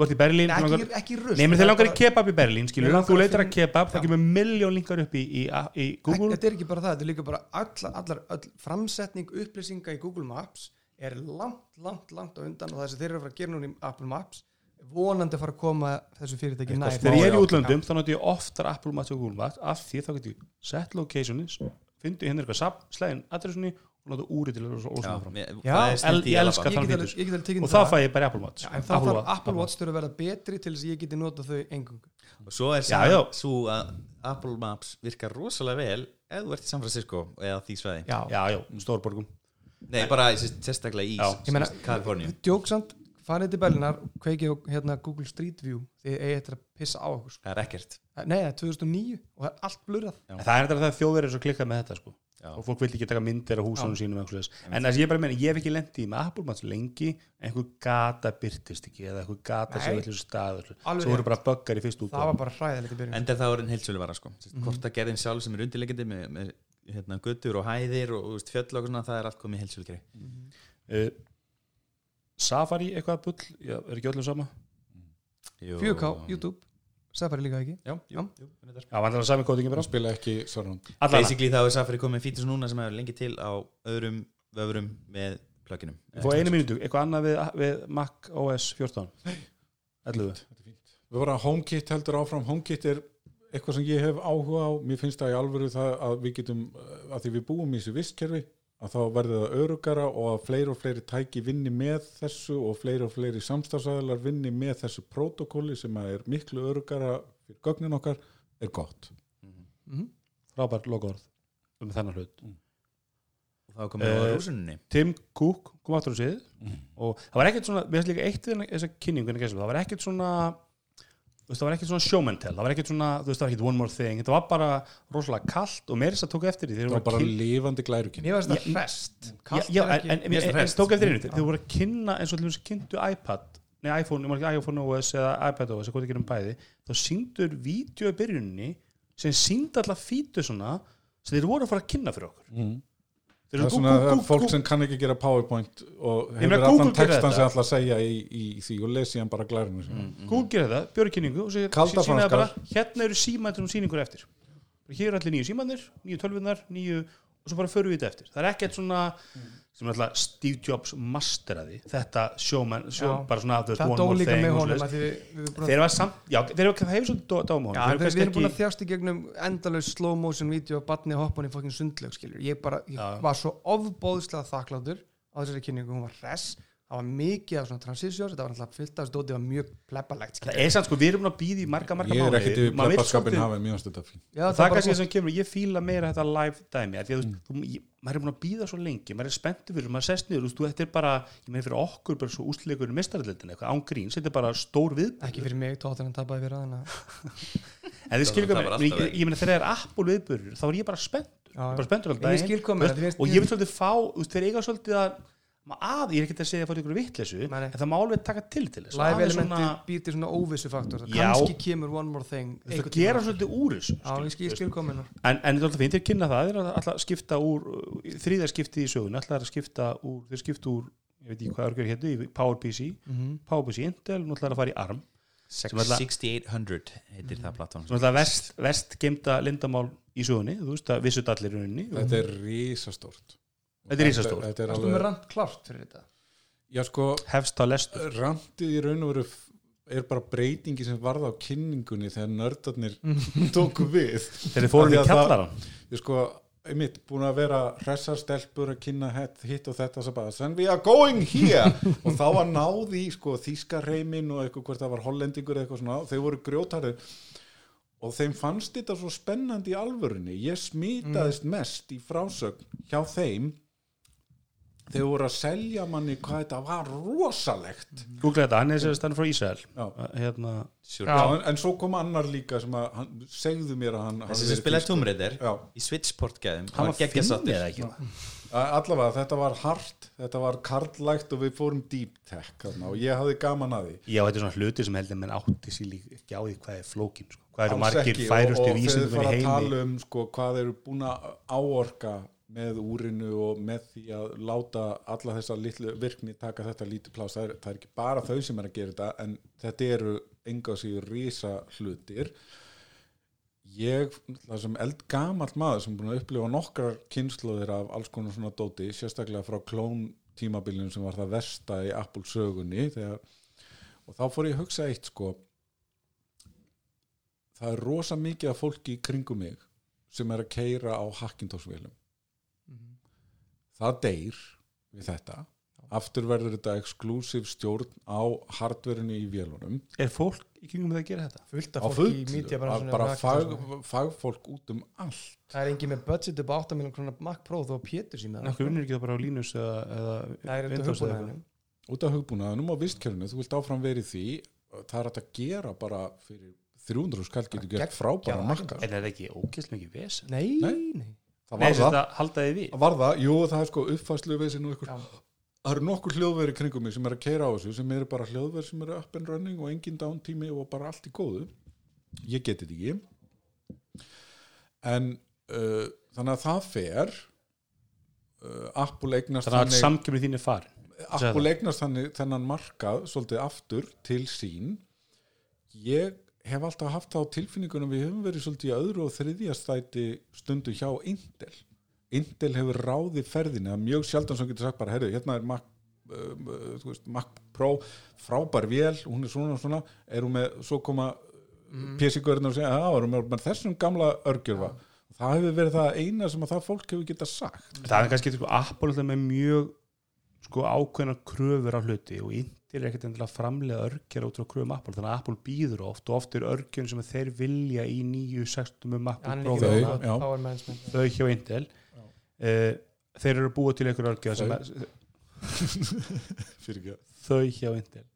Þú ert í Berlín Nei, þú langar- ekki, ekki rust Nei, þeir langar í kebab í Berlín, skilur. Þú að leitar að kebab, það kemur miljón linkar upp í, í, í Google. Þetta er ekki bara það, þetta er líka bara allar, allar, all framsetning upplýsinga í Google Maps er langt, langt, langt á undan og það sem þeir eru að fara að gera núna í Apple Maps vonandi að fara að koma þessu fyrirtæki nær Þegar ég er í útlöndum þá notur ég oftar Apple Maps og Google Maps af því þá getur ég sett locationis fyndi hérna eitthvað slæðin adressunni og nota úri til að já, ósana fram mér- Já, það er el- snill í ég alveg elska Ég það. get þann alveg- fítus. ég get alveg tekið og það. fæ ég bara Apple Maps Já, en þá Apple þarf Watch. Apple Watch þurfa að vera betri til þess að ég geti nota þau engung og svo er svo að Apple Maps virkar rosalega vel ef þú ert í San Francisco eða því svæði Já, Já, já, stórborgum nei, bara sérst- sérstaklega í. Ég Kaliforníu djóksamt, farið til Berlinar og kveikið á hérna, Google Street View þið eigið eftir að pissa á okkur sko. það er ekkert Nei, það er 2009 og það er allt blurrað það er að er svo klikkað með þetta sko. Já. og fólk vil ekki taka myndir af húsunum sínum en þess að ég bara meina, ég hef ekki lendið með Apple Maps lengi einhver gata byrtist ekki eða einhver gata sem vilja Alveg svo voru bara buggar í fyrst út það var bara hræðilegt í byrjun. En það er orðin heilsölu vara sko Sérst, Mhm. hvort að gerðin sjálf sem er undirleikandi með, með hérna, guttur og hæðir og, og fjöll og svona, það er allt komið í heilsölu greið uh, Safari eitthvað bull, já, er ekki öllum sama? 4K, YouTube, Safari líka ekki? Já, jú, Já. jú. Já, að sami kótingin bara spila ekki Allan, basically þá er Safari komið fítus núna sem hefur lengi til á öðrum vöfrum með plugginum fóð einu mínútu, eitthvað annað við, við Mac OS 14 11 við vorum að HomeKit heldur áfram. HomeKit er eitthvað sem ég hef áhuga á. Mér finnst það í alvöru það að við getum að því við búum í þessu vistkerfi að þá verður það örugara og að fleiri og fleiri tæki vinni með þessu og fleiri og fleiri samstagsæðlar vinni með þessu prótokóli sem að er miklu örugara fyrir gögnin okkar er gott Mhm. frábær logoorð um þennan hlut og þá er komið á Eh, rúsunni Tim Cook kom aftur á svið Mhm. og það var ekkert svona, við veist líka eitt við þessa kynningu það var ekkert svona það var ekkert svona showmantel það var ekkert svona, þú veist, það var ekkert one more thing þetta var bara rosalega kallt og meira þess að tók eftir því það þeir var voru bara Mér lifandi glærukinn en, ekki- en, en, Mér finnst það en hresst. tók eftir einu þegar voru að kynna eins og kynntu iPad nei iPhone, ekki iPhone OS eða iPad OS, það gerum bæði þá síndur vídeo í byrjunni sem síndi alltaf fítu svona sem þeir voru að fara að kynna fyrir okkur mm. Það er svona Google- Google, Google- fólk sem kann ekki gera powerpoint og hefur allan textan sem ætla að segja í, í, í því og lesi hann bara glærinu mm. Google gerir það, björg kynningu og sér, sína bara, hérna eru símændur um sýningur eftir. Hér eru allir nýju símændir, nýju tölvunar nýju, og svo bara förum við þetta eftir. Það er ekkert svona sem alltaf Steve Jobs masteraði þetta sjóman, sjó, bara svona veist, það dó líka með honum þeir var samt, já, þeir eru það hefur svolítið dáma Já, honum við, erum búin að þjást í gegnum endalaus slow motion vídeo og batni hoppan í fokkin skilur. ég, bara, ég Já. var svo ofbóðslega þakkláttur á þessari kynningu, hún var res það var mikið af svona transitions þetta var alltaf fyllt af stóti, það var mjög plebalegt það er samt sko, við erum að býða í marga, marga ég er ekkert yfir svolítið- hafa mjög Já, það, það er kannski það sem kemur, ég fíla meira þetta live dæmi, því að þú, þú, ég, maður er búin að býða svo lengi, maður er spenntur fyrir, maður sest niður, þú þetta er bara, ég meina fyrir okkur bara svo ústleikur í mistarallitin eitthvað, án gríns, þetta er bara stór við ekki fyrir mig, tóttan tapaði fyrir þannig að en þið skilur það hvað, var mér- alltaf ég, ég meina þegar það er Apple viðburður, þá er ég bara spenntur, Já, já. bara spenntur alltaf En ég daginn, skil hvað þú með veist, það, þið og ég vil svolítið fá, þú veist, þeir eiga svolítið að, að, ég er ekki að segja að fara ykkur vitleysu, Nei, nei. en það má alveg taka til til þess, live elementi svona- býr til svona óvissu faktor Já. kannski kemur one more thing það gera svolítið úr þessu ég ég En, en þetta er alltaf fínt, þeir kynna það, þeir eru alltaf skipta úr, þriðarskipti í sögun, alltaf er að skipta úr, þeir skipta úr, ég veit ekki hvað örgjör hétu, í PowerPC, Mhm. PowerPC Intel, nú ætlar að fara í ARM, Sem ætla- 6800 heitir það platform sem alltaf verst, verst geimta lindamál í sögunni, þú veist, það vissut allir í rauninni. þetta er risastórt Þetta er risastórt. þetta er alveg, rand klárt fyrir þetta já sko Hefst á lestur. randið í raun og veru er bara breytingi sem varða á kynningunni þegar nördarnir Mm. tóku við Þeir fórum Af í að kjallaran. ég sko, einmitt, búin að vera hressar stelpur að kynna hitt, og þetta svo bara, and we are going here og þá var náði sko þýskarreimin og eitthvað hvort það var hollendingur eða eitthvað svona, þau voru grjótarið og þeim fannst þetta svo spennandi í alvörunni, ég smitaðist mest í frásögn hjá þeim þeir voru að selja manni hvað þetta var rosalegt. Google þetta, hann er sérst hann er frá. Já. Hérna, en, en svo kom annar líka sem að hann, segðu mér að hann þessi sem spilaði Já, í Switchport gæðum hann var finnir eða ekki. A- allavega þetta var hart þetta var karlægt og við fórum deep tech þarna, og ég hafði gaman að því. Já, þetta er svona hluti sem heldur menn átti sér líka ekki á því hvað er flókin, sko. Hvað eru margir færustu og, og þegar vísindum þið í fara að tala um sko, hvað eru búin að áorka með úrinu og með því að láta alla þessa litlu virkni taka þetta lítið plás, það er, það er ekki bara þau sem er að gera þetta en þetta eru enga síður rísa hlutir ég, það sem eldgamall maður sem búin að upplifa nokkrar kynnslóðir af alls konar svona dóti, sérstaklega frá klón tímabilinu sem var það versta í Apple sögunni þegar, og þá fór ég að hugsa eitt sko. Það er rosa mikið af fólki í kringum mig sem er að keira á Hackintosh-vélum það deyr við þetta. Aftur verður þetta exklusív stjórn á hardverinu í vélunum. Er fólk í kringum það að gera þetta? fullt á af full, fólki í media bara, bara fag, fagfólk út um allt. Það er engin með budget upp á 8 miljón krónar Mac Pro þó að Pétur síma Nákvæm vinnur ekki það bara á Linus eða, Windows eða hugbúnaðinu út af hugbúnaðinum og vistkjörinu þú vilt áfram verið því. Það er að gera bara fyrir 300 skall getur gert frábæra marka En er það ekki ógæslega mikið vesen? nei, Nei. Það var það, að halda þið við. Það var það, jú það er sko uppfæslu vesin og ykkur Já. það eru nokkur hljóðveri kringum mig sem er að keira á þessu sem eru bara hljóðveri sem eru up and running og engin downtími og bara allt í góðu. Ég geti þetta ekki. En uh, þannig að það fer uh, Apple eignast Þannig að samkjöfni þín er farin. Apple eignast þannig þennan markað svolítið aftur til sín. Ég hef alltaf haft það á tilfinningunum við höfum verið svolítið í öðru og þriðja stæti stundu hjá Intel. Intel hefur ráðið ferðina mjög sjaldan sem getur sagt bara, herru, hérna er Mac, uh, uh, Mac Pro frábær vél, hún er svona og svona er hún með, svo koma mm. PC-görðin og segja, já, erum við með þessum gamla örgjörfa það hefur verið það eina sem að það fólk hefur getað sagt. Það er kannski sko, Apple alltaf með mjög sko, ákveðna kröfur á hluti og Intel er ekkert endilega að framlega örgjara út frá kröfum Apple, þannig að Apple býður oft og oft er örgjörn sem þeir vilja í nýju sextum um Apple hann er Pro ekki Þau, hjá Intel. Uh, þeir eru að búa til einhver örgjör sem Þau. er, hjá Intel.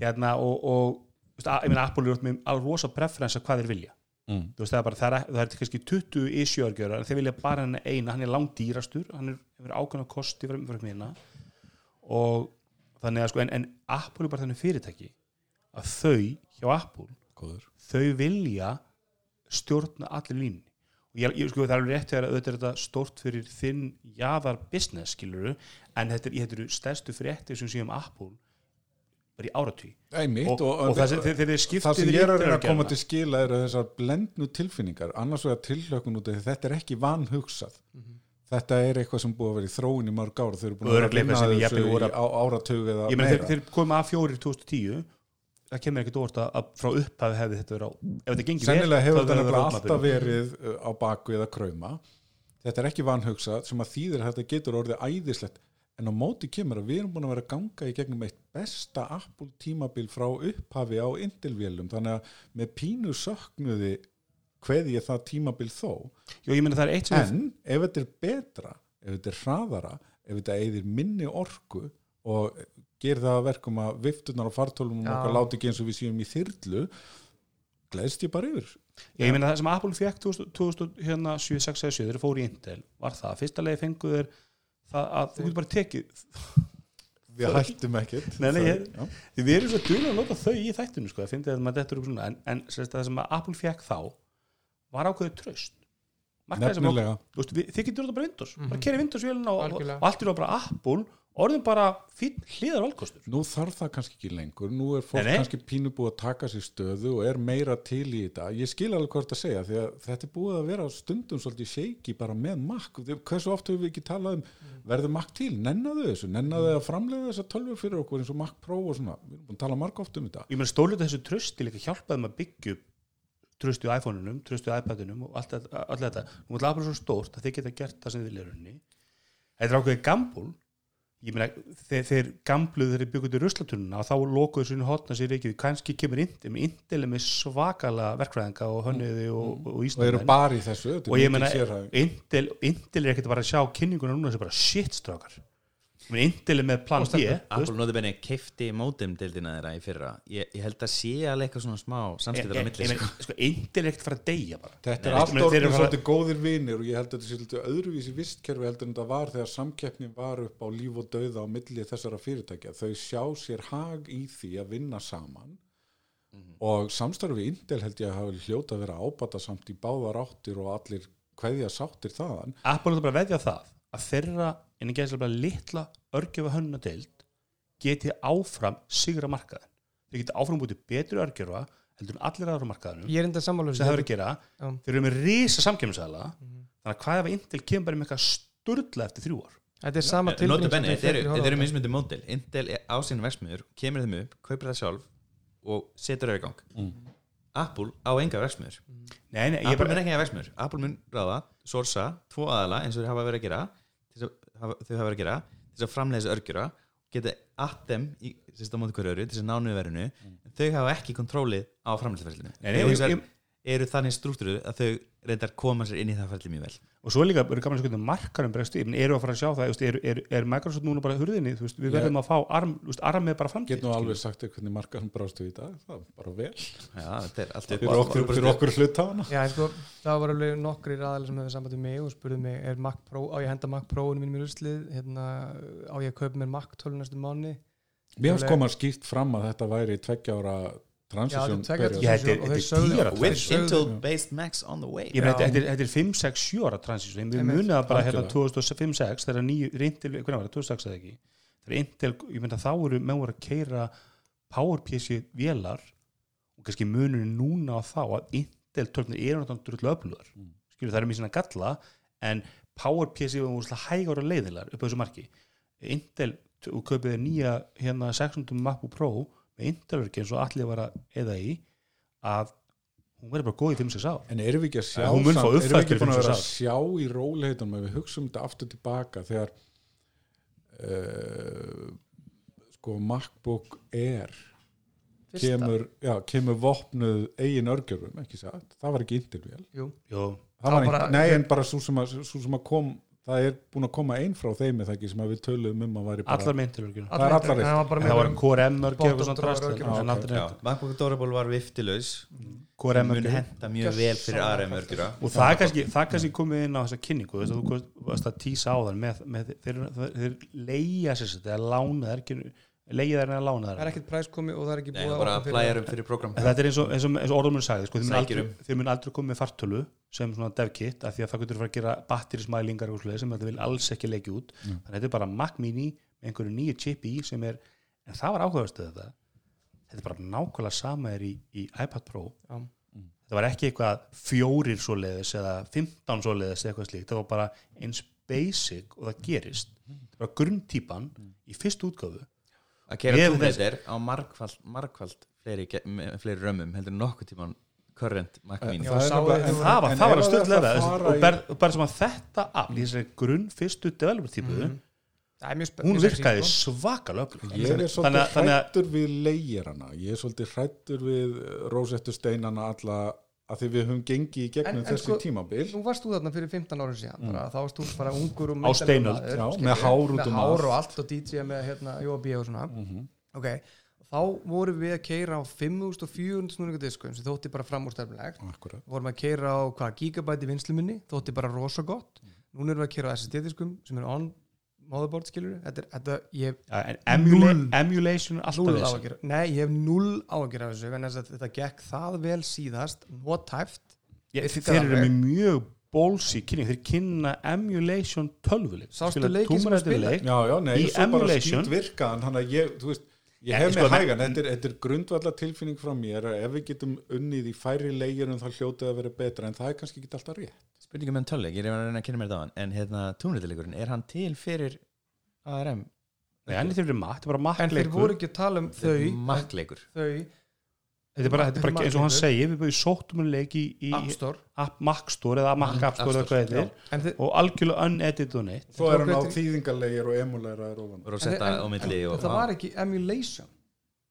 Hérna og, og að- ég meina Apple er oft með alveg rosa preferensa hvað þeir vilja. Mm. þú veist það er bara, það er, það er kannski 20 issue örgjör en þeir vilja bara henni eina, hann er langt dýrastur hann er, hefur ákveðna kosti fyrir hérna og þannig að sko en, en Apple er bara þannig fyrirtæki að þau hjá Apple góður. þau vilja stjórna allir línni og ég, ég sko það er alveg rétt þegar auðvitað er þetta stórt fyrir þinn jaðar business skiluru en þetta er, eru stærstu fréttir sem séum Apple bara í áratví og, og, og það sem þeir, skiptið það sem ég er að reyna að koma til skila er þessar blendnu tilfinningar. Annars vegar tilhlökun út af þetta er ekki vanhugsað þetta er eitthvað sem búið að vera í þróun í mörg ára þau eru búin að vinna þessu á, áratug eða meira þeir, þeir komið að fjórir 2010 það kemur ekkert óvart að, frá upphafi hefði þetta verið á ef þetta gengið sennilega hefur þetta verið alltaf verið uh, á baku eða krauma. Þetta er ekki vanhugsað sem að þýðir að þetta getur orðið æðislegt. En á móti kemur að við erum búin að vera að ganga í gegnum eitt besta Apple tímabil frá upphafi á Intel-vélum. Þannig að með pínu söknuði hverði ég það tímabil þó. Jó, ég meina það er eitt sem en ef þetta er betra ef þetta er hraðara ef þetta eigðir minni orku og gerir það að verkum að viftunar og fartólum Já. okkar láti ekki eins og við séum í þyrlu gleðst ég bara yfir. Já, ég meina það sem Apple fekk 2007, hérna 7, 6 eða 7 þeir fóru í Intel var það, fyrsta leið fengu þeir það að þú getur bara tekið við hættum ekkert. Nei, nei, ég- við erum svo duglega að nota þau í þættinu sko, að að en, en sérst, það sem að Apple fekk þá var ákveðið tröst nefnilega. þið getur þetta bara Windows. Bara keri Windows vélina og, og, allt er bara Apple orðin bara fín hliðar valkostur. Nú þarf það kannski ekki lengur. Nú er fólk Nei, nei. kannski pínu búið að taka sér stöðu og er meira til í þetta. Ég skil alveg hvað þetta að segja því að þetta er búið að vera stundum svolítið shaky bara með Mac. Hversu oft höfum við ekki talað um verður Mac til, nennaðu þessu? Nennaðu að framlega þessa tölvur fyrir okkur eins og Mac Pro og svona, við erum búin að tala marg oft um þetta. Ég meina stólið þessu trösti líka hjálpaði maður að byggja upp tröstu í iPhone-unum, tröstu í iPad-unum og allt þetta, allt þetta. nú er Apple svo stórt að þið geta gert það sem þið vilja í rauninni. Þetta er ákveðið gambul ég meina, þeir, þeir gambluð þeir byggur til ruslatununa og þá lokuðu svona hotna sér ekki, kannski kemur Intel með Intel er með svakalega verkfræðinga og hönniði og, og, og og eru bara í þessu og ég meina, Intel er ekkert bara að sjá kynninguna núna sem bara shit strákar. Ég meina, Intel er með plan B. Apple noti benni keifti módem-dildina þeirra í fyrra ég, ég held að sé alveg eitthvað svona smá samskiptar á Ég- milli ég sko. sko, Intel er ekkert fara að deyja bara Þetta er allt ég meina, þeir eru orðin bara- svolítið góðir vinir og ég held að þetta sé svolítið öðruvísi vistkerfi heldur en þetta var þegar samkeppnin var upp á líf og dauða á milli þessara fyrirtækja. Þau sjá sér hag í því að vinna saman og samstarfi Intel held ég að hafa hljóta að vera ábata samt í báðar áttir og allir hverja sáttir þaðan. Apple er bara að veðja það að þeirra innan gæðislega bara litla örgjöfa hönnuna deild geti áfram sigra markaðin þeir geti áfram bútið betri örgjöfa heldur en allir aðra á markaðinum ég er enda sammála sem það verður að gera. Já. þeir eru með risa samkjöfnisæðla þannig að hvað ef Intel kemur bara með eitthvað sturla eftir þrjú ár? Þetta er sama eru- þeir þetta eru mismundi módel. Intel er á sín versmiður, kemur þeim upp kaupir það sjálf og setur það í gang. Apple á enga nei, ég Apple mun ekki að versmiður Apple mun ráða, sorsa, tvo aðala eins og þau hafa verið að gera til þess að, hafa, þau hafa verið að gera til þess að framlega þessu örgjura geta at them í sérst á móti hverju öru til þess að nánu verinu þau hafa ekki kontrólið á framlegsferðlinu Eru þannig struktúruð að þau reyndar koma sér inn í það ferli mjög vel. Og svo líka eru gaman að skoða markarum bregst yfir, eru að fara að sjá það er, er, er Microsoft núna bara hurðinni? Veist, við verðum að fá arm, veist, arm með bara framtíð. Get nú alveg sagt þér hvernig markaðum brástu í dag, það er bara vel. Já, þetta er allt upp Fyrir okkur, fyrir okkur hlutafana. Já, sko, það var alveg nokkri aðalega sem hefur samband við mig og spurði mig, er Mac Pro, á ég að henda Mac Pro-unum mínum í ruslið, hérna, á ég að kaupa mér Mac 12 næstu mánu Mér finnst koma skýrt fram að þetta væri tveggja er er- er og With þeir sögðu- Intel-based Macs on the way. Þetta er- þetta er 5-6 7 ára transisjón, við munið það bara hérna Algjörlega. 2005-6 þegar nýju, Intel, hvernig var það, 2006 eða ekki? Þegar Intel, ég meina þá eru menn voru að keira PowerPC vélar og kannski munurinn núna á þá að Intel tölpnir eru náttúrulega drullu öflugar. Mm. skilur það er mér svona galla en PowerPC var úrslega hægar og leiðilar upp á þessu marki. Intel, og kaupið nýja hérna 600 MacBook Pro með Intel-verki eins og allir var að eða í að hún verður bara góð í 5-6 ár. En erum við ekki að sjá erum við uppfærslu ekki búin að vera að sjá í róleitum ef við hugsaum þetta aftur tilbaka þegar uh, sko MacBook Air Fyrsta. kemur, já, kemur vopnuð eigin örgjörum, ekki satt? Það var ekki Jó, Það var bara, nei, en bara svo sem, að, svo sem að kom það er búin að koma einn frá þeim eða ekki sem að við töluðum um að væri bara allar með Intel-verkjum Það er allar en hann var bara það með var M-örki og svona drast MacBook Adorable var viftilaus. Mun M-örki henda mjög vel fyrir Gjörsamlega ARM örgjura og það er kannski, það er kannski komið inn á þessa kynningu þú veist að þú varst að tísa á þann með, með, þeir, þeir leia sér þetta eða lána það er ekki leigið þær en að lána það er þær ekkert præs komið og það er ekki búið En þetta er eins og, eins og, eins og orðumur sagði sko, þið mun aldrei, um. þið mun aldrei koma með fartölu sem svona devkit af því að það getur fara að gera batterismælingar og svoleiðis sem þetta vil alls ekki leggja út. Þannig að þetta er bara Mac Mini með einhverju nýju chip í sem er, en það var áhugaðast þetta. Þetta er bara nákvæmlega sama er í, í iPad Pro. Já. þetta var ekki eitthvað fjórir svoleiðis eða 15 svoleiðis eða eitthvað slíkt. Það var bara eins basic og það gerist. Þetta var grunntýpan í fyrstu útgáfu. Að Tomb Raider á margfald, margfald fleiri, fleiri römmum heldur en nokkuð tíman current Mac Mini. nefnilega- en það var, en það var að fara og, bara sem að þetta af í þessari grunn fyrstu developer típu það er mjög spe- hún virkaði öflug. Ég er svolítið hrættur við leigirana ég er svolítið hrættur við rósettu steinana alla að því við höfum gengið í gegnum En- en þessi sko, tímabil. Nú varst þú þarna fyrir 15 árum síðan bara, þá varst þú bara ungur og Á steinöld, með hár út með um hár allt. og allt og DJ með hérna, UAB og svona. Ok, þá vorum við að keira á 5400 snúninga diskum sem þótti bara framúrstefnilegt. Akkurat. vorum að keira á hvað gigabæti vinsluminni þótti bara rosa gott. Núna erum við að keira á SSD diskum sem er on motherboard skilur þetta, er- þetta ég ja, emula, Núll. emulation alltaf null áhyggjur nei, ég hef null áhyggjur af þessu en þetta gekk það vel síðast notæft. Ég- virkar þeir eru með mjög bólsi kynning, þeir kynna emulation tölvuleik. Sástu Spila leikinn sem Tomb þú Raider spilaðir? leik. já, já, nei, Í emulation- virkaðan hann að ég, þú veist ég hef sko, með hægan, þetta er, þetta er grundvalla tilfinning frá mér að ef við getum unnið í færi leigirum þá hljótið að vera betra en það er kannski ekki alltaf rétt. Spurningum með tölleik, ég er að reyna að kynna mér hann en hérna leikurinn, er hann til fyrir ARM? Nei, þetta er mat, þetta er bara en þeir voru ekki að tala um þau þau þetta er bara, þetta er bara eins og hann segir við búið sóttum um leik í, í App Store. App, Mac Store eða Mac App Store eða hvað þetta er. og algjörlega unedited og neitt. Svo er hann á þýðingarleigir og emulæraðir ofan. Og á milli og það var ekki emulation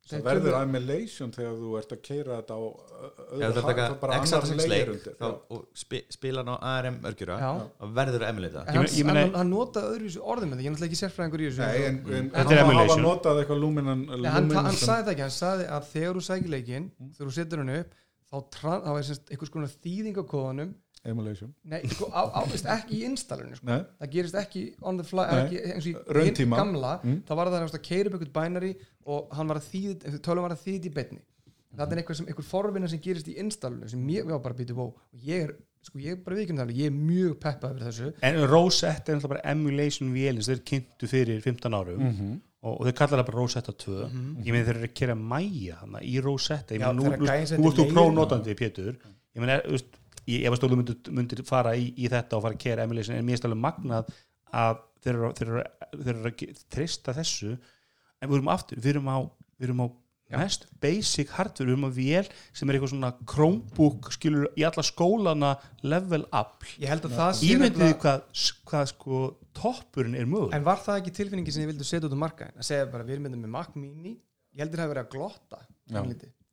það verður emulation þegar þú ert að keira þetta á öðru það er bara annar X86 leigir leik undir þá- og spi, spila hann á ARM örgjura og verður að emulata En hann, Ég meina- hann, hann notaði öðruvísi orðum með því, ég er náttúrulega ekki sérfræðingur í þessu Nei, en, en, Þetta hann er hafa emulation. notað eitthvað luminan, Nei, hann, luminan hann sagði það ekki, hann sagði að þegar þú sækir leikinn þegar þú setur hann upp þá, er semst einhvers konar þýðing á kóðanum emulation. Nei, sko, á, á, veist, ekki í installinu sko. Það gerist ekki on the fly ekki, eins og í gamla Mm. þá var það að keira upp einhvern bænari og hann var að þýð, tölum var að þýð í betni það er eitthvað sem, einhver forvinna sem gerist í installinu sem ég var bara að býta og ég er, sko, ég er bara viðkjum það ég er mjög peppað fyrir þessu. En Rosetta er náttúrulega bara emulation vélins þeir kynntu fyrir 15 árum Mhm. og, og þeir kallar það bara Rosetta 2 ég meina þeir eru að kera mæja hana, í Rosetta ég meina nú, þegar nú, gæinn nú setur ert þú leiginn- prónótandi Pétur. Ég meina ég ef að stólu myndir, myndir fara í, í þetta og fara að kera emulation en mér er stálega magnað að þeir eru, þeir eru, þeir eru að treysta þessu. En við erum aftur, við erum á, við erum á mest basic hardware, við erum á vél sem er eitthvað svona Chromebook skilur í alla skólana level up. Ég held að það sé ímyndið nefnilega- hvað, hvað sko toppurinn er möguleg En var það ekki tilfinningi sem þið vildu setja út á markaðin að segja bara við erum með Mac Mini ég heldur það að vera að glotta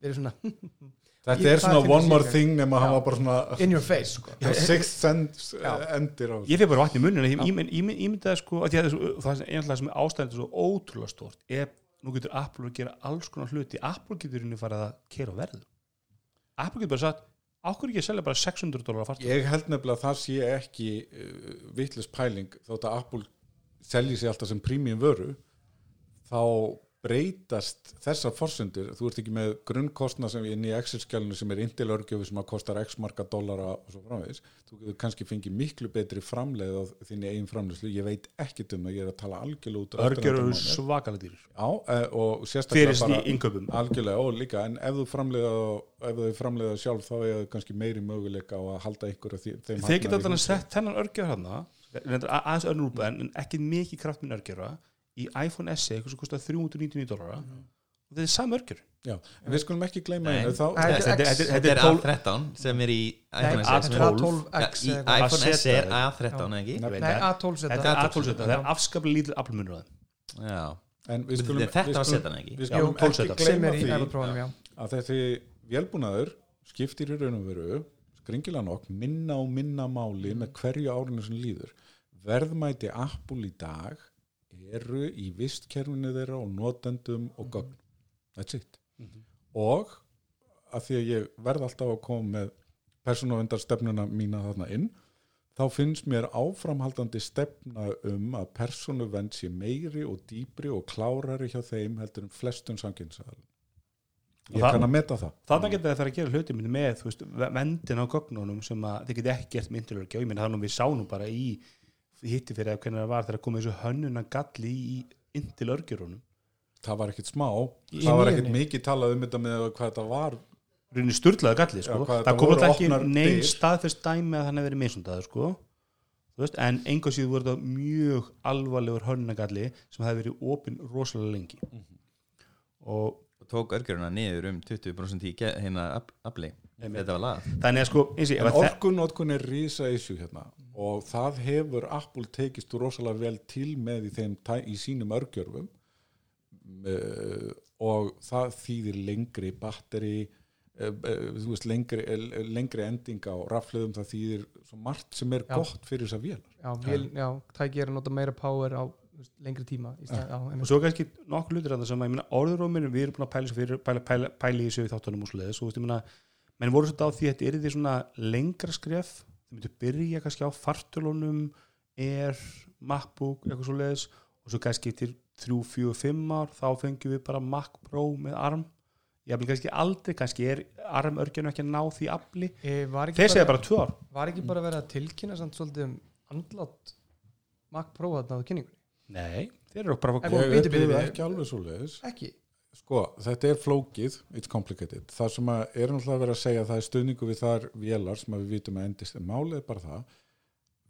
við erum svona þetta er svona one more thing nema hann Já. var bara svona in your face sko. sixth sense uh, endir á ég fyrir bara vatn í muninu ímyndaði sko að að það er einhverja sem er ástæðandi svo ótrúlega stort er, nú getur Apple að gera alls konar hluti. Apple getur henni farið að kera á verðu Apple getur bara sagt ákveður ekki að selja bara 600 dólar að farta ég held nefnilega að það sé ekki uh, vitlis pæling. Þótt að Apple selji sig alltaf sem prímjum vöru þá breytast þessar forsendur, þú ert ekki með grunnkostna sem inn í Excel-skjálinu sem er indilörgjöfi sem að kostar x marga dólara og svo framvegis, þú getur kannski fengið miklu betri framleið á þinni eigin framleiðslu. Ég veit ekkit um það, ég er að tala algjörlega út á örgjör eftirvæntan eru mánuð. svakalega dýr Já, eh, og sérstaklega bara algjörlega og líka, en ef þú framleiða ef þau framleiða sjálf þá er það kannski meiri möguleika á að halda ykkur þeir geta alltaf sett þennan örgjör í iPhone SE eitthvað sem kostar 399 dólara og þetta er sam örgjör Já, en við skulum ekki gleyma einu Þetta- er er 12 A13 sem er í iPhone A12. SE sem A12X Ja, í iPhone SE er A7. A13 ekki? Nei, það. A12 seta þetta er A12 það er afskaplega lítill aflmunur á þeim. Já, en við skulum, þetta var setan ekki? við skulum 12 ekki gleyma er í því að þessi vélbúnaður skiptir í raun og veru skringilega nokk minna og minna máli með hverju árinu sem líður. Verðmæti Apple í dag eru í vistkerfinu þeirra og notendum og gögn that's it. Og að því að ég verð alltaf að koma með persónuvendar stefnuna mína þarna inn þá finnst mér áframhaldandi stefna um að persónuvend sé meiri og dýpri og klárari hjá þeim heldur en flestum samkynnsæðalum Og ég kann að meta það. Þannig geta það að gera hluti með vendin á gögnunum sem þið geti ekki gert myndilögja og ég minna þannig að við sáum bara í hitti fyrir að hvernig það var þegar komið þessu hönnuna galli í indil örgjurunum það var ekkit smá, Í það var ekkit mikið talað um þetta með hvað þetta var rauninni sturlaði galli sko. Já, hvað það þetta kom voru alltaf ekki opnar neinn dyr. staðfest dæmi að hann hefði verið misundaður sko. Þú veist, en enga síður voru þetta mjög alvarlegur hönnunagalli sem hefði verið opinn rosalega lengi og og tók örgjöruna niður um 20% í hérna af- afli. Þetta var lag. Þannig að sko eins og ég- en orkunótkun er rísa issue hérna og það hefur Apple tekist rosalega vel til með í, þeim, í sínum örgjörfum uh, og það þýðir lengri batteri uh, uh, þú veist lengri, lengri ending á rafleðum það þýðir svo margt sem er Já. gott fyrir þess að vélar. Já, vél, já, tæki er að nota meira power á lengri tíma stað, já, og einmitt. svo er kannski nokkur hlutir að það sem að meina orðuróminu, við erum búin að pæla, fyrir, pæla, pæla, pæla í þessu þáttunum og og meina, menn voru svolítið á því að þetta er því svona lengra skref þau myndu byrja kannski á fartölunum er MacBook eitthvað svoleiðis og svo kannski til 3, 4, 5 ár þá fengjum við bara Mac Pro með ARM. Ég hafði kannski aldrei, kannski er ARM örgjörnum ekki að ná því afli. E, ekki þeir segja bara, bara 2 ár. var ekki bara verið að tilkynna svolítið um andlátt Mac Pro þarna á kynningunni nei, þeir eru bara ég bíddu, bíddu, upplifði bíddu. ekki alveg svo leiðis ekki, sko, þetta er flókið it's complicated, það sem að er náttúrulega að vera að segja að það er stöðningu við þar vélar sem að við vitum að endist, en málið er bara það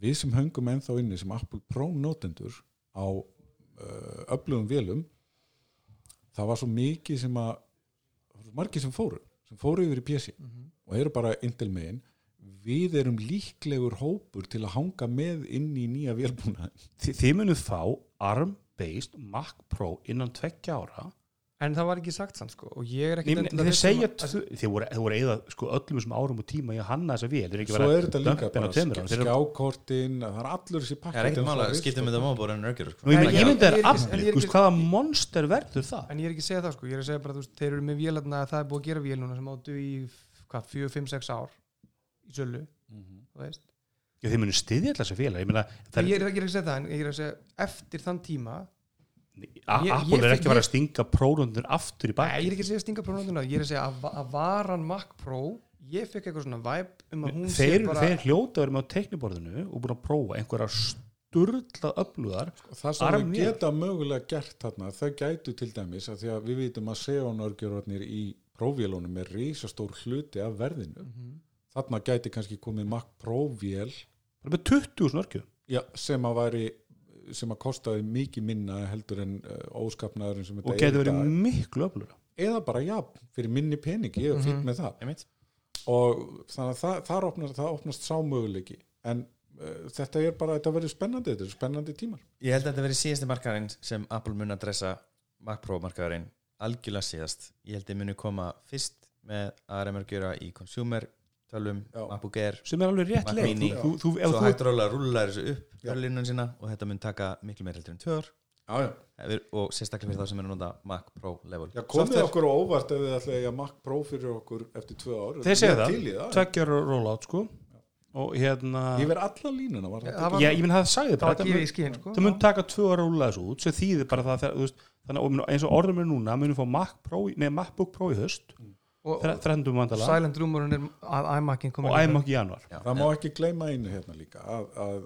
við sem höngum ennþá inni sem Apple Pro notendur á uh, öflugum vélum það var svo mikið sem að margir sem fóru sem fóru yfir í PC og eru bara Intel megin við erum líklegur hópur til að hanga með inn í nýja vélbúna Þi, þið munið fá ARM-based Mac Pro innan tveggja ára. En það var ekki sagt sann sko og ég er ekki Nei, þeir segja, þið voru, þið voru eða sko öllum þessum árum og tíma í að hanna þessa vél. Þeir eru ekki svo verið er þetta líka dömpina bara tveimur árum. sk- Þeir eru- skjákortin það er allur þessi það pakki er ekkert mála að skipta með það mábúr en. Nú, ég ég- ég myndi ég að er ég ekki- hvaða monster verður það? En ég er ekki að segja það sko, ég er að segja bara þeir eru með vélarna að það er búið að gera vél núna sem áttu í hvað, 4, 5, 6 ár í sölu, þú veist. Já, þið munið styðja alltaf þessa vél ég meina, það ég er ekki að segja það, en ég er að segja eftir þann tíma, Apple er ekki ég- verið að stinga prófundin aftur í nei, baki ég er ekki að segja stinga prófnótuna, ég er að segja að, að varan Mac Pro, ég fekk eitthvað svona vibe um að hún þeir, sé bara þeir hljóta verið með á teikniborðinu og búin að prófa einhverja sturlað öflugar það sem Arm þau vélar. geta mögulega gert þarna þau gætu til dæmis að því að við vitum að seónörgjörvarnir í prófélunum er risastór hluti af verðinu þarna gæti kannski komið Mac próvél bara með 20 snörkju já, sem að væri sem að kostaði mikið minna heldur en uh, óskapnaðurinn sem og þetta getur er í verið dag. miklu öflugar eða bara já, fyrir minni pening ég er fínt með það. Einmitt. og þannig að það, þar opnast, það opnast sámöguleiki en uh, þetta er bara, þetta verður spennandi þetta er spennandi tímar. Ég held að þetta verið síðasti markaðarinn sem Apple mun að dressa Mac Pro markaðarinn algjörlega síðast. Ég held að muni koma fyrst með ARM örgjöra í consumer tölum. MacBook Air sem er alveg rétt Mac leið Mini. þú, þú, svo þú, hægt róla að rúlla þessu upp Já. örlinun sína og þetta mun taka miklu meira heldur en tvö ár já, já. Ef- og sérstaklega fyrir þá sem er að nota Mac Pro level Já, komið Software- okkur á óvart ef þið ætlaði að eiga Mac Pro fyrir okkur eftir tvö ár þeir segja það, það. tveggjara rollout sko og hérna Ég verð alla línuna var það þetta var, Já, ég minn það sagði það bara í skinn sko. það mun taka tvö ára að rúla þessu út sem þýðir bara það veist, þannig að eins og orðum er núna munum fá Mac Pro, nei, MacBook Pro í höst og, 13. mandala silent rumorinn er að iMac-in og iMac í januar Já, Það má ekki gleyma einu hérna líka að, að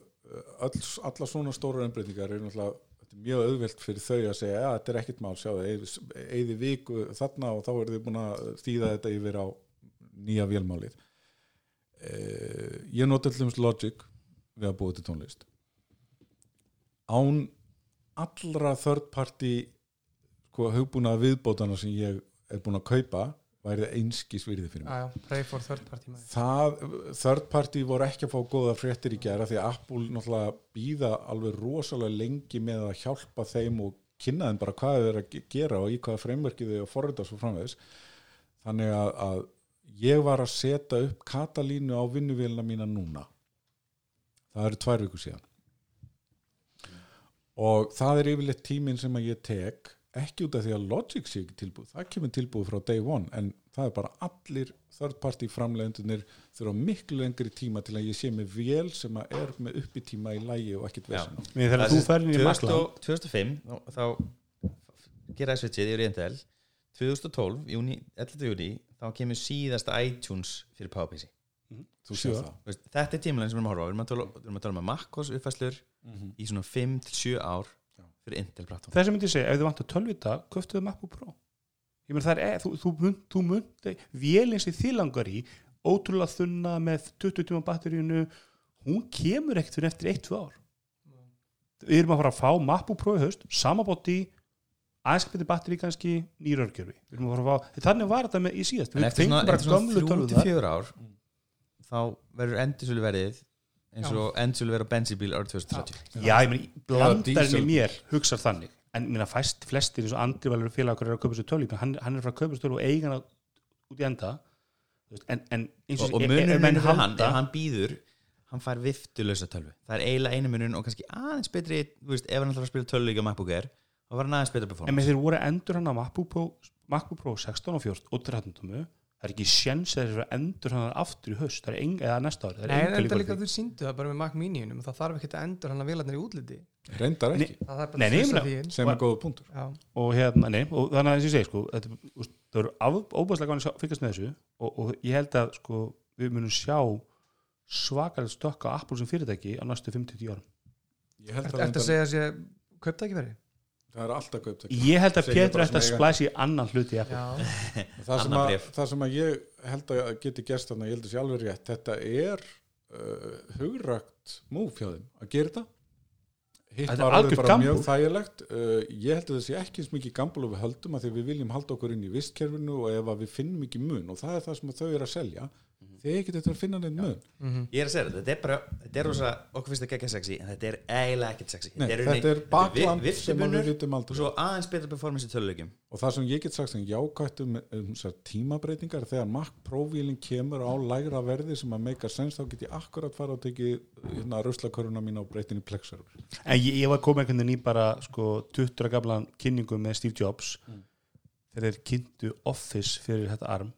öll, alla svona stóru umbreytingar er náttúrulega þetta er mjög auðvelt fyrir þau að segja að þetta er ekkert mál, sjáðu, eigði viku þarna og þá eru þið búin að þýða þetta yfir á nýja vélmálið. Eh, Ég nota allum Logic við að búa til tónlist. Án allra third party sko, hugbúna viðbótana sem ég er búin að kaupa væri það einskis virði fyrir mig. Já, já, pray for third party maður. það, third party voru ekki að fá góða fréttir í gera því að Apple náttúrulega býða alveg rosalega lengi með að hjálpa þeim og kynna þeim bara hvað þau eru að ge- gera og í hvaða fremverki þau að forrita svo framvegis. Þannig að, að ég var að setja upp katalínu á vinnuvélina mína núna. Það eru tvær vikur síðan. Og það er yfirleitt tíminn sem að ég tek ekki út af því að Logic sé ekki tilbúð það kemur tilbúð frá day one en það er bara allir third party framleiðendunir þurfa miklu lengri tíma til að ég sé með vél sem að er með uppi tíma í lægi og ekkit Mér þegar þú ferðin í Makland 2005 þá, þá gera svitsið yfir Intel 2012, júni, 11. júni þá kemur síðasta iTunes fyrir PowerPC þú Sjö sér ár. það Veist, þetta er tímulegn sem við erum að horfa á. við erum að tala, við erum að tala um MacOS uppfæslur Mhm. í svona 5-7 ár. Fyrir Intel platform. Þess að myndi segja, ef þið vantar tölvita köftuðu MacBook Pro. Ég menn það er, þú, þú, mynd, þú myndi vélinn sem þið langar í ótrúlega þunna með 20 tíma batteríunu hún kemur ekkert fyrir eftir 1-2 ár. Við erum að fara að fá MacBook Pro í haust samabóti aðeins betri batteri kannski nýrörgjörfi Við erum að fara að fá, þannig var þetta með í síðast. En eftir svona, eftir svona gömlu tölvuðar 3-4 ár þá verður endursölu verið eins og endursölu verið á bensínbíl árið 2030 Já, ég meina, blandarinn í mér hugsar þannig. En minna fæst flestir eins og Andri valur félag okkur er að kaupa sér tölvík hann, hann er frá að kaupa sér tölvík og eiga hana út í enda. Þú veist, en, en eins og, og, munurinn ef menn fyrir hann, ef hann býður hann fær viftulösa tölvu. Það er eiginlega einu munurinn og kannski aðeins betri þú veist, ef hann ætlar að spila tölvu á MacBook Air þá var hann aðeins betra en með performance þeir voru endur hann á MacBook Pro, MacBook Pro 16 og 14 og 13 tómu það er ekki sjens að þeir eru að endur hann aftur í haust, það er enga, eða næsta ári það er Nei, en enga þetta líkur á líka því. þú síndu það bara með Mac Mini-unum það þarf ekki að endur hann að vélarnir í útliti reyndar ekki, það er bara Nei, að nei, inn sem er góða punktur Já. og hérna, nei, og þannig að eins og ég segi sko, þetta, það eru óbæðslega gaman að fylgjast með þessu og, og ég held að sko, við munum sjá svakalega stökk á Apple sem fyrirtæki á næstu 50 árum að að reyndar, segja að sé kauptækifæri? Það er alltaf kaupt ég held að Pétur ætti að splæsi í annan hluti það sem, að, það sem að ég held að geti gerst þannig, ég held að sé alveg rétt þetta er uh, hugrakt múf hjá þeim að gera þetta. Hitt Þetta er var alveg bara gamble. mjög þægilegt. Uh, ég held að það sé ekki eins mikið gamble og við höldum að því við viljum halda okkur inn í vistkerfinu og ef að við finnum ekki mun og það er það sem að þau eru að selja þeir ekki þetta að finna neitt mun. Mhm. ég er að segja þetta, þetta er bara þetta er rosa, okkur finnst það ekki sexy en þetta er eiginlega ekkert sexy. Nei, þetta rauninni er bakland vi- sem við vitum og aldrei. svo aðeins betra performance í töluleikjum. Og það sem ég get sagt sem jákvætt um, um þessar tímabreitingar þegar Mac Pro-vílinn kemur á lægra verði sem að meika sens þá get ég akkurat fara að teki hérna ruslaköruna mína og breytin í plexserver en ég, ég var komið einhvern veginn í bara sko, 20 ára gamlan kynningu með Steve Jobs. Þegar þeir kynntu Office fyrir þetta arm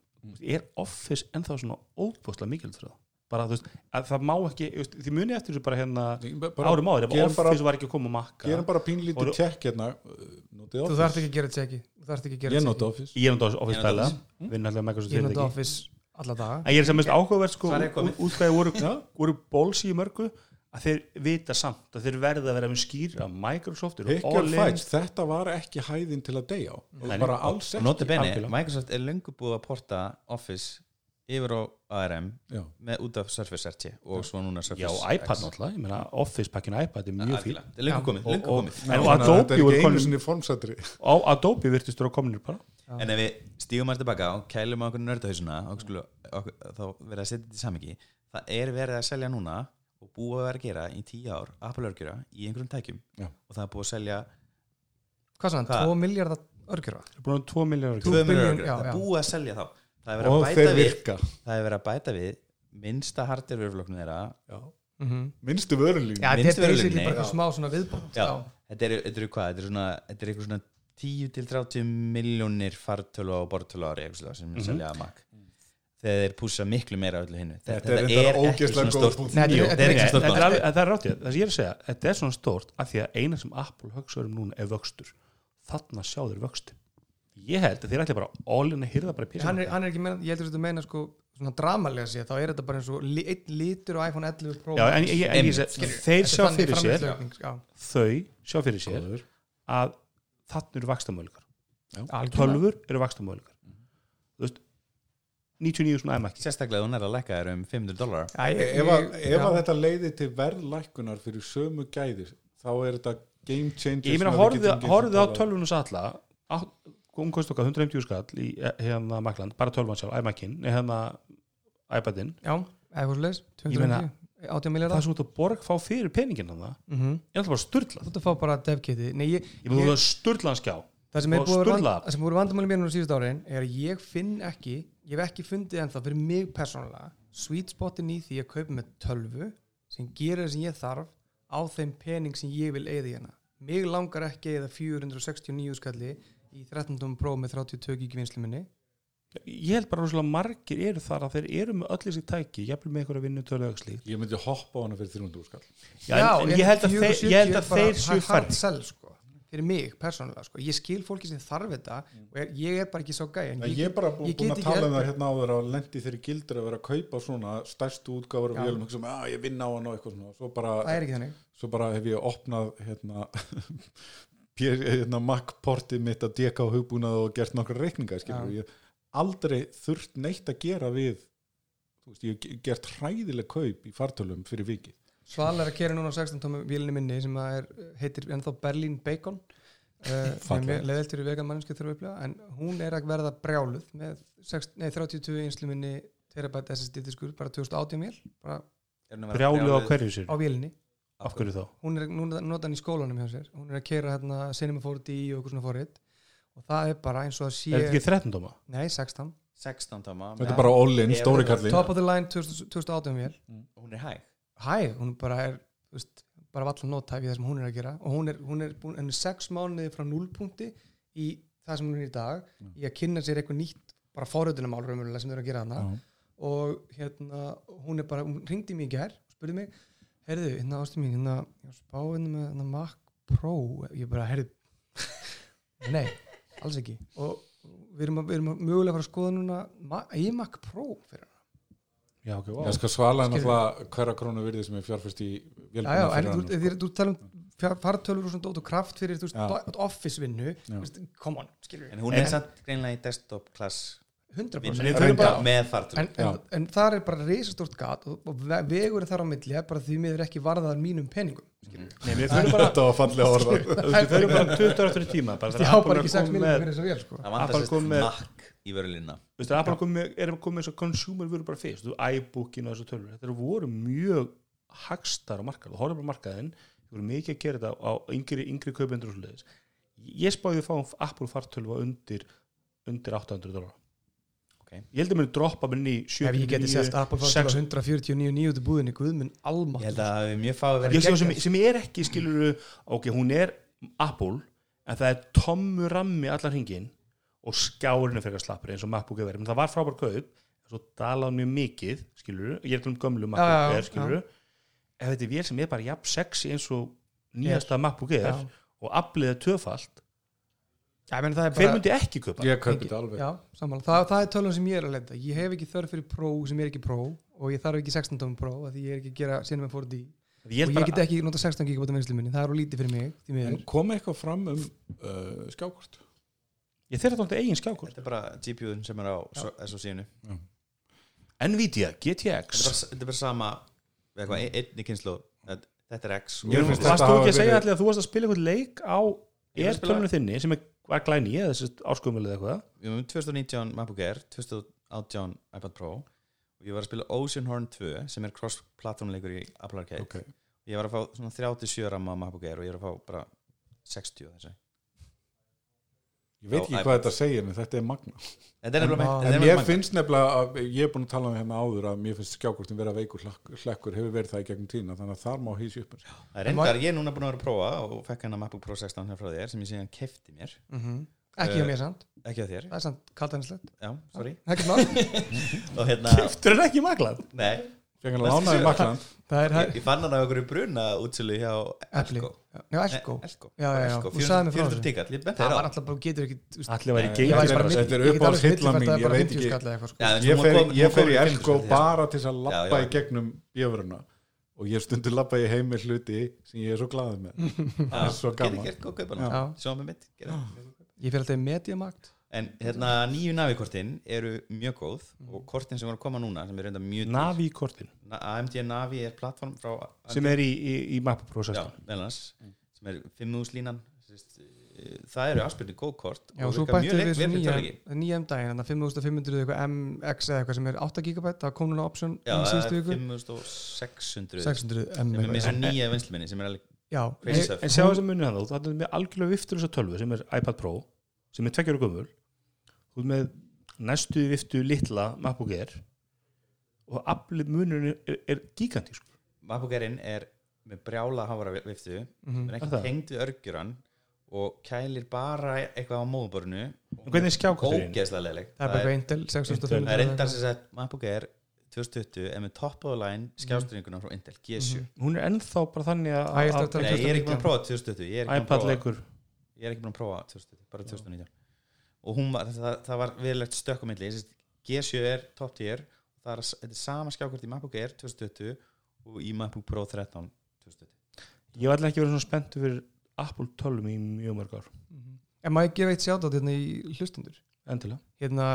er Office ennþá svona óbúslega mikilvægt fyrir það bara þú veist, að það má ekki því muni eftir þessu bara hérna árum áður, ef Office bara- var ekki að koma að makka. gerum bara pínlítið tjekk hérna. Uh, Þú Office. þarft ekki að gera tjekki Þú þarft ekki að gera ég nota Office. Ég er náttúrulega Office Microsoft Ég nota Office alla daga. En ég er sem mest áhugaverð sko Svarið komið. út hvað voru, bólsi í mörgu að þeir vita samt að þeir verða að vera með skýr að Microsoft eru all in. þetta var ekki hæðin til að deyja á. Bara alls og ekki algjörlega. Microsoft er löngu búið að porta Office yfir á ARM Já. með út af Surface RT og svo núna Surface já, iPad náttúrulega, ég meina Office pakkin iPad er mjög fín. Algjörlega. þetta er löngu Já. komið, löngu Og- komið. og að Adobe þetta er voru ekki einu komin- sinni formsættri og Adobe virtist vera kominir bara. En ef við stígum að tilbaka og kælum á okkur nördahausuna og þá verið að setja þetta í samingi það er verið að selja núna og búið að vera að gera í tíu ár Apple-örgjura í einhverjum tækjum Já. og það er búið að selja Hvað sann, Hvað? 2 miljardar örgjörfa Það er búin að 2 miljónar Two 2 miljónar billion, örgjur, já, það já. er búið að selja þá það er verið og að þeir bæta við virka það er verið að bæta við minnsta hardware-vörfloknum þeirra Mhm. minnstu vörunlín Já, Minnstu þetta er basically vörulínu, bara já. eitthvað smá svona viðbót Já. Já. þetta eru, þetta eru hvað, þetta eru svona þetta er eitthvað svona 10 til 30 miljónir fartölu og bortölu ári eitthvað sem mm selja að makk þegar þeir pússa miklu meira af öllu hinnu Þetta er svona þetta er ekki þetta stórt er það er ráttið, það sem ég er að segja þetta er svona stórt af því að eina sem Apple hugsa um núna er vöxtur. Þarna sjá þeir vöxtur ég held að þeir ætla bara all-in að hýrða bara í hann, er, hann er ekki meina, ég heldur þetta meina sko svona dramalega séð, þá er þetta bara eins og einn litur á iPhone 11 Pro Já, en, ég, en ég, seg, þeir sjá fyrir sér þau sjá fyrir sér Góður. að þarna eru vakstamöðlíkar Tölvur tölfur eru vakstamöðlíkar þú veist 99 svona iMac sérstaklega þú nær að lækka þér um 500 dólar ef, að, ef að þetta leiði til verðlækkunar fyrir sömu gæðir þá er þetta game changer ég meina horfðu á um. tölvunum salla. Hún kosti okkar 150 skall í eh, hérna Makland, bara tölvan sjálf, iMacin hérna iPadin, Já, eða eitthvað leis Ég meina- 280 það sem þú ert að borg fá fyrir peningin þannig, Mhm. ég ætla bara sturlað Þú ert að fá bara devkiti Nei, ég, ég meina þú ert sturlaðan skjá. Það sem er og búið að vera sturlað. vand- það sem voru vandamæli mér núna síðust árin er að ég finn ekki ég hef ekki fundið ennþá fyrir mig persónulega sweet spotin í því að kaupa með tölvu sem gerir það sem ég þarf á þeim pening sem ég vil eigða í hana. Mig langar ekki eða 469 skalli í 13. Pro með 32 gigi vinslu minni. Ég held bara rosalega margir eru þar að þeir eru með öll þessi tæki jafnvel með einhverja vinnutölu eða slíkt. Ég myndi hoppa á hana fyrir 300 skall. Já, en, en ég held að þeir, ég held að þeir séu hard færri. sell sko fyrir mig persónulega sko, ég skil fólki sem þarf þetta og er, ég er bara ekki svo gæ en ég, ég er bara búin get að tala um það hérna áður að lendi þeirri gildur að vera að kaupa svona stærstu útgáfur og vélum hugsa, að ég vinna á hann og eitthvað svona. Svo bara, það er ekki þannig. svo bara hef ég opnað hérna, hérna Mac-portið mitt að deka á hugbúnað og gert nokkra reikninga ég hef aldrei þurft neitt að gera við veist, ég hef ge- gert hræðileg kaup í fartölum fyrir vikið Sval er að kera núna á 16 tómi vílinni minni sem að er, heitir ennþá Berlin Bacon. Uh, Fallegt. leðilt fyrir vegan mannsku þurfa að upplifa. En hún er að verða brjáluð með 6, nei, 32 einslu minni terabæt SSD diskur bara 2080 mil bara Er hún að vera brjálu á brjáluð? hverju sér? á vílinni af hverju þá? Hún er núna nota hann í skólanum hjá sér. Hún er að kera hérna Cinema 4D og eitthvað svona forrið og það er bara eins og að sé er þetta ekki 13 dóma? nei 16 16 tóma. Þetta er bara all-in, stóri kallinn. Top of the line 2000 2018 vél. Hún er hæg hæ, hún bara er veist, bara valla nótæf í það sem hún er að gera. Og hún er, hún er, búin, hún er sex mánuði frá núlpunkti í það sem hún er í dag í að kynna sér eitthvað nýtt bara forröðunamál raunverulega sem þau eru að gera hana Já. og hérna hún er bara, hún ringdi mig í gær spurði mig, heyrðu, hérna ástu mín hérna, spáðinu með hérna, Mac Pro. Ég bara, heyrðu nei, alls ekki. Og við erum, að, við erum að mögulega að fara að skoða núna Ma- iMac Pro fyrir hana já ok, ég wow. skal svala en alltaf hverja krónu virði sem er fjárfæst í já, já, en þú, vélbúna þú, tala um fartölur og svona dót og kraft fyrir þú veist, office vinnu come on, skilur En hún er samt greinlega í desktop class 100% vinnu. við þurfum bara- en, en, en þar er bara reisastort gat og, og ve- vegurinn þar á milli er bara því miður ekki varðað mínum peningum Nei, við þurfum bara þetta var fallega orða við þurfum bara 20 ára fyrir tíma bara ég þegar á Apple bara er ekki 6 komið minnum með fyrir þess að vel sko. Það með- Mac í vörulínna Þú veist, Apple kom með, erum komið eins og consumer vöru bara fyrst, þú iBookin og þessu tölur þetta eru voru mjög hagstar á markað, þú horfum á markaðin þú voru mikið að gera þetta á yngri, yngri kaupendur og svoleiðis. Ég spáði að fá Apple fartölva undir undir 800 dólar. Ég held að mér droppa mér inn í ef ég geti sérst 79 Apple sex- fartölu 149 nýjúti búðinni guðminn Ég almátt held að það hafi mjög fáið Ég verið sem, sem er ekki skilur ok, hún er Apple en það er tommu rammi allar hringin og skjárinu fyrir slappur eins og MacBook er verið, menn það var frábær kaup en svo dalaði mjög mikið skilur, ég er til um gömlu MacBook er skilur ef þetta er vél sem er bara jafn sexy eins og nýjasta MacBook er og afliðið tvöfalt Já, menn, það er hver bara myndi ekki kaupa? ég kaupi þetta alveg. Já. Það, það er tölun sem ég er að lenda ég hef ekki þörf fyrir Pro sem er ekki Pro og ég þarf ekki 16 tómi Pro af því ég er ekki að gera Cinema 4D ég, og held ég get ekki nota 16 gigabóta vinslu minni, það er á lítið fyrir mig því en kom eitthvað fram um uh, skjákort? Ég þeirra tóndi eigin skjákort. Þetta er bara GPU-un sem er á SoC-inu Nvidia, Þetta GTX er bara, þetta er bara sama eitthvað, ein- einni kynslu Þetta er X. Og Varst þú ekki að segja allir að þú varst að spila eitthvað leik á Ég spila- er-tölunni þinni sem er, var glæni eða þessi áskumulið eitthvað? Við erum 2019 MacBook Air 2018 iPad Pro. Og ég var að spila Oceanhorn 2 sem er cross-platform leikur í Apple Arcade. Ok. ég var að fá svona 37 ramma á MacBook Air og ég er að fá bara 60 þessu ég veit Já, ekki hvað þetta segir en þetta er magna er En- er ég finnst nefnilega að ég er búin að tala um hérna áður að mér finnst skjákortin vera veikur hlekk- hlekkur hefur verið það í gegnum tína þannig að þar má hýsi upp reyndar, ég er núna búin að vera að prófa og fekk hennar MacBook Pro 16 hér frá þér sem ég síðan kefti mér. Mm ekki hjá mér samt, ekki á þér, það er samt kaltanslegt já, sorry. Ekkert mál, og hérna, Keftur en ekki maglað nei, fekk hann að lána í er ég, ég fann hann á einhverju bruna útsölu hjá. Elko. Já, Elko, Nei, Elko, Já, já, já, þú sagði mér frá 400 þessu. það á var alltaf bara, getur ekki Allir væri ég Þetta er- er alveg uppáhaldshyllan millifært mín, ég veit 50 ekki- sko. Ég fer, fer í Elko 500 bara til að lappa í gegnum bjöfuruna og ég stundur lappa í heim með hluti sem ég er svo glaðið með. Það er svo gaman. ég fyrir alltaf í Mediamarkt En hérna nýju navikortin eru mjög góð og kortin sem voru að koma núna sem er reynda mjög dýr. Navi-kortin? Na- AMD Navi er plattform frá sem er í, í, í Pro já, 16 meðal annars sem er 5.000 línan það eru afspilni góð kort já, og svo bættu mjög við fyrir nýja um daginn, þannig að 5500 eitthvað MX eða eitthvað sem er 8 gigabæt það kom núna option Já, í það síðustu er viku 5600 600 M sem er með svo nýja vinsluminni sem er alveg já, en sjá þess að munið hann þá það er með algjörlega viftur þess að tölvu sem er iPad Pro sem er tveggjara gömul þú er með næstu viftu litla MacBook Air og aflið munurinn er, er gigantísk MacBook Airinn er með brjála hafara viftu Mhm. er Er ekki tengd við örgjuran og kælir bara eitthvað á móðuborinu En hvernig er leilig það er bara Intel 6500 það er reyndar sem sagt MacBook Air 2020 er með top of the line skjástringuna frá Intel G7 Hún er ennþá bara þannig að, ég er ekki búin að prófa 2020 ég er ekki búin að iPad prófa- leikur. ég er ekki búin að prófa 2020, bara 2019 og var, það, það var viðlegt stökkumilli G7 er top tier. Það er, þetta er sama skjákvort í MacBook Air 2020 og í MacBook Pro 13 2020 Ég var allir ekki verið svona spenntu fyrir Apple 12 í mjög mörg ár. Mhm. en maður gefa eitt sjátt á þetta í hlustundur Endilega. Hérna,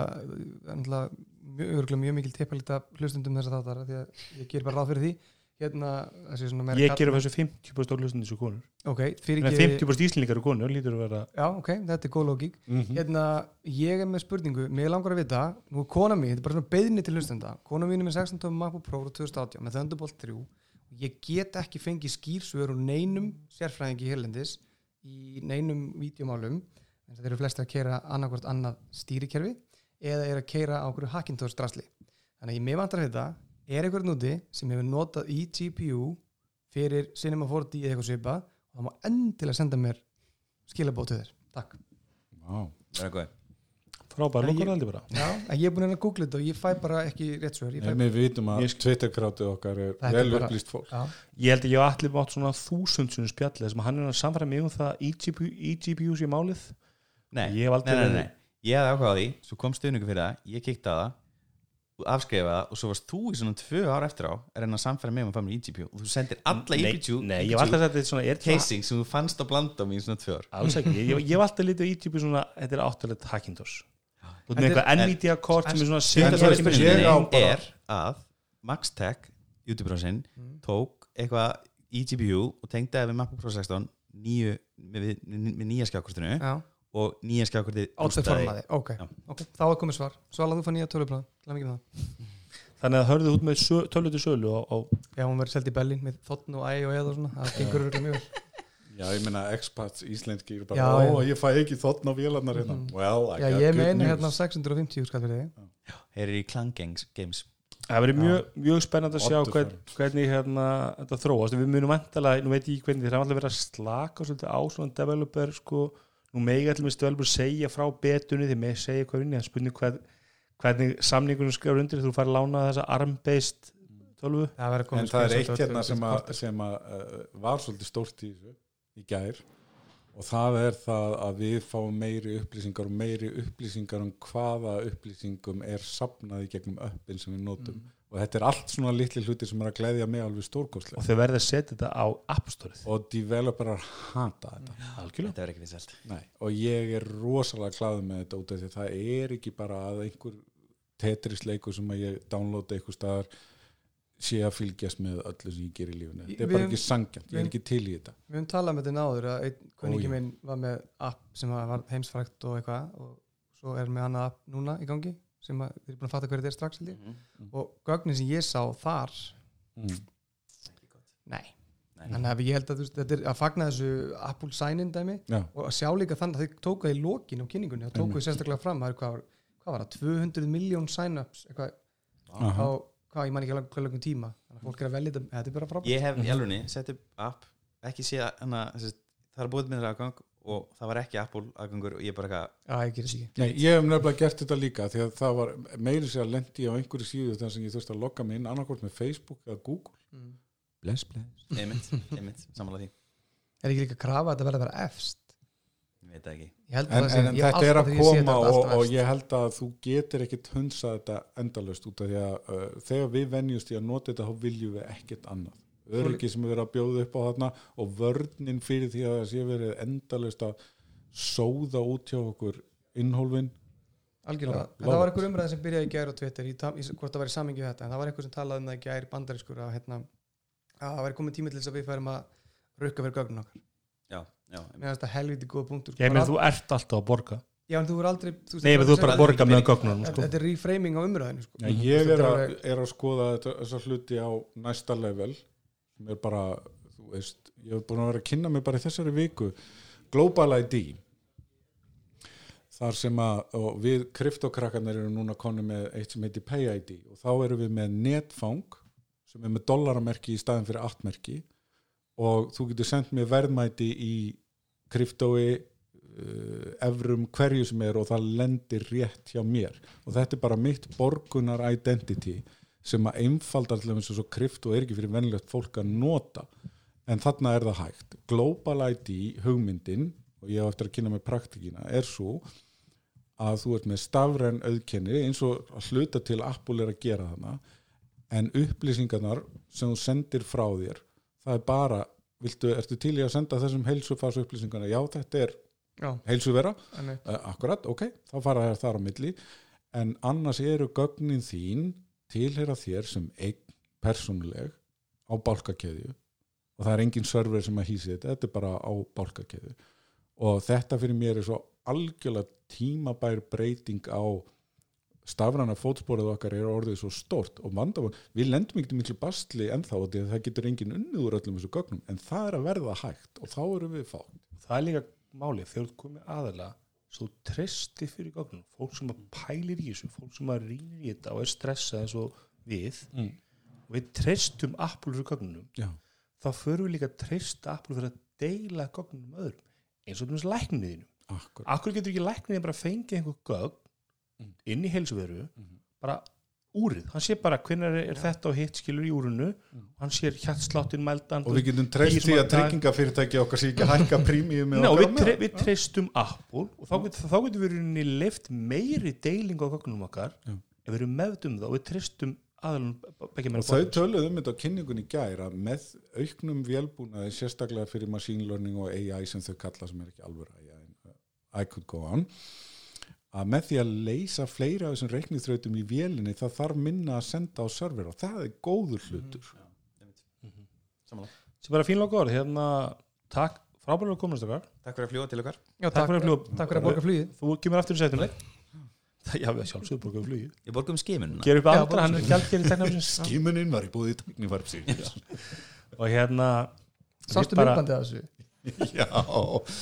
ennlega, mjög, mjög mikil teppalita hlustundum þess að þáttar því að ég ger bara ráð fyrir því hérna, Ég kall- gerum þessu 50% hlustandi þessu konur. Ok, fyrir En ekki 50% íslendingar eru konur lítur að vera já, ok, þetta er góð lógík Mhm. hérna, ég er með spurningu, mér langar að vita nú kona mín, þetta er bara svona beðni til hlustenda kona mín er með 16 tómi MacBook Pro frá 2018 með Thunderbolt 3 og ég get ekki fengið skýrsvör úr neinum sérfræðingi hérlendis í neinum vídeomálum en það eru flesti að keira annarkvort annað stýrikerfi eða er að keira á okkur Hackintosh drasli. Þannig að ég með vantar að vita er einhver núti sem hefur notað í GPU fyrir Cinema 4D eða eitthvað svipa og það má endilega senda mér skilabóð til þér, takk. Vá. það er góð frábær lókur aldrei bara. Já, en ég er búin að googla þetta og ég fæ bara ekki rétt fæ, við vitum að Twitter-krátið okkar er vel bara- upplýst fólk. Já, Ég held að ég hef allir mátt svona þúsundsunum spjalli þessum hann er að samfæra mig um það eGPU, eGPU sé málið. Nei, Ég hef aldrei nei, nei, nei. ég hefði ákvæða því, svo kom stuðningu fyrir það ég á það afskrifa og svo varst þú í svona tvö ár eftir á að reyna að samfæra mig um að fá mér eGPU og þú sendir alla Nei, eGPU, Nei, ég hef alltaf sagt þetta er svona er casing sem þú fannst á blandum í svona tvö ár. Alls ekki, ég, ég hef alltaf litið á eGPU svona þetta er áttalegt Hackintosh. Með Þetta eitthvað er- Nvidia kort sem er svona er er Ég er að Maxtech, YouTube-brásinn tók eitthvað eGPU og tengdi það við MacBook Pro 16 nýju, með, með, með nýja skjákortinu. Já, og nýja skjákortið átveformaði ok, Já. ok, þá er komið svar Svala, þú fann nýja það Þannig að hörðu út með sö, tölutu sölu á, á Já, hún verður seld í Berlín með þotn og æ og eða og svona það gengur örugglega mjög vel. Já, ég meina expats íslenski eru bara, Já, ó, já. ég fæ ekki þotn á vélarnar hérna Mhm. Well, I Já, got ég er news. hérna á 650 skall fyrir þig Heyrir í Clan Games, games. Það verður mjög, mjög spennandi að sjá hvern, hvernig hérna, þetta þróast við munum vantalega, nú veit ég ekki hvernig alltaf verið að slaka svolítið á svona developer sko, nú megi allir með developer segja frá betunni því með segja hvað vinni, en spurning hvern, hvernig samningunum skrifur undir þú farið að lána þessa arm-based tölvu. Það En það er eitt hérna sem, að, kortið. sem að, uh, var svolítið stórt í í gær. Og það er það að við fáum meiri upplýsingar og meiri upplýsingar um hvaða upplýsingum er sapnað í gegnum öppin sem við notum og þetta er allt svona litli hluti sem er að gleðja mig alveg og stórkostlega þau verður að setja þetta á App Store og developerar hata þetta. Algjörlega. Þetta er ekki vinsælt. Nei, og ég er rosalega glæður með þetta út af því að það er ekki bara að einhver Tetris leikur sem að ég downloada einhver staðar sé að fylgjast með öllu sem ég ger í lífinu. Þetta er bara ekki sangjant, ég er ekki til í þetta. Við höfum talað með þetta náður að einn kunningi minn var með app sem var heimsfrækt og eitthvað og svo er með annað app núna í gangi sem að þið er búin að fatta hverju þetta er strax ég. Mhm. og gögnin sem ég sá þar mm. nei, Nei. þannig að ég held að þú veist, þetta er að fagna þessu Apple sign-in dæmi Já, og að sjá líka þannig að þau tóku það í lokin á kynningunni, það tóku Einmitt. þau sérstaklega fram það er hvað, var- hvað var það, 200 miljón sign-ups eitthvað á, hvað, ég man ekki alveg lögum tíma þannig að fólk er að velja þetta, þetta er bara frábært Ég hef í alvegni sett upp app ekki sé að hana, þessi, það er búið með þeirra aðgang og það var ekki Apple aðgangur og ég bara ekki. Nei, ég hef nefnilega gert þetta líka því að það var meiri sér að lendi á einhverju síðu þar sem ég þurfti að logga mig inn annarkvort með Facebook eða Google. Mm. Bless, bless. Einmitt, einmitt, samanlega því. Er ekki líka að krafa að þetta verði að vera efst? Ég veit það ekki. Ég held að En, en, en ég þetta er að koma þetta og, og ég held að þú getur ekkit hunsa þetta endalust út af því að uh, þegar við venjumst í að nota þetta þá viljum við ekkit annað öryggi sem er verið að bjóða upp á þarna og vörnin fyrir því að það sé verið endalust að sóða út hjá okkur innhólfin. Algjörlega, Já, en það var einhver umræð sem byrjaði í gær á Twitter í, hvort það var í samingi þetta, en það var einhver sem talaði um það í gær bandarískur að, hérna, að það væri komið tími til þess að við færum að rukka fyrir gögnum okkar. Já, já, mér finnst það helviti góða punktur. Ég meina all- þú ert alltaf að borga. Já, en þú er aldrei þú nei, þú ert bara er- að borga með gögnunum þetta sko. þetta er reframing á umræðinu sko. Ég er að, er að skoða þetta, þessa hluti á næsta level er bara, þú veist ég hef búin að vera að kynna mig bara í þessari viku Global ID þar sem að við kryptokrakkarnir eru núna konu með eitt sem heitir Pay ID og þá erum við með netfang sem er með dollaramerki í staðin fyrir aftmerki og þú getur sendt mér verðmæti í kryptói uh, evrum hverju sem er og það lendir rétt hjá mér. Og þetta er bara mitt borgunar identity sem að einfaldar til þess að svo kryptó er ekki fyrir venlegt fólk að nota. En þarna er það hægt. Global ID hugmyndin og ég á eftir að kynna með praktikina er svo að þú ert með stafræn auðkenni eins og hluta til Apple er að gera þarna en upplýsingarnar sem þú sendir frá þér það er bara, viltu, ertu til í að senda þessum heilsufars upplýsingarna já þetta er heilsuvera. Uh, akkurat, ok, þá fara þær þar á milli. En annars eru gögnin þín tilhera þér sem einn persónuleg á bálkakeðju. Og það er engin server sem að hýsi þetta, þetta er bara á bálkakeðju. Og þetta fyrir mér er svo algjörlega tímabær breyting á stafrana fótsporið okkar er orðið svo stórt og vandamál, við lendum ekki miklu bastli ennþá og það getur engin unnið úr öllum þessu gögnum, en það er að verða hægt og þá erum við fátt. það er líka málið, komið aðalega svo treysti fyrir gögnum fólk sem að pælir í þessu, fólk sem að rýnir í þetta og er stressað eins og við Mm. og við treystum Apple fyrir gögnunum, Já. þá förum við líka að treysta Apple fyrir að deila gögnunum með öðrum, eins og þess lækniðinu Akkurat. Akkur getur ekki lækniðin bara fengið einhver gögn Mm. inn í heilsuveru Mhm. bara úrið, hann sé bara hvernig er, er þetta og hitt skilur í úrunu hann sér hjartsláttin mældan. Mm. Og við getum treyst því að tryggingafyrirtæki okkar sé ekki að hækka prímíum okkar við, tre, við treystum Apple og þá getur, þá getur við rauninni leift meiri deiling á gögnum okkar Já. ef við erum meðdum það og við treystum begge Og þau töluðu um þetta á kynningunni í gær að með auknum vélbúnaði sérstaklega fyrir machine learning og AI sem þau kalla sem er ekki alveg uh, I could go on að með því að leysa fleira af þessum reikniþrautum í vélinni það þarf minna að senda á server og það er góður hlutur. Sem bara fínlega góður, hérna takk, frábæðilega komast okkar Takk fyrir að fljúa til okkar. Já, Takk fyrir að fljúga. takk fyrir að borga flugið. Þú kemur aftur í sætinu já, við sjálfsögum borgaðum flugi Ég borgum skimununa Já, andra, bara- hann er teknafisins Skimunin var í búið teknifarpsins og hérna sástu myndbandið af þessu Já,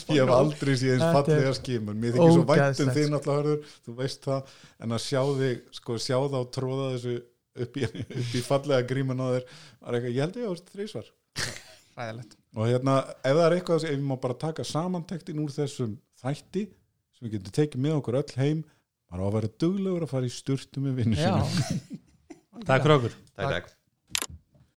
ég hef aldrei séð eins Þetta er fallega skimun Mér þykir svo vænt um þig sko. náttúrulega hörður, þú veist það en að sjá þig, sko, sjá það og tróða þessu upp í, upp í fallega gríman á þér var eitthvað, ég held ég að það þrísvar ræðilegt og hérna, ef það er eitthvað ef við má bara taka samantektin úr þessum þætti sem við getum tekið með okkur öll heim bara á að vera duglegur að fara í sturtu með vinnu já, sinni takk fyrir okkur. Takk, takk